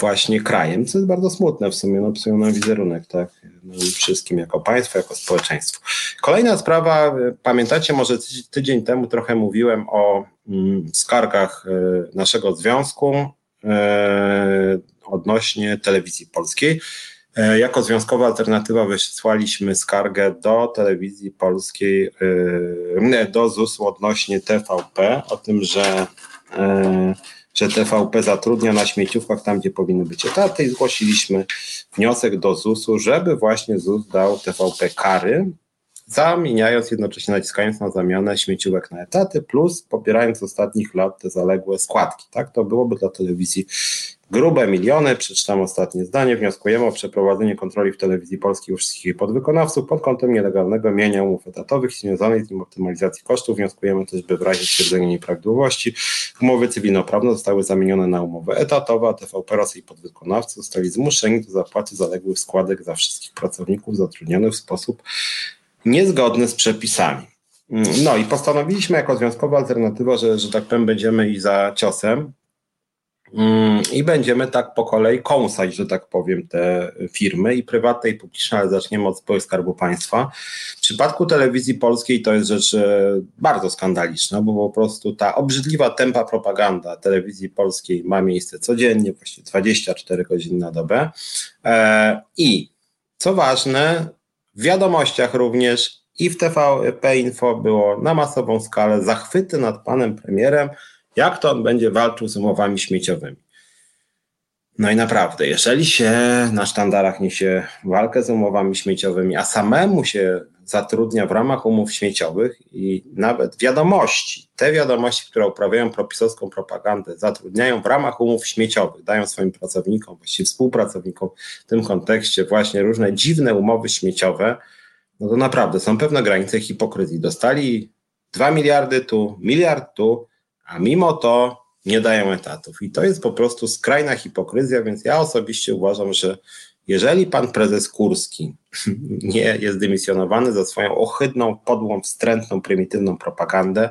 właśnie krajem, co jest bardzo smutne w sumie, no psują nam wizerunek, tak, no, wszystkim jako państwo, jako społeczeństwo. Kolejna sprawa, pamiętacie, może tydzień temu trochę mówiłem o mm, skargach y, naszego związku, E, odnośnie telewizji polskiej. E, jako związkowa alternatywa wysłaliśmy skargę do telewizji polskiej, e, do ZUS-u odnośnie TVP o tym, że, że TVP zatrudnia na śmieciówkach tam, gdzie powinny być etaty i zgłosiliśmy wniosek do ZUS-u, żeby właśnie ZUS dał TVP kary zamieniając jednocześnie naciskając na zamianę śmieciówek na etaty, plus pobierając z ostatnich lat te zaległe składki. Tak, to byłoby dla telewizji grube miliony. Przeczytam ostatnie zdanie. Wnioskujemy o przeprowadzenie kontroli w telewizji polskiej u wszystkich podwykonawców pod kątem nielegalnego mienia umów etatowych i związanej z nim optymalizacji kosztów. Wnioskujemy też, by w razie stwierdzenia nieprawidłowości umowy cywilnoprawne zostały zamienione na umowy etatowe, a TVP oraz jej podwykonawcy zostali zmuszeni do zapłaty zaległych składek za wszystkich pracowników zatrudnionych w sposób niezgodny z przepisami. No i postanowiliśmy jako związkowa alternatywa, że, że tak powiem, będziemy i za ciosem i będziemy tak po kolei kąsać, że tak powiem, te firmy i prywatne i publiczne, ale zaczniemy od spółek Skarbu Państwa. W przypadku telewizji polskiej to jest rzecz e, bardzo skandaliczna, bo po prostu ta obrzydliwa tempa propaganda telewizji polskiej ma miejsce codziennie, właściwie 24 godziny na dobę e, i co ważne, w wiadomościach również i w TVP Info było na masową skalę zachwyty nad panem premierem, jak to on będzie walczył z umowami śmieciowymi. No i naprawdę, jeżeli się na sztandarach niesie walkę z umowami śmieciowymi, a samemu się zatrudnia w ramach umów śmieciowych i nawet wiadomości, te wiadomości, które uprawiają propisowską propagandę, zatrudniają w ramach umów śmieciowych, dają swoim pracownikom, właściwie współpracownikom w tym kontekście właśnie różne dziwne umowy śmieciowe, no to naprawdę są pewne granice hipokryzji. Dostali 2 miliardy tu, miliard tu, a mimo to nie dają etatów. I to jest po prostu skrajna hipokryzja, więc ja osobiście uważam, że jeżeli pan prezes Kurski nie jest dymisjonowany za swoją ohydną, podłą, wstrętną, prymitywną propagandę,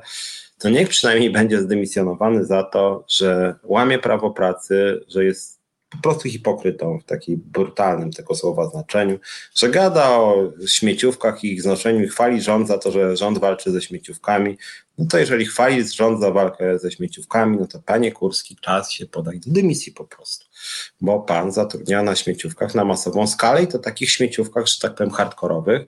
to niech przynajmniej będzie zdymisjonowany za to, że łamie prawo pracy, że jest po prostu hipokrytą w takim brutalnym tego słowa znaczeniu, że gada o śmieciówkach i ich znoszeniu i chwali rząd za to, że rząd walczy ze śmieciówkami, no to jeżeli chwali rząd za walkę ze śmieciówkami, no to panie Kurski, czas się podać do dymisji po prostu. Bo pan zatrudnia na śmieciówkach na masową skalę i to takich śmieciówkach, że tak powiem, hardkorowych,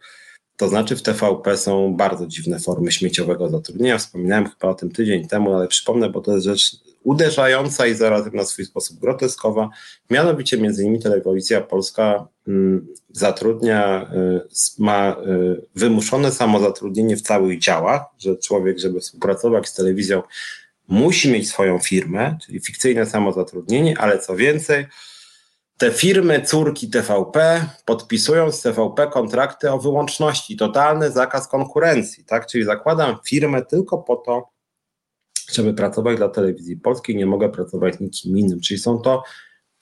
to znaczy w TVP są bardzo dziwne formy śmieciowego zatrudnienia. Wspominałem chyba o tym tydzień temu, ale przypomnę, bo to jest rzecz uderzająca i zarazem na swój sposób groteskowa. Mianowicie między innymi telewizja polska mm, zatrudnia, y, ma y, wymuszone samozatrudnienie w całych działach, że człowiek, żeby współpracować z telewizją, musi mieć swoją firmę, czyli fikcyjne samozatrudnienie, ale co więcej, te firmy córki TVP podpisują z TVP kontrakty o wyłączności, totalny zakaz konkurencji, tak? Czyli zakładam firmę tylko po to, żeby pracować dla telewizji polskiej, nie mogę pracować nikim innym. Czyli są to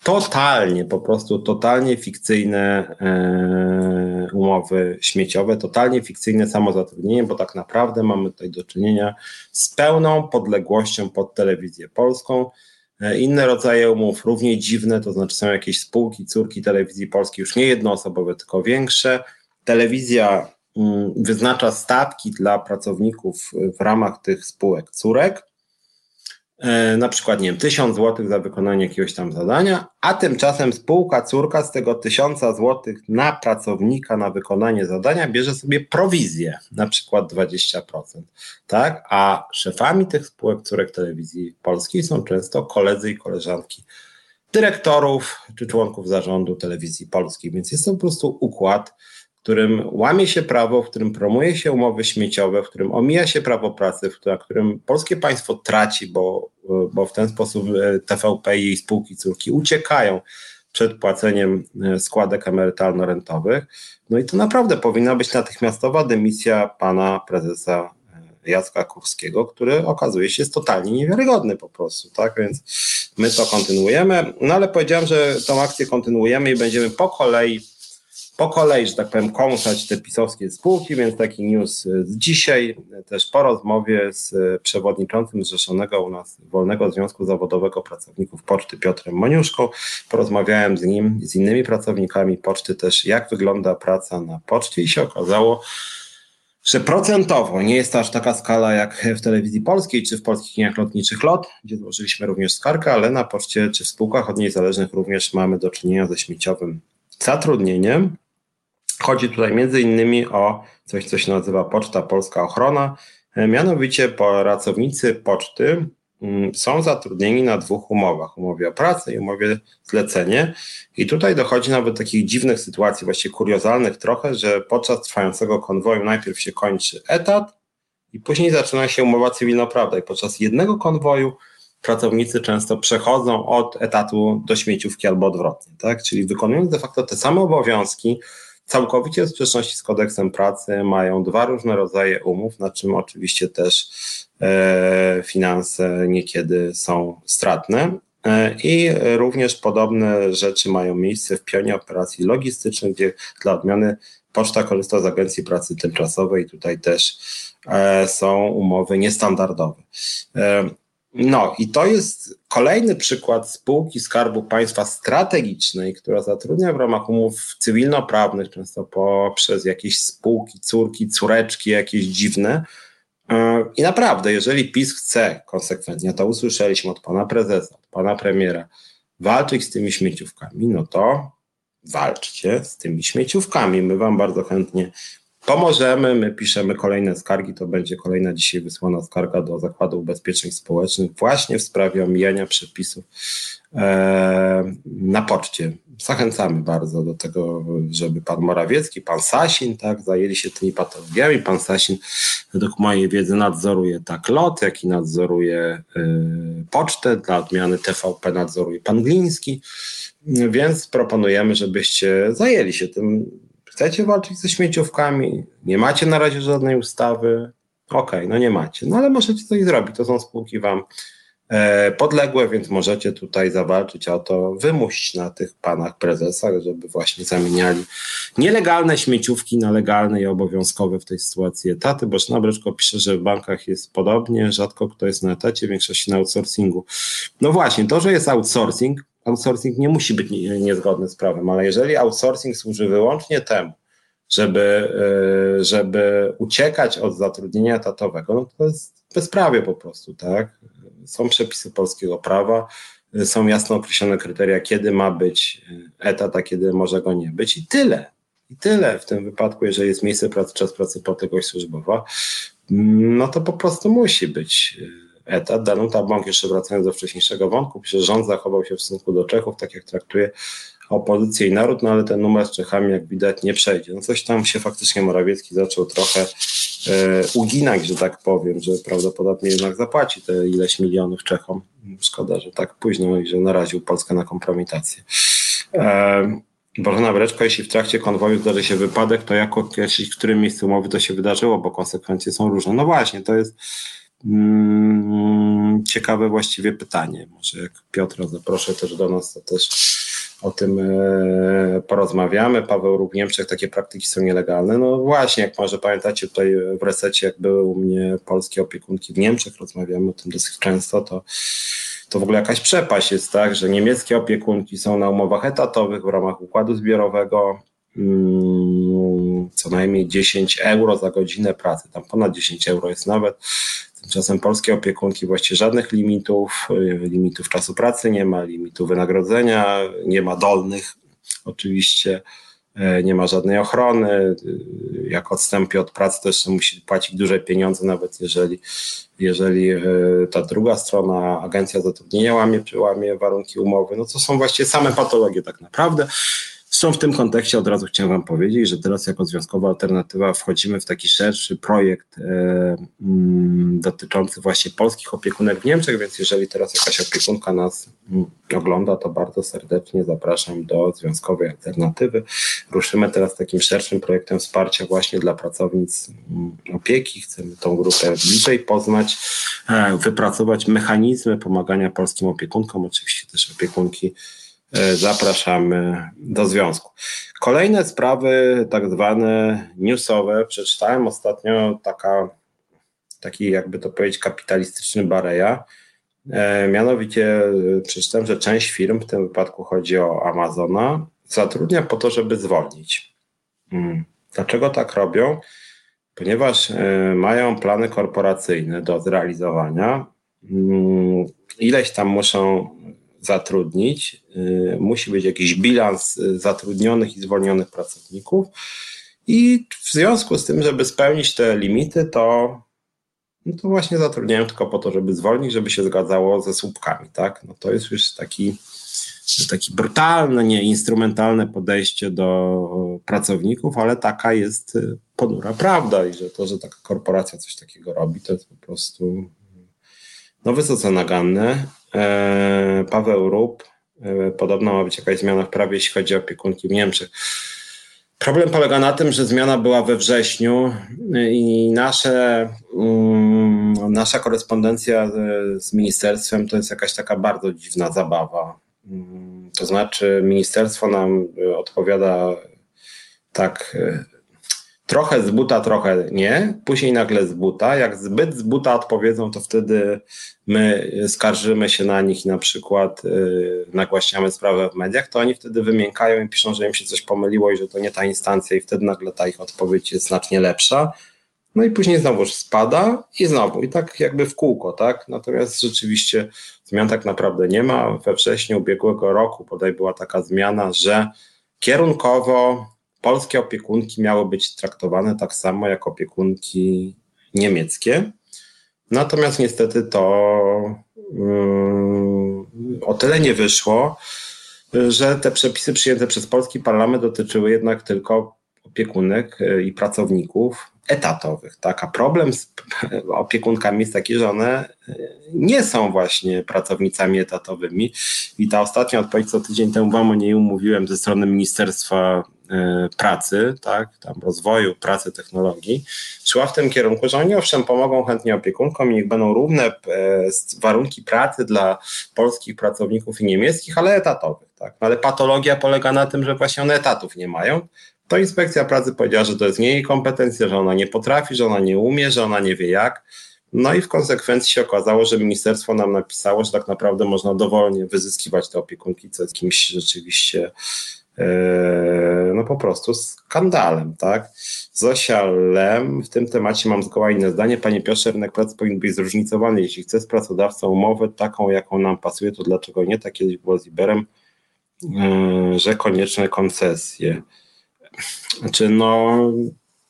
totalnie, po prostu totalnie fikcyjne e, umowy śmieciowe, totalnie fikcyjne samozatrudnienie, bo tak naprawdę mamy tutaj do czynienia z pełną podległością pod telewizję polską. E, inne rodzaje umów, równie dziwne, to znaczy są jakieś spółki, córki telewizji polskiej, już nie jednoosobowe, tylko większe. Telewizja mm, wyznacza stawki dla pracowników w ramach tych spółek córek na przykład, nie wiem, 1000 zł za wykonanie jakiegoś tam zadania, a tymczasem spółka córka z tego 1000 zł na pracownika na wykonanie zadania bierze sobie prowizję, na przykład 20%, tak? A szefami tych spółek córek telewizji polskiej są często koledzy i koleżanki dyrektorów czy członków zarządu telewizji polskiej, więc jest to po prostu układ, którym łamie się prawo, w którym promuje się umowy śmieciowe, w którym omija się prawo pracy, w którym polskie państwo traci, bo, bo w ten sposób e, TVP i jej spółki córki uciekają przed płaceniem e, składek emerytalno-rentowych. No i to naprawdę powinna być natychmiastowa dymisja pana prezesa Jacka Kurskiego, który okazuje się jest totalnie niewiarygodny po prostu, tak? Więc my to kontynuujemy. No ale powiedziałem, że tą akcję kontynuujemy i będziemy po kolei po kolei, że tak powiem, kąsać te pisowskie spółki, więc taki news z dzisiaj, też po rozmowie z przewodniczącym Zrzeszonego u nas Wolnego Związku Zawodowego Pracowników Poczty Piotrem Moniuszką, porozmawiałem z nim, z innymi pracownikami poczty też, jak wygląda praca na poczcie i się okazało, że procentowo nie jest to aż taka skala jak w telewizji polskiej czy w polskich liniach lotniczych LOT, gdzie złożyliśmy również skargę, ale na poczcie czy w spółkach od niej zależnych również mamy do czynienia ze śmieciowym zatrudnieniem. Chodzi tutaj między innymi o coś, co się nazywa Poczta Polska Ochrona. Mianowicie pracownicy poczty mm, są zatrudnieni na dwóch umowach, umowie o pracę i umowie zlecenie. I tutaj dochodzi nawet do takich dziwnych sytuacji, właściwie kuriozalnych trochę, że podczas trwającego konwoju najpierw się kończy etat i później zaczyna się umowa cywilnoprawna i podczas jednego konwoju pracownicy często przechodzą od etatu do śmieciówki albo odwrotnie, tak? Czyli wykonując de facto te same obowiązki, całkowicie sprzeczności z kodeksem pracy, mają dwa różne rodzaje umów, na czym oczywiście też e, finanse niekiedy są stratne. E, I również podobne rzeczy mają miejsce w pionie operacji logistycznych, gdzie dla odmiany poczta korzysta z agencji pracy tymczasowej. Tutaj też e, są umowy niestandardowe. E, no i to jest kolejny przykład spółki Skarbu Państwa strategicznej, która zatrudnia w ramach umów cywilnoprawnych, często poprzez jakieś spółki, córki, córeczki jakieś dziwne. I naprawdę, jeżeli PiS chce konsekwentnie, to usłyszeliśmy od pana prezesa, od pana premiera, walczyć z tymi śmieciówkami, no to walczcie z tymi śmieciówkami. My wam bardzo chętnie Pomożemy, my piszemy kolejne skargi, to będzie kolejna dzisiaj wysłana skarga do Zakładu Ubezpieczeń Społecznych właśnie w sprawie omijania przepisów e, na poczcie. Zachęcamy bardzo do tego, żeby pan Morawiecki, pan Sasin, tak, zajęli się tymi patologiami. Pan Sasin, według mojej wiedzy, nadzoruje tak LOT, jak i nadzoruje y, pocztę. Dla odmiany TVP nadzoruje pan Gliński. Więc proponujemy, żebyście zajęli się tym Chcecie walczyć ze śmieciówkami? Nie macie na razie żadnej ustawy? Okej, okay, no nie macie. No ale możecie coś zrobić. To są spółki wam e, podległe, więc możecie tutaj zawalczyć o to, wymusić na tych panach prezesach, żeby właśnie zamieniali nielegalne śmieciówki na legalne i obowiązkowe w tej sytuacji etaty, bo Sznabreczko pisze, że w bankach jest podobnie, rzadko kto jest na etacie, większość na outsourcingu. No właśnie, to, że jest outsourcing, outsourcing nie musi być niezgodny z prawem, ale jeżeli outsourcing służy wyłącznie temu, żeby, e, żeby uciekać od zatrudnienia etatowego, no to jest bezprawie po prostu, tak? Są przepisy polskiego prawa, są jasno określone kryteria, kiedy ma być etat, a kiedy może go nie być i tyle. I tyle w tym wypadku, jeżeli jest miejsce pracy, czas pracy, płatność służbowa, no to po prostu musi być etat. Danuta Bąk, jeszcze wracając do wcześniejszego wątku, pisze, rząd zachował się w stosunku do Czechów, tak jak traktuje opozycję i naród, no ale ten numer z Czechami, jak widać, nie przejdzie. No coś tam się faktycznie Morawiecki zaczął trochę e, uginać, że tak powiem, że prawdopodobnie jednak zapłaci te ileś milionów Czechom. Szkoda, że tak późno i że naraził Polskę na kompromitację. E, Bożena Breczko, jeśli w trakcie konwoju zdarzy się wypadek, to jak określić, w którym miejscu umowy to się wydarzyło, bo konsekwencje są różne. No właśnie, to jest ciekawe właściwie pytanie. Może jak Piotra zaproszę też do nas, to też o tym e, porozmawiamy. Paweł Rób w Niemczech takie praktyki są nielegalne. No właśnie, jak może pamiętacie tutaj w resecie, jak były u mnie polskie opiekunki w Niemczech, rozmawiamy o tym dosyć często, to to w ogóle jakaś przepaść jest, tak, że niemieckie opiekunki są na umowach etatowych w ramach układu zbiorowego, mm, co najmniej 10 euro za godzinę pracy, tam ponad 10 euro jest nawet, Tymczasem polskie opiekunki właściwie żadnych limitów, y, limitów czasu pracy nie ma, limitu wynagrodzenia, nie ma dolnych oczywiście, e, nie ma żadnej ochrony. Y, jak odstępie od pracy też musi płacić duże pieniądze, nawet jeżeli, jeżeli ta druga strona, agencja zatrudnienia łamie, łamie warunki umowy. No to są właściwie same patologie tak naprawdę. Zresztą w tym kontekście od razu chciałem Wam powiedzieć, że teraz jako Związkowa Alternatywa wchodzimy w taki szerszy projekt e, mm, dotyczący właśnie polskich opiekunek w Niemczech, więc jeżeli teraz jakaś opiekunka nas mm, ogląda, to bardzo serdecznie zapraszam do Związkowej Alternatywy. Ruszymy teraz takim szerszym projektem wsparcia właśnie dla pracownic mm, opieki. Chcemy tą grupę bliżej poznać, e, wypracować mechanizmy pomagania polskim opiekunkom, oczywiście też opiekunki zapraszamy do związku. Kolejne sprawy, tak zwane newsowe, przeczytałem ostatnio taka, taki, jakby to powiedzieć, kapitalistyczny bareja. E, mianowicie e, przeczytałem, że część firm, w tym wypadku chodzi o Amazona, zatrudnia po to, żeby zwolnić. Hmm. Dlaczego tak robią? Ponieważ mają plany korporacyjne do zrealizowania. Hmm. Ileś tam muszą zatrudnić, y, musi być jakiś bilans y, zatrudnionych i zwolnionych pracowników. I w związku z tym, żeby spełnić te limity, to, no to właśnie zatrudniają tylko po to, żeby zwolnić, żeby się zgadzało ze słupkami. Tak? No to jest już taki, taki brutalne, nie instrumentalne podejście do pracowników, ale taka jest y, ponura prawda i że to, że taka korporacja coś takiego robi, to jest po prostu no wysoce naganne Paweł Rób. E, podobno ma być jakaś zmiana w prawie, jeśli chodzi o opiekunki w Niemczech. Problem polega na tym, że zmiana była we wrześniu i nasze, um, nasza korespondencja z ministerstwem to jest jakaś taka bardzo dziwna zabawa. Um, to znaczy, ministerstwo nam odpowiada tak trochę z buta, trochę nie, później nagle z buta. Jak zbyt z buta odpowiedzą, to wtedy my skarżymy się na nich i na przykład yy, nagłaśniamy sprawę w mediach, to oni wtedy wymiękają i piszą, że im się coś pomyliło i że to nie ta instancja i wtedy nagle ta ich odpowiedź jest znacznie lepsza. No i później znowu spada i znowu i tak jakby w kółko, tak? Natomiast rzeczywiście zmian tak naprawdę nie ma. We wrześniu ubiegłego roku bodaj była taka zmiana, że kierunkowo polskie opiekunki miały być traktowane tak samo jak opiekunki niemieckie. Natomiast niestety to yy, o tyle nie wyszło, że te przepisy przyjęte przez polski parlament dotyczyły jednak tylko opiekunek yy, i pracowników etatowych. Tak? A problem z opiekunkami jest taki, że one yy, nie są właśnie pracownicami etatowymi. I ta ostatnia odpowiedź, co tydzień temu wam o niej umówiłem ze strony Ministerstwa E, pracy, tak, tam rozwoju pracy, technologii, szła w tym kierunku, że oni owszem pomogą chętnie opiekunkom i niech będą równe e, warunki pracy dla polskich pracowników i niemieckich, ale etatowych. Tak. No, ale patologia polega na tym, że właśnie one etatów nie mają. To inspekcja pracy powiedziała, że to jest nie jej kompetencja, że ona nie potrafi, że ona nie umie, że ona nie wie jak. No i w konsekwencji się okazało, że ministerstwo nam napisało, że tak naprawdę można dowolnie wyzyskiwać te opiekunki, co jest kimś rzeczywiście no po prostu skandalem, tak? Zosia Lem, w tym temacie mam zgoła inne zdanie. Panie Piotrze, rynek pracy powinien być zróżnicowany. Jeśli chce z pracodawcą umowę taką, jaką nam pasuje, to dlaczego nie? Tak kiedyś było z Iberem, yy, że konieczne koncesje. Znaczy, no,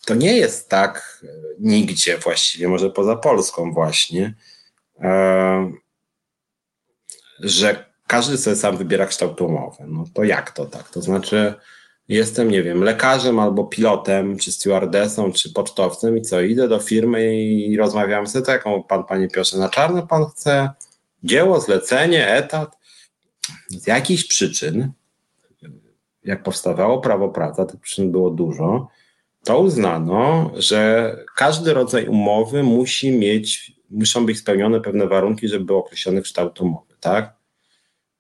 to nie jest tak nigdzie właściwie, może poza Polską właśnie, yy, że każdy sobie sam wybiera kształt umowy. No to jak to tak? To znaczy, jestem, nie wiem, lekarzem albo pilotem, czy stewardessą, czy pocztowcem i co, idę do firmy i rozmawiam z jaką pan, panie Piotrze, na czarno pan chce dzieło, zlecenie, etat. Z jakichś przyczyn, jak powstawało prawo pracy, tych przyczyn było dużo, to uznano, że każdy rodzaj umowy musi mieć, muszą być spełnione pewne warunki, żeby był określony kształt umowy, tak?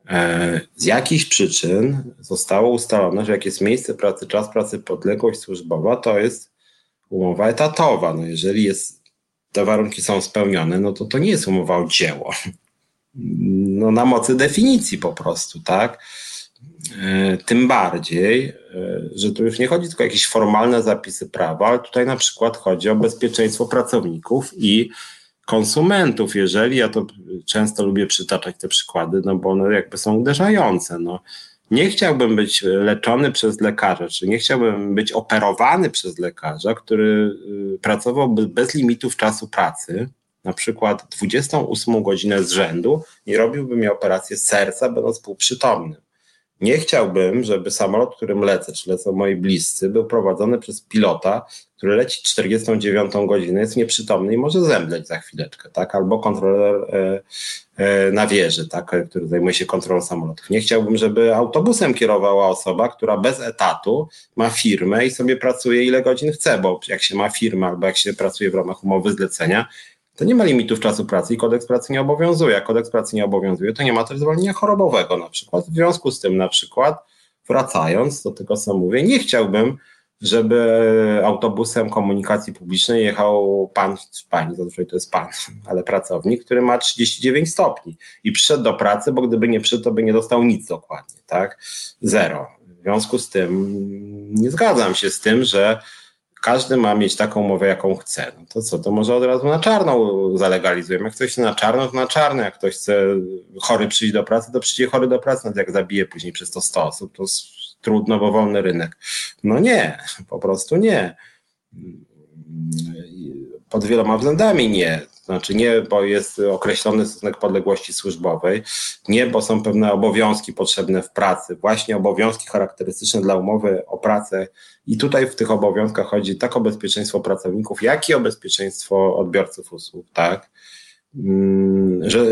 E, z jakichś przyczyn zostało ustalone, że jak jest miejsce pracy, czas pracy, podległość służbowa, to jest umowa etatowa. No jeżeli jest, te warunki są spełnione, no to to nie jest umowa o dzieło. No na mocy definicji po prostu, tak? E, tym bardziej, e, że tu już nie chodzi tylko o jakieś formalne zapisy prawa, ale tutaj na przykład chodzi o bezpieczeństwo pracowników i konsumentów, jeżeli, ja to często lubię przytaczać te przykłady, no bo one jakby są uderzające. No. Nie chciałbym być leczony przez lekarza, czy nie chciałbym być operowany przez lekarza, który y, pracowałby bez limitów czasu pracy, na przykład 28 godzinę z rzędu i robiłby mi operację serca, będąc półprzytomnym. Nie chciałbym, żeby samolot, którym lecę, czy lecą moi bliscy, był prowadzony przez pilota, który leci 49 godzinę, jest nieprzytomny i może zemdleć za chwileczkę, tak? Albo kontroler e, e, na wieży, tak? który zajmuje się kontrolą samolotów. Nie chciałbym, żeby autobusem kierowała osoba, która bez etatu ma firmę i sobie pracuje ile godzin chce, bo jak się ma firmę albo jak się pracuje w ramach umowy zlecenia, to nie ma limitów czasu pracy i kodeks pracy nie obowiązuje. Jak kodeks pracy nie obowiązuje, to nie ma też zwolnienia chorobowego na przykład. W związku z tym na przykład, wracając do tego, co mówię, nie chciałbym, żeby autobusem komunikacji publicznej jechał pan, pani, zazwyczaj to jest pan, ale pracownik, który ma 39 stopni i przyszedł do pracy, bo gdyby nie przyszedł, to by nie dostał nic dokładnie, tak? Zero. W związku z tym nie zgadzam się z tym, że każdy ma mieć taką umowę, jaką chce. No to co, to może od razu na czarno zalegalizujemy. Jak ktoś chce na czarno, to na czarno. Jak ktoś chce chory przyjść do pracy, to przyjdzie chory do pracy. No jak zabije później przez to 100 osób, to trudno, bo wolny rynek. No nie, po prostu nie. Pod wieloma względami nie. Znaczy nie, bo jest określony stosunek podległości służbowej, nie, bo są pewne obowiązki potrzebne w pracy, właśnie obowiązki charakterystyczne dla umowy o pracę i tutaj w tych obowiązkach chodzi tak o bezpieczeństwo pracowników, jak i o bezpieczeństwo odbiorców usług, tak? Mm, że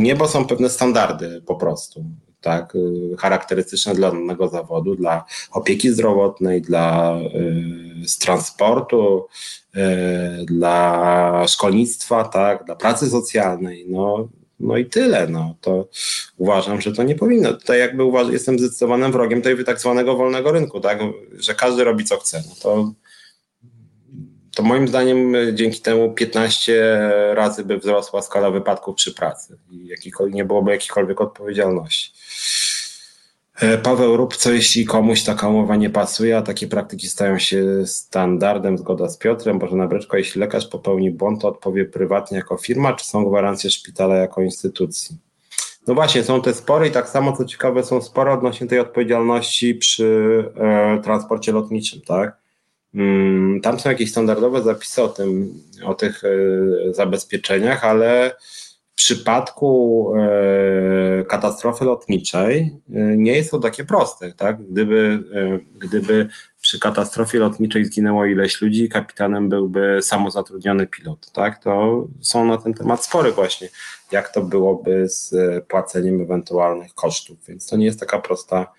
nie, bo są pewne standardy po prostu tak, y, charakterystyczne dla danego zawodu, dla opieki zdrowotnej, dla y, z transportu, y, dla szkolnictwa, tak, dla pracy socjalnej, no, no i tyle, no, to uważam, że to nie powinno, tutaj jakby uważam, jestem zdecydowanym wrogiem tej tak zwanego wolnego rynku, tak, że każdy robi co chce, no to to moim zdaniem dzięki temu 15 razy by wzrosła skala wypadków przy pracy i nie byłoby jakiejkolwiek odpowiedzialności. E, Paweł, rób co jeśli komuś taka umowa nie pasuje, a takie praktyki stają się standardem, zgoda z Piotrem. Boże Breczko, jeśli lekarz popełni błąd, to odpowie prywatnie jako firma, czy są gwarancje szpitala jako instytucji? No właśnie, są te spory i tak samo, co ciekawe, są spory odnośnie tej odpowiedzialności przy e, transporcie lotniczym, tak? Mm, tam są jakieś standardowe zapisy o tym, o tych e, zabezpieczeniach, ale w przypadku e, katastrofy lotniczej e, nie jest to takie proste. Tak? Gdyby, gdyby przy katastrofie lotniczej zginęło ileś ludzi, kapitanem byłby samozatrudniony pilot. Tak? To są na ten temat spory właśnie, jak to byłoby z płaceniem ewentualnych kosztów. Więc to nie jest taka prosta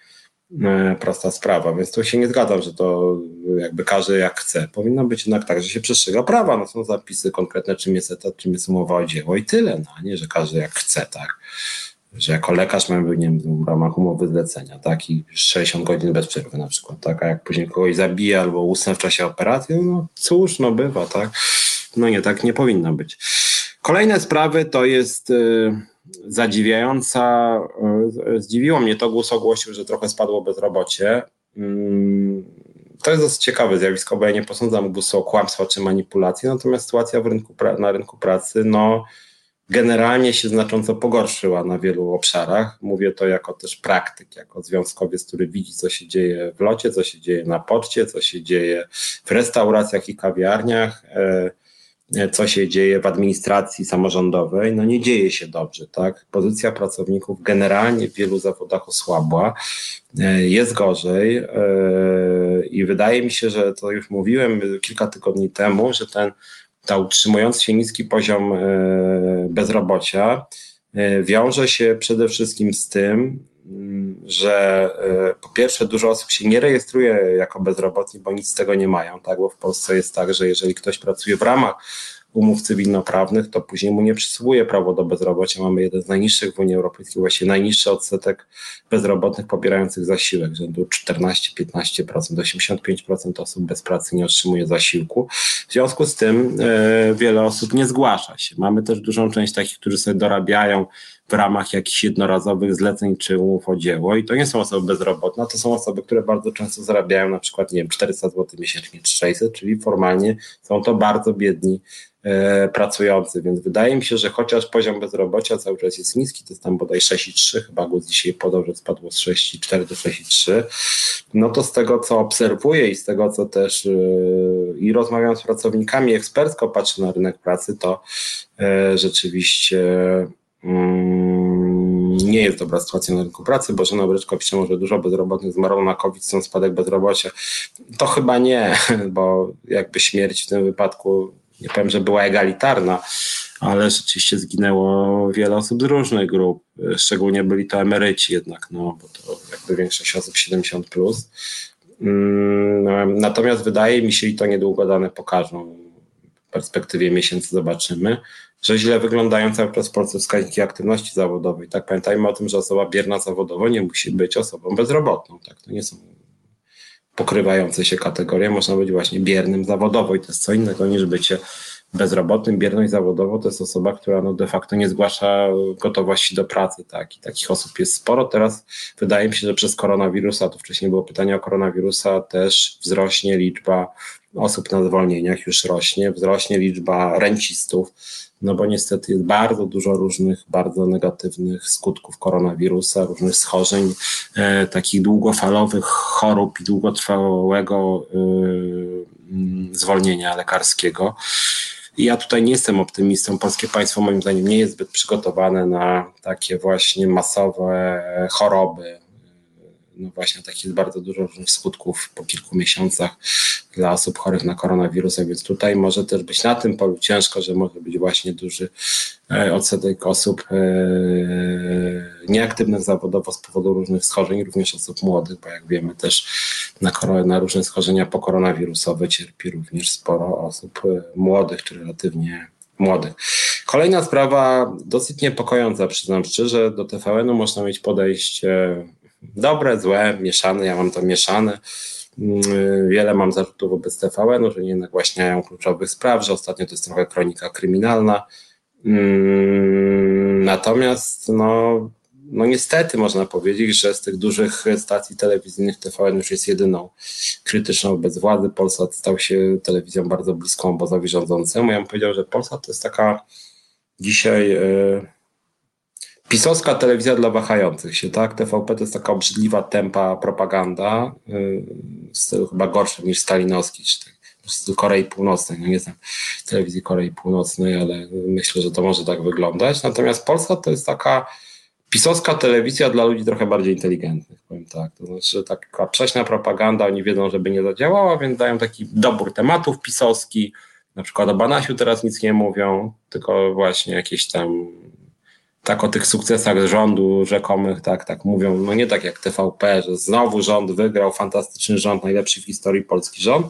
prosta sprawa, więc tu się nie zgadzam, że to jakby każdy jak chce. Powinno być jednak tak, że się przestrzega prawa, no są zapisy konkretne, czym jest etat, czym jest umowa o dzieło i tyle, no a nie, że każdy jak chce, tak. Że jako lekarz mamy nie w ramach umowy zlecenia, tak, i 60 godzin bez przerwy na przykład, tak, a jak później kogoś zabije albo usnę w czasie operacji, no cóż, no bywa, tak. No nie, tak nie powinno być. Kolejne sprawy to jest... Yy, zadziwiająca. E, zdziwiło mnie to, głos ogłosił, że trochę spadło bezrobocie. Mm, to jest dosyć ciekawe zjawisko, bo ja nie posądzam GUS o kłamstwo czy manipulację, natomiast sytuacja rynku na rynku pracy no, generalnie się znacząco pogorszyła na wielu obszarach. Mówię to jako też praktyk, jako związkowiec, który widzi, co się dzieje w locie, co się dzieje na poczcie, co się dzieje w restauracjach i kawiarniach. E, co się dzieje w administracji samorządowej, no nie dzieje się dobrze, tak? Pozycja pracowników generalnie w wielu zawodach osłabła, e, jest gorzej e, i wydaje mi się, że to już mówiłem kilka tygodni temu, że ten ta utrzymujący się niski poziom bezrobocia wiąże się przede wszystkim z tym, że e, po pierwsze dużo osób się nie rejestruje jako bezrobotni, bo nic z tego nie mają, tak? bo w Polsce jest tak, że jeżeli ktoś pracuje w ramach umów cywilnoprawnych, to później mu nie przysługuje prawo do bezrobocia. Mamy jeden z najniższych w Unii Europejskiej, właśnie najniższy odsetek bezrobotnych pobierających zasiłek, rzędu 14-15%, 85% osób bez pracy nie otrzymuje zasiłku. W związku z tym e, wiele osób nie zgłasza się. Mamy też dużą część takich, którzy sobie dorabiają w ramach jakichś jednorazowych zleceń czy umów o dzieło. I to nie są osoby bezrobotne, to są osoby, które bardzo często zarabiają na przykład, nie wiem, 400 zł miesięcznie czy 600, czyli formalnie są to bardzo biedni e, pracujący, więc wydaje mi się, że chociaż poziom bezrobocia cały czas jest niski, to jest tam bodaj 6,3, chyba go dzisiaj podał, że spadło z 6,4 do 6,3, no to z tego, co obserwuję i z tego, co też e, i rozmawiam z pracownikami, ekspercko patrzę na rynek pracy, to e, rzeczywiście nie jest dobra sytuacja na rynku pracy. Bożena Bryczko pisze, może dużo bezrobotnych zmarło na COVID, są spadek bezrobocia. To chyba nie, bo jakby śmierć w tym wypadku, nie powiem, że była egalitarna, ale rzeczywiście zginęło wiele osób z różnych grup, szczególnie byli to emeryci jednak, no bo to jakby większość osób 70+. Plus. Mm, natomiast wydaje mi się, i to niedługo dane pokażą, w perspektywie miesięcy zobaczymy, że źle wyglądają cały czas w Polsce wskaźniki aktywności zawodowej. Tak pamiętajmy o tym, że osoba bierna zawodowo nie musi być osobą bezrobotną. Tak? To nie są pokrywające się kategorie. Można być właśnie biernym zawodowo i to jest co innego niż bycie bezrobotnym. Bierność zawodowo to jest osoba, która no de facto nie zgłasza gotowości do pracy. Tak? I takich osób jest sporo. Teraz wydaje mi się, że przez koronawirusa, to wcześniej było pytanie o koronawirusa, też wzrośnie liczba osób na zwolnieniach, już rośnie, wzrośnie liczba rencistów, no bo niestety jest bardzo dużo różnych, bardzo negatywnych skutków koronawirusa, różnych schorzeń, e, takich długofalowych chorób i długotrwałego y, zwolnienia lekarskiego. Ja tutaj nie jestem optymistą. Polskie państwo moim zdaniem nie jest zbyt przygotowane na takie właśnie masowe choroby, no właśnie takich bardzo dużo różnych skutków po kilku miesiącach dla osób chorych na koronawirusa, więc tutaj może też być na tym polu ciężko, że może być właśnie duży e, odsetek osób e, nieaktywnych zawodowo z powodu różnych schorzeń, również osób młodych, bo jak wiemy też na, na różne schorzenia pokoronawirusowe cierpi również sporo osób e, młodych czy relatywnie młodych. Kolejna sprawa, dosyć niepokojąca, przyznam szczerze, do TVN-u można mieć podejście dobre, złe, mieszane, ja mam to mieszane. Mm, wiele mam zarzutów wobec TVN, że nie nagłaśniają kluczowych spraw, że ostatnio to jest trochę kronika kryminalna. Mm, natomiast no, no niestety można powiedzieć, że z tych dużych stacji telewizyjnych TVN już jest jedyną krytyczną wobec władzy. Polsat stał się telewizją bardzo bliską obozowi rządzącemu. Ja bym powiedział, że Polsat to jest taka dzisiaj... Yy, pisowska telewizja dla wahających się, tak? TVP to jest taka obrzydliwa, tempa propaganda, yy, w stylu chyba gorszym niż stalinowski, czy tak, w stylu Korei Północnej. No nie znam telewizji Korei Północnej, ale myślę, że to może tak wyglądać. Natomiast Polska to jest taka pisowska telewizja dla ludzi trochę bardziej inteligentnych, powiem tak. To znaczy, że taka prześna propaganda, oni wiedzą, żeby nie zadziałała, więc dają taki dobór tematów pisowski, na przykład o Banasiu teraz nic nie mówią, tylko właśnie jakieś tam tak o tych sukcesach rządu rzekomych, tak, tak mówią, no nie tak jak TVP, że znowu rząd wygrał, fantastyczny rząd, najlepszy w historii polski rząd,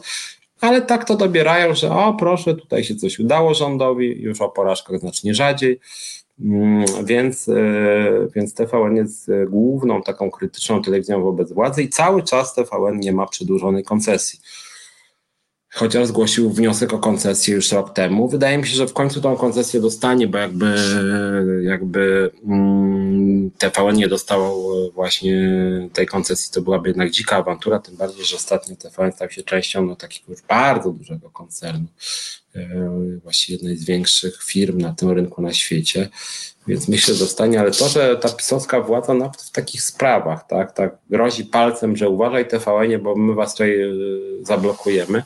ale tak to dobierają, że o proszę, tutaj się coś udało rządowi, już o porażkach znacznie rzadziej, mm, więc, e, więc TVN jest główną taką krytyczną telewizją wobec władzy i cały czas TVN nie ma przedłużonej koncesji chociaż zgłosił wniosek o koncesję już rok temu. Wydaje mi się, że w końcu tą koncesję dostanie, bo jakby, jakby mm, TVN nie dostał właśnie tej koncesji, to byłaby jednak dzika awantura, tym bardziej, że ostatnio TVN stał się częścią no, takiego już bardzo dużego koncernu, e, właściwie jednej z większych firm na tym rynku na świecie. Więc myślę, że dostanie, ale to, że ta pisowska władza nawet w takich sprawach, tak, tak grozi palcem, że uważaj TVN, bo my was tutaj e, zablokujemy,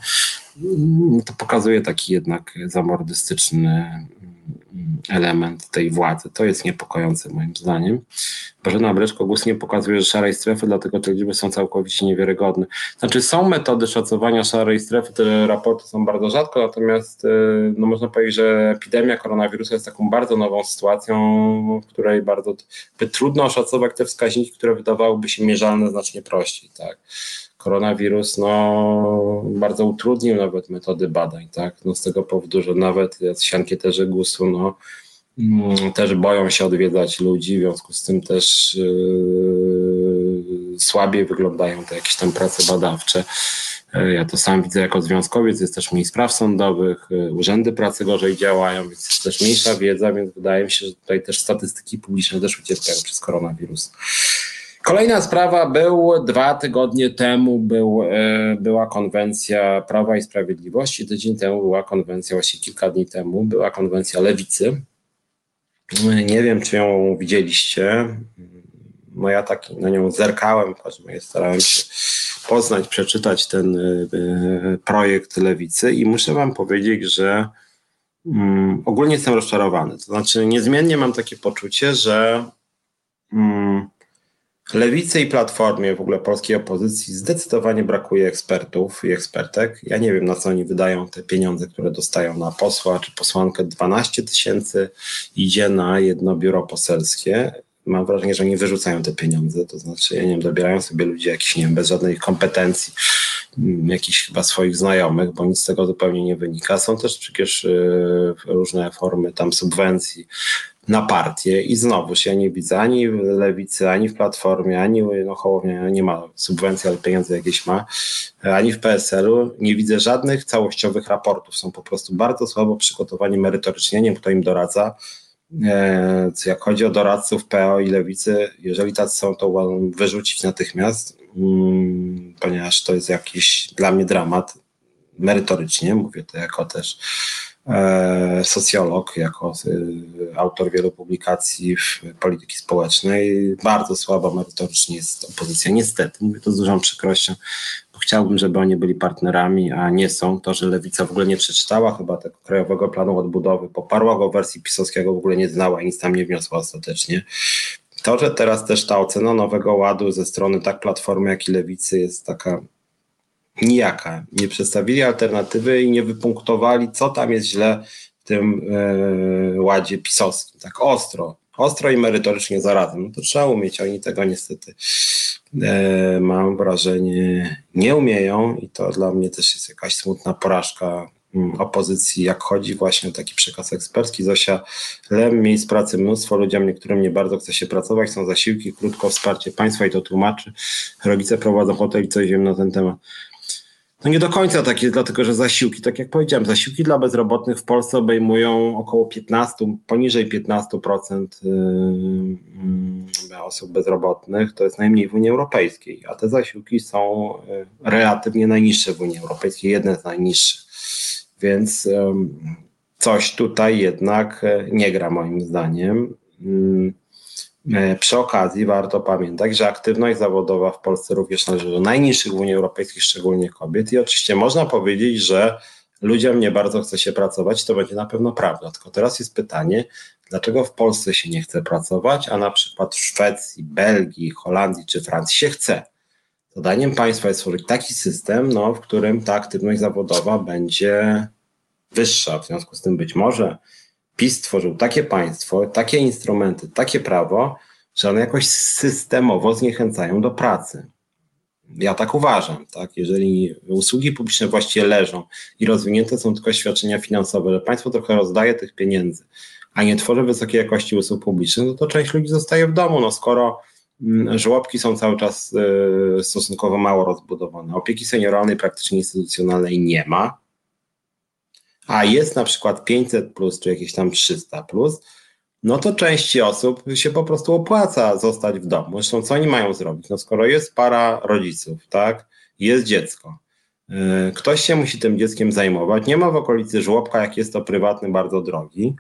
to pokazuje taki jednak zamordystyczny mm, element tej władzy. To jest niepokojące moim zdaniem. Bożena Breczko głos nie pokazuje, szarej strefy, dlatego te liczby są całkowicie niewiarygodne. Znaczy są metody szacowania szarej strefy, te raporty są bardzo rzadko, natomiast y, no można powiedzieć, że epidemia koronawirusa jest taką bardzo nową sytuacją, w której bardzo trudno oszacować te wskaźniki, które wydawałyby się mierzalne znacznie prościej. Tak? Koronawirus no, bardzo utrudnił nawet metody badań, tak? No, z tego powodu, że nawet siankieterzy GUS-u no, mm, też boją się odwiedzać ludzi, w związku z tym też yy, słabiej wyglądają te jakieś tam prace badawcze. Yy, ja to sam widzę jako związkowiec, jest też mniej spraw sądowych, yy, urzędy pracy gorzej działają, więc jest też mniejsza wiedza, więc wydaje mi się, że tutaj też statystyki publiczne też ucierpiają przez koronawirus. Kolejna sprawa, był dwa tygodnie temu był, e, była konwencja Prawa i Sprawiedliwości, tydzień temu była konwencja, właściwie kilka dni temu była konwencja Lewicy. Nie wiem, czy ją widzieliście. No ja tak na nią zerkałem, starałem się poznać, przeczytać ten e, projekt Lewicy i muszę wam powiedzieć, że mm, ogólnie jestem rozczarowany. To znaczy niezmiennie mam takie poczucie, że mm, Lewicy i Platformie, w ogóle polskiej opozycji, zdecydowanie brakuje ekspertów i ekspertek. Ja nie wiem, na co oni wydają te pieniądze, które dostają na posła czy posłankę. 12 tysięcy idzie na jedno biuro poselskie. Mam wrażenie, że oni wyrzucają te pieniądze, to znaczy, ja nie wiem, dobierają sobie ludzi jakichś, nie wiem, bez żadnej kompetencji, mm, jakichś chyba swoich znajomych, bo nic z tego zupełnie nie wynika. Są też przecież y, różne formy tam subwencji na partię i znowuż ja nie widzę ani w Lewicy, ani w Platformie, ani no Hołownia nie ma subwencji, ale pieniądze jakieś ma, ani w PSL-u nie widzę żadnych całościowych raportów. Są po prostu bardzo słabo przygotowani merytorycznie, nie wiem kto im doradza. E, jak chodzi o doradców PO i Lewicy, jeżeli tacy są, to wyrzucić natychmiast, mm, ponieważ to jest jakiś dla mnie dramat merytorycznie, mówię to jako też socjolog, jako e, autor wielu publikacji w polityki społecznej. Bardzo słaba merytorycznie jest opozycja. Niestety, mówię to z dużą przykrością, bo chciałbym, żeby oni byli partnerami, a nie są. To, że Lewica w ogóle nie przeczytała chyba tego Krajowego Planu Odbudowy, poparła go w wersji pisowskiego, w ogóle nie znała i nic tam nie wniosła ostatecznie. To, że teraz też ta ocena Nowego Ładu ze strony tak Platformy, jak i Lewicy jest taka nijaka. Nie przedstawili alternatywy i nie wypunktowali, co tam jest źle w tym e, ładzie pisowskim. Tak ostro, ostro i merytorycznie zarazem. No to trzeba umieć, oni tego niestety e, mam wrażenie nie umieją i to dla mnie też jest jakaś smutna porażka mm, opozycji, jak chodzi właśnie o taki przekaz ekspercki. Zosia Lem, miejsc pracy mnóstwo, ludziom niektórym nie bardzo chce się pracować, są zasiłki, krótko wsparcie państwa i to tłumaczy. Rodzice prowadzą hotel i coś wiem na ten temat. No nie do końca tak jest, dlatego że zasiłki, tak jak powiedziałem, zasiłki dla bezrobotnych w Polsce obejmują około 15, poniżej 15% yy, osób bezrobotnych, to jest najmniej w Unii Europejskiej, a te zasiłki są yy, relatywnie najniższe w Unii Europejskiej, jedne z najniższych. Więc coś tutaj jednak yy, nie gra moim zdaniem. E, przy okazji warto pamiętać, że aktywność zawodowa w Polsce również należy do najniższych w Unii Europejskiej, szczególnie kobiet. I oczywiście można powiedzieć, że ludziom nie bardzo chce się pracować, to będzie na pewno prawda. Tylko teraz jest pytanie, dlaczego w Polsce się nie chce pracować, a na przykład w Szwecji, Belgii, Holandii czy Francji się chce. Zadaniem państwa jest stworzyć taki system, no, w którym ta aktywność zawodowa będzie wyższa. W związku z tym być może PiS stworzył takie państwo, takie instrumenty, takie prawo, że one jakoś systemowo zniechęcają do pracy. Ja tak uważam, tak? Jeżeli usługi publiczne właściwie leżą i rozwinięte są tylko świadczenia finansowe, że państwo trochę rozdaje tych pieniędzy, a nie tworzy wysokiej jakości usług publicznych, no to część ludzi zostaje w domu. No skoro mm, żłobki są cały czas y, stosunkowo mało rozbudowane, opieki senioralnej praktycznie instytucjonalnej nie ma, a jest na przykład 500 plus, czy jakieś tam 300 plus, no to części osób się po prostu opłaca zostać w domu. Zresztą co oni mają zrobić? No skoro jest para rodziców, tak, jest dziecko, yy, ktoś się musi tym dzieckiem zajmować, nie ma w okolicy żłobka, jak jest to prywatny, bardzo drogi,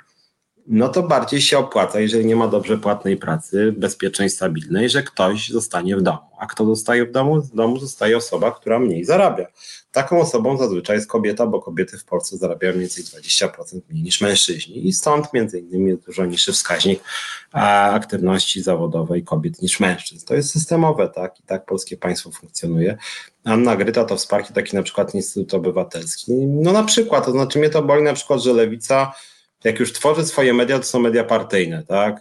no to bardziej się opłaca, jeżeli nie ma dobrze płatnej pracy, bezpiecznej, stabilnej, że ktoś zostanie w domu. A kto zostaje w domu? W domu zostaje osoba, która mniej zarabia. Taką osobą zazwyczaj jest kobieta, bo kobiety w Polsce zarabiają mniej więcej 20% mniej niż mężczyźni i stąd między innymi jest dużo niższy wskaźnik aktywności zawodowej kobiet niż mężczyzn. To jest systemowe, tak? I tak polskie państwo funkcjonuje. Anna Gryta to wsparcie taki na przykład Instytut Obywatelski. No na przykład, to znaczy mnie to boli na przykład, że lewica jak już tworzy swoje media, to są media partyjne, tak?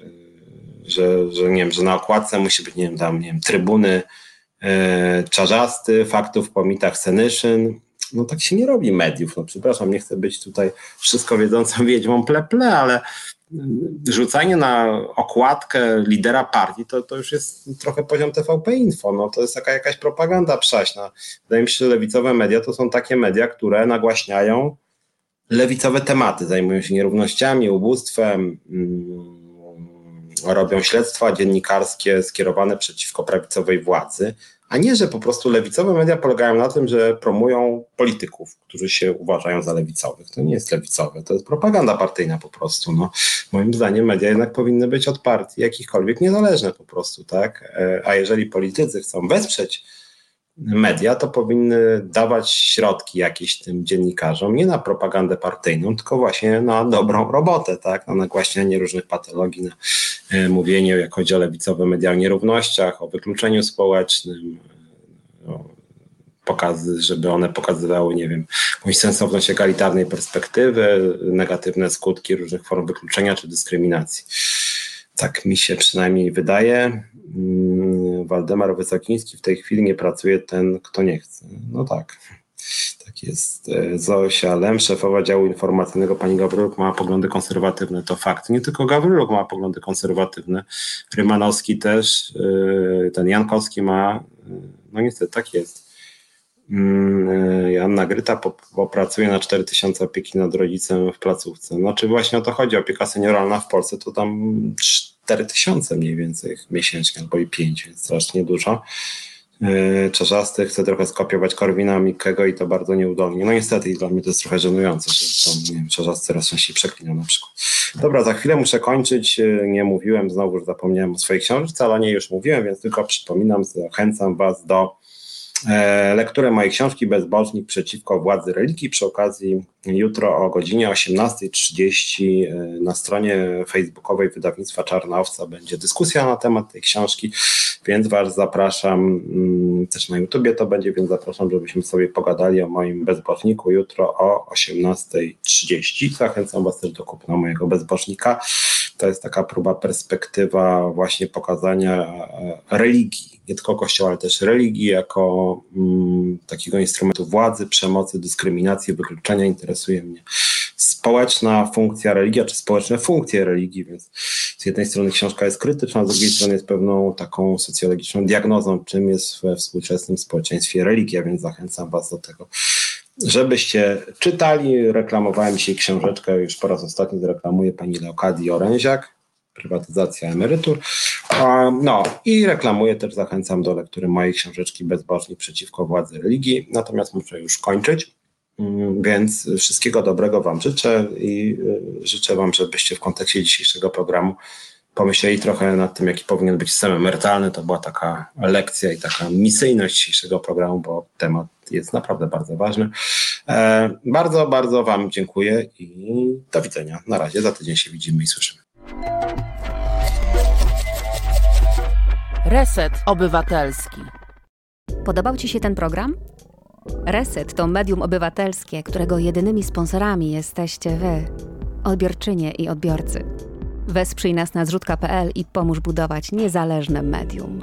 Yy, że, że nie wiem, że na okładce musi być, nie wiem, tam, nie wiem, trybuny yy, czarzasty, faktów po mitach Senyszyn. No tak się nie robi mediów. No przepraszam, nie chcę być tutaj wszystko wiedzącą wiedźmą ple, ple ale rzucanie na okładkę lidera partii, to, to już jest trochę poziom TVP Info. No, to jest taka jakaś propaganda przaśna. Wydaje mi się, że lewicowe media to są takie media, które nagłaśniają lewicowe tematy, zajmują się nierównościami, ubóstwem, mm, robią śledztwa dziennikarskie skierowane przeciwko prawicowej władzy, a nie, że po prostu lewicowe media polegają na tym, że promują polityków, którzy się uważają za lewicowych. To nie jest lewicowe, to jest propaganda partyjna po prostu. No, moim zdaniem media jednak powinny być od partii jakichkolwiek niezależne po prostu, tak? E, a jeżeli politycy chcą wesprzeć media to powinny dawać środki jakieś tym dziennikarzom, nie na propagandę partyjną, tylko właśnie na dobrą robotę, tak? na nagłaśnianie różnych patologii, na e, mówienie, jak o lewicowe media, o nierównościach, o wykluczeniu społecznym, pokazy, żeby one pokazywały, nie wiem, jakąś sensowność egalitarnej perspektywy, negatywne skutki różnych form wykluczenia czy dyskryminacji. Tak mi się przynajmniej wydaje. Mm, Waldemar Wysokiński w tej chwili nie pracuje ten, kto nie chce. No tak. Tak jest. E, Zosia Lem, szefowa działu informacyjnego, pani Gawryluk ma poglądy konserwatywne. To fakt. Nie tylko Gawryluk ma poglądy konserwatywne. Rymanowski też, e, ten Jankowski ma. e, No niestety, tak jest. Mm, Joanna Gryta popracuje na 4000 opieki nad rodzicem w placówce. No czy właśnie o to chodzi, opieka senioralna w Polsce to tam 4000 mniej więcej miesięcznie, albo i 5, więc strasznie dużo. Yy, Czarzasty chce trochę skopiować Korwina Mikkego i to bardzo nieudolnie. No niestety dla mnie to jest trochę żenujące, że tam, nie wiem, Czarzasty coraz częściej przeklinał na przykład. Dobra, za chwilę muszę kończyć. Yy, Nie mówiłem, znowu że zapomniałem o swojej książce, ale nie już mówiłem, więc tylko przypominam, zachęcam Was do e, lekturę mojej książki Bezbożnik przeciwko władzy religii. Przy okazji jutro o godzinie 18.30 e, na stronie facebookowej wydawnictwa Czarna Owca będzie dyskusja na temat tej książki, więc Was zapraszam, mm, też na YouTubie to będzie, więc zapraszam, żebyśmy sobie pogadali o moim bezbożniku jutro o 18.30. Zachęcam Was też do kupna mojego bezbożnika. To jest taka próba, perspektywa właśnie pokazania e, religii, nie tylko kościoła, ale też religii jako mm, takiego instrumentu władzy, przemocy, dyskryminacji, wykluczenia. Interesuje mnie społeczna funkcja religii, czy społeczne funkcje religii, więc z jednej strony książka jest krytyczna, z drugiej strony jest pewną taką socjologiczną diagnozą, czym jest we współczesnym społeczeństwie religia, więc zachęcam Was do tego, żebyście czytali. Reklamowałem dzisiaj książeczkę, już po raz ostatni zreklamuję pani Leokadii Oręziak, prywatyzacja emerytur. No i reklamuję też, zachęcam do lektury mojej książeczki Bezbożnik przeciwko władzy religii, natomiast muszę już kończyć. Mm, Więc wszystkiego dobrego Wam życzę i y, życzę Wam, żebyście w kontekście dzisiejszego programu pomyśleli trochę nad tym, jaki powinien być system emerytalny. To była taka lekcja i taka misyjność dzisiejszego programu, bo temat jest naprawdę bardzo ważny. E, bardzo, bardzo Wam dziękuję i do widzenia. Na razie, za tydzień się widzimy i słyszymy. Reset Obywatelski. Podobał Ci się ten program? Reset to medium obywatelskie, którego jedynymi sponsorami jesteście Wy, odbiorczynie i odbiorcy. Wesprzyj nas na zrzutka.pl i pomóż budować niezależne medium.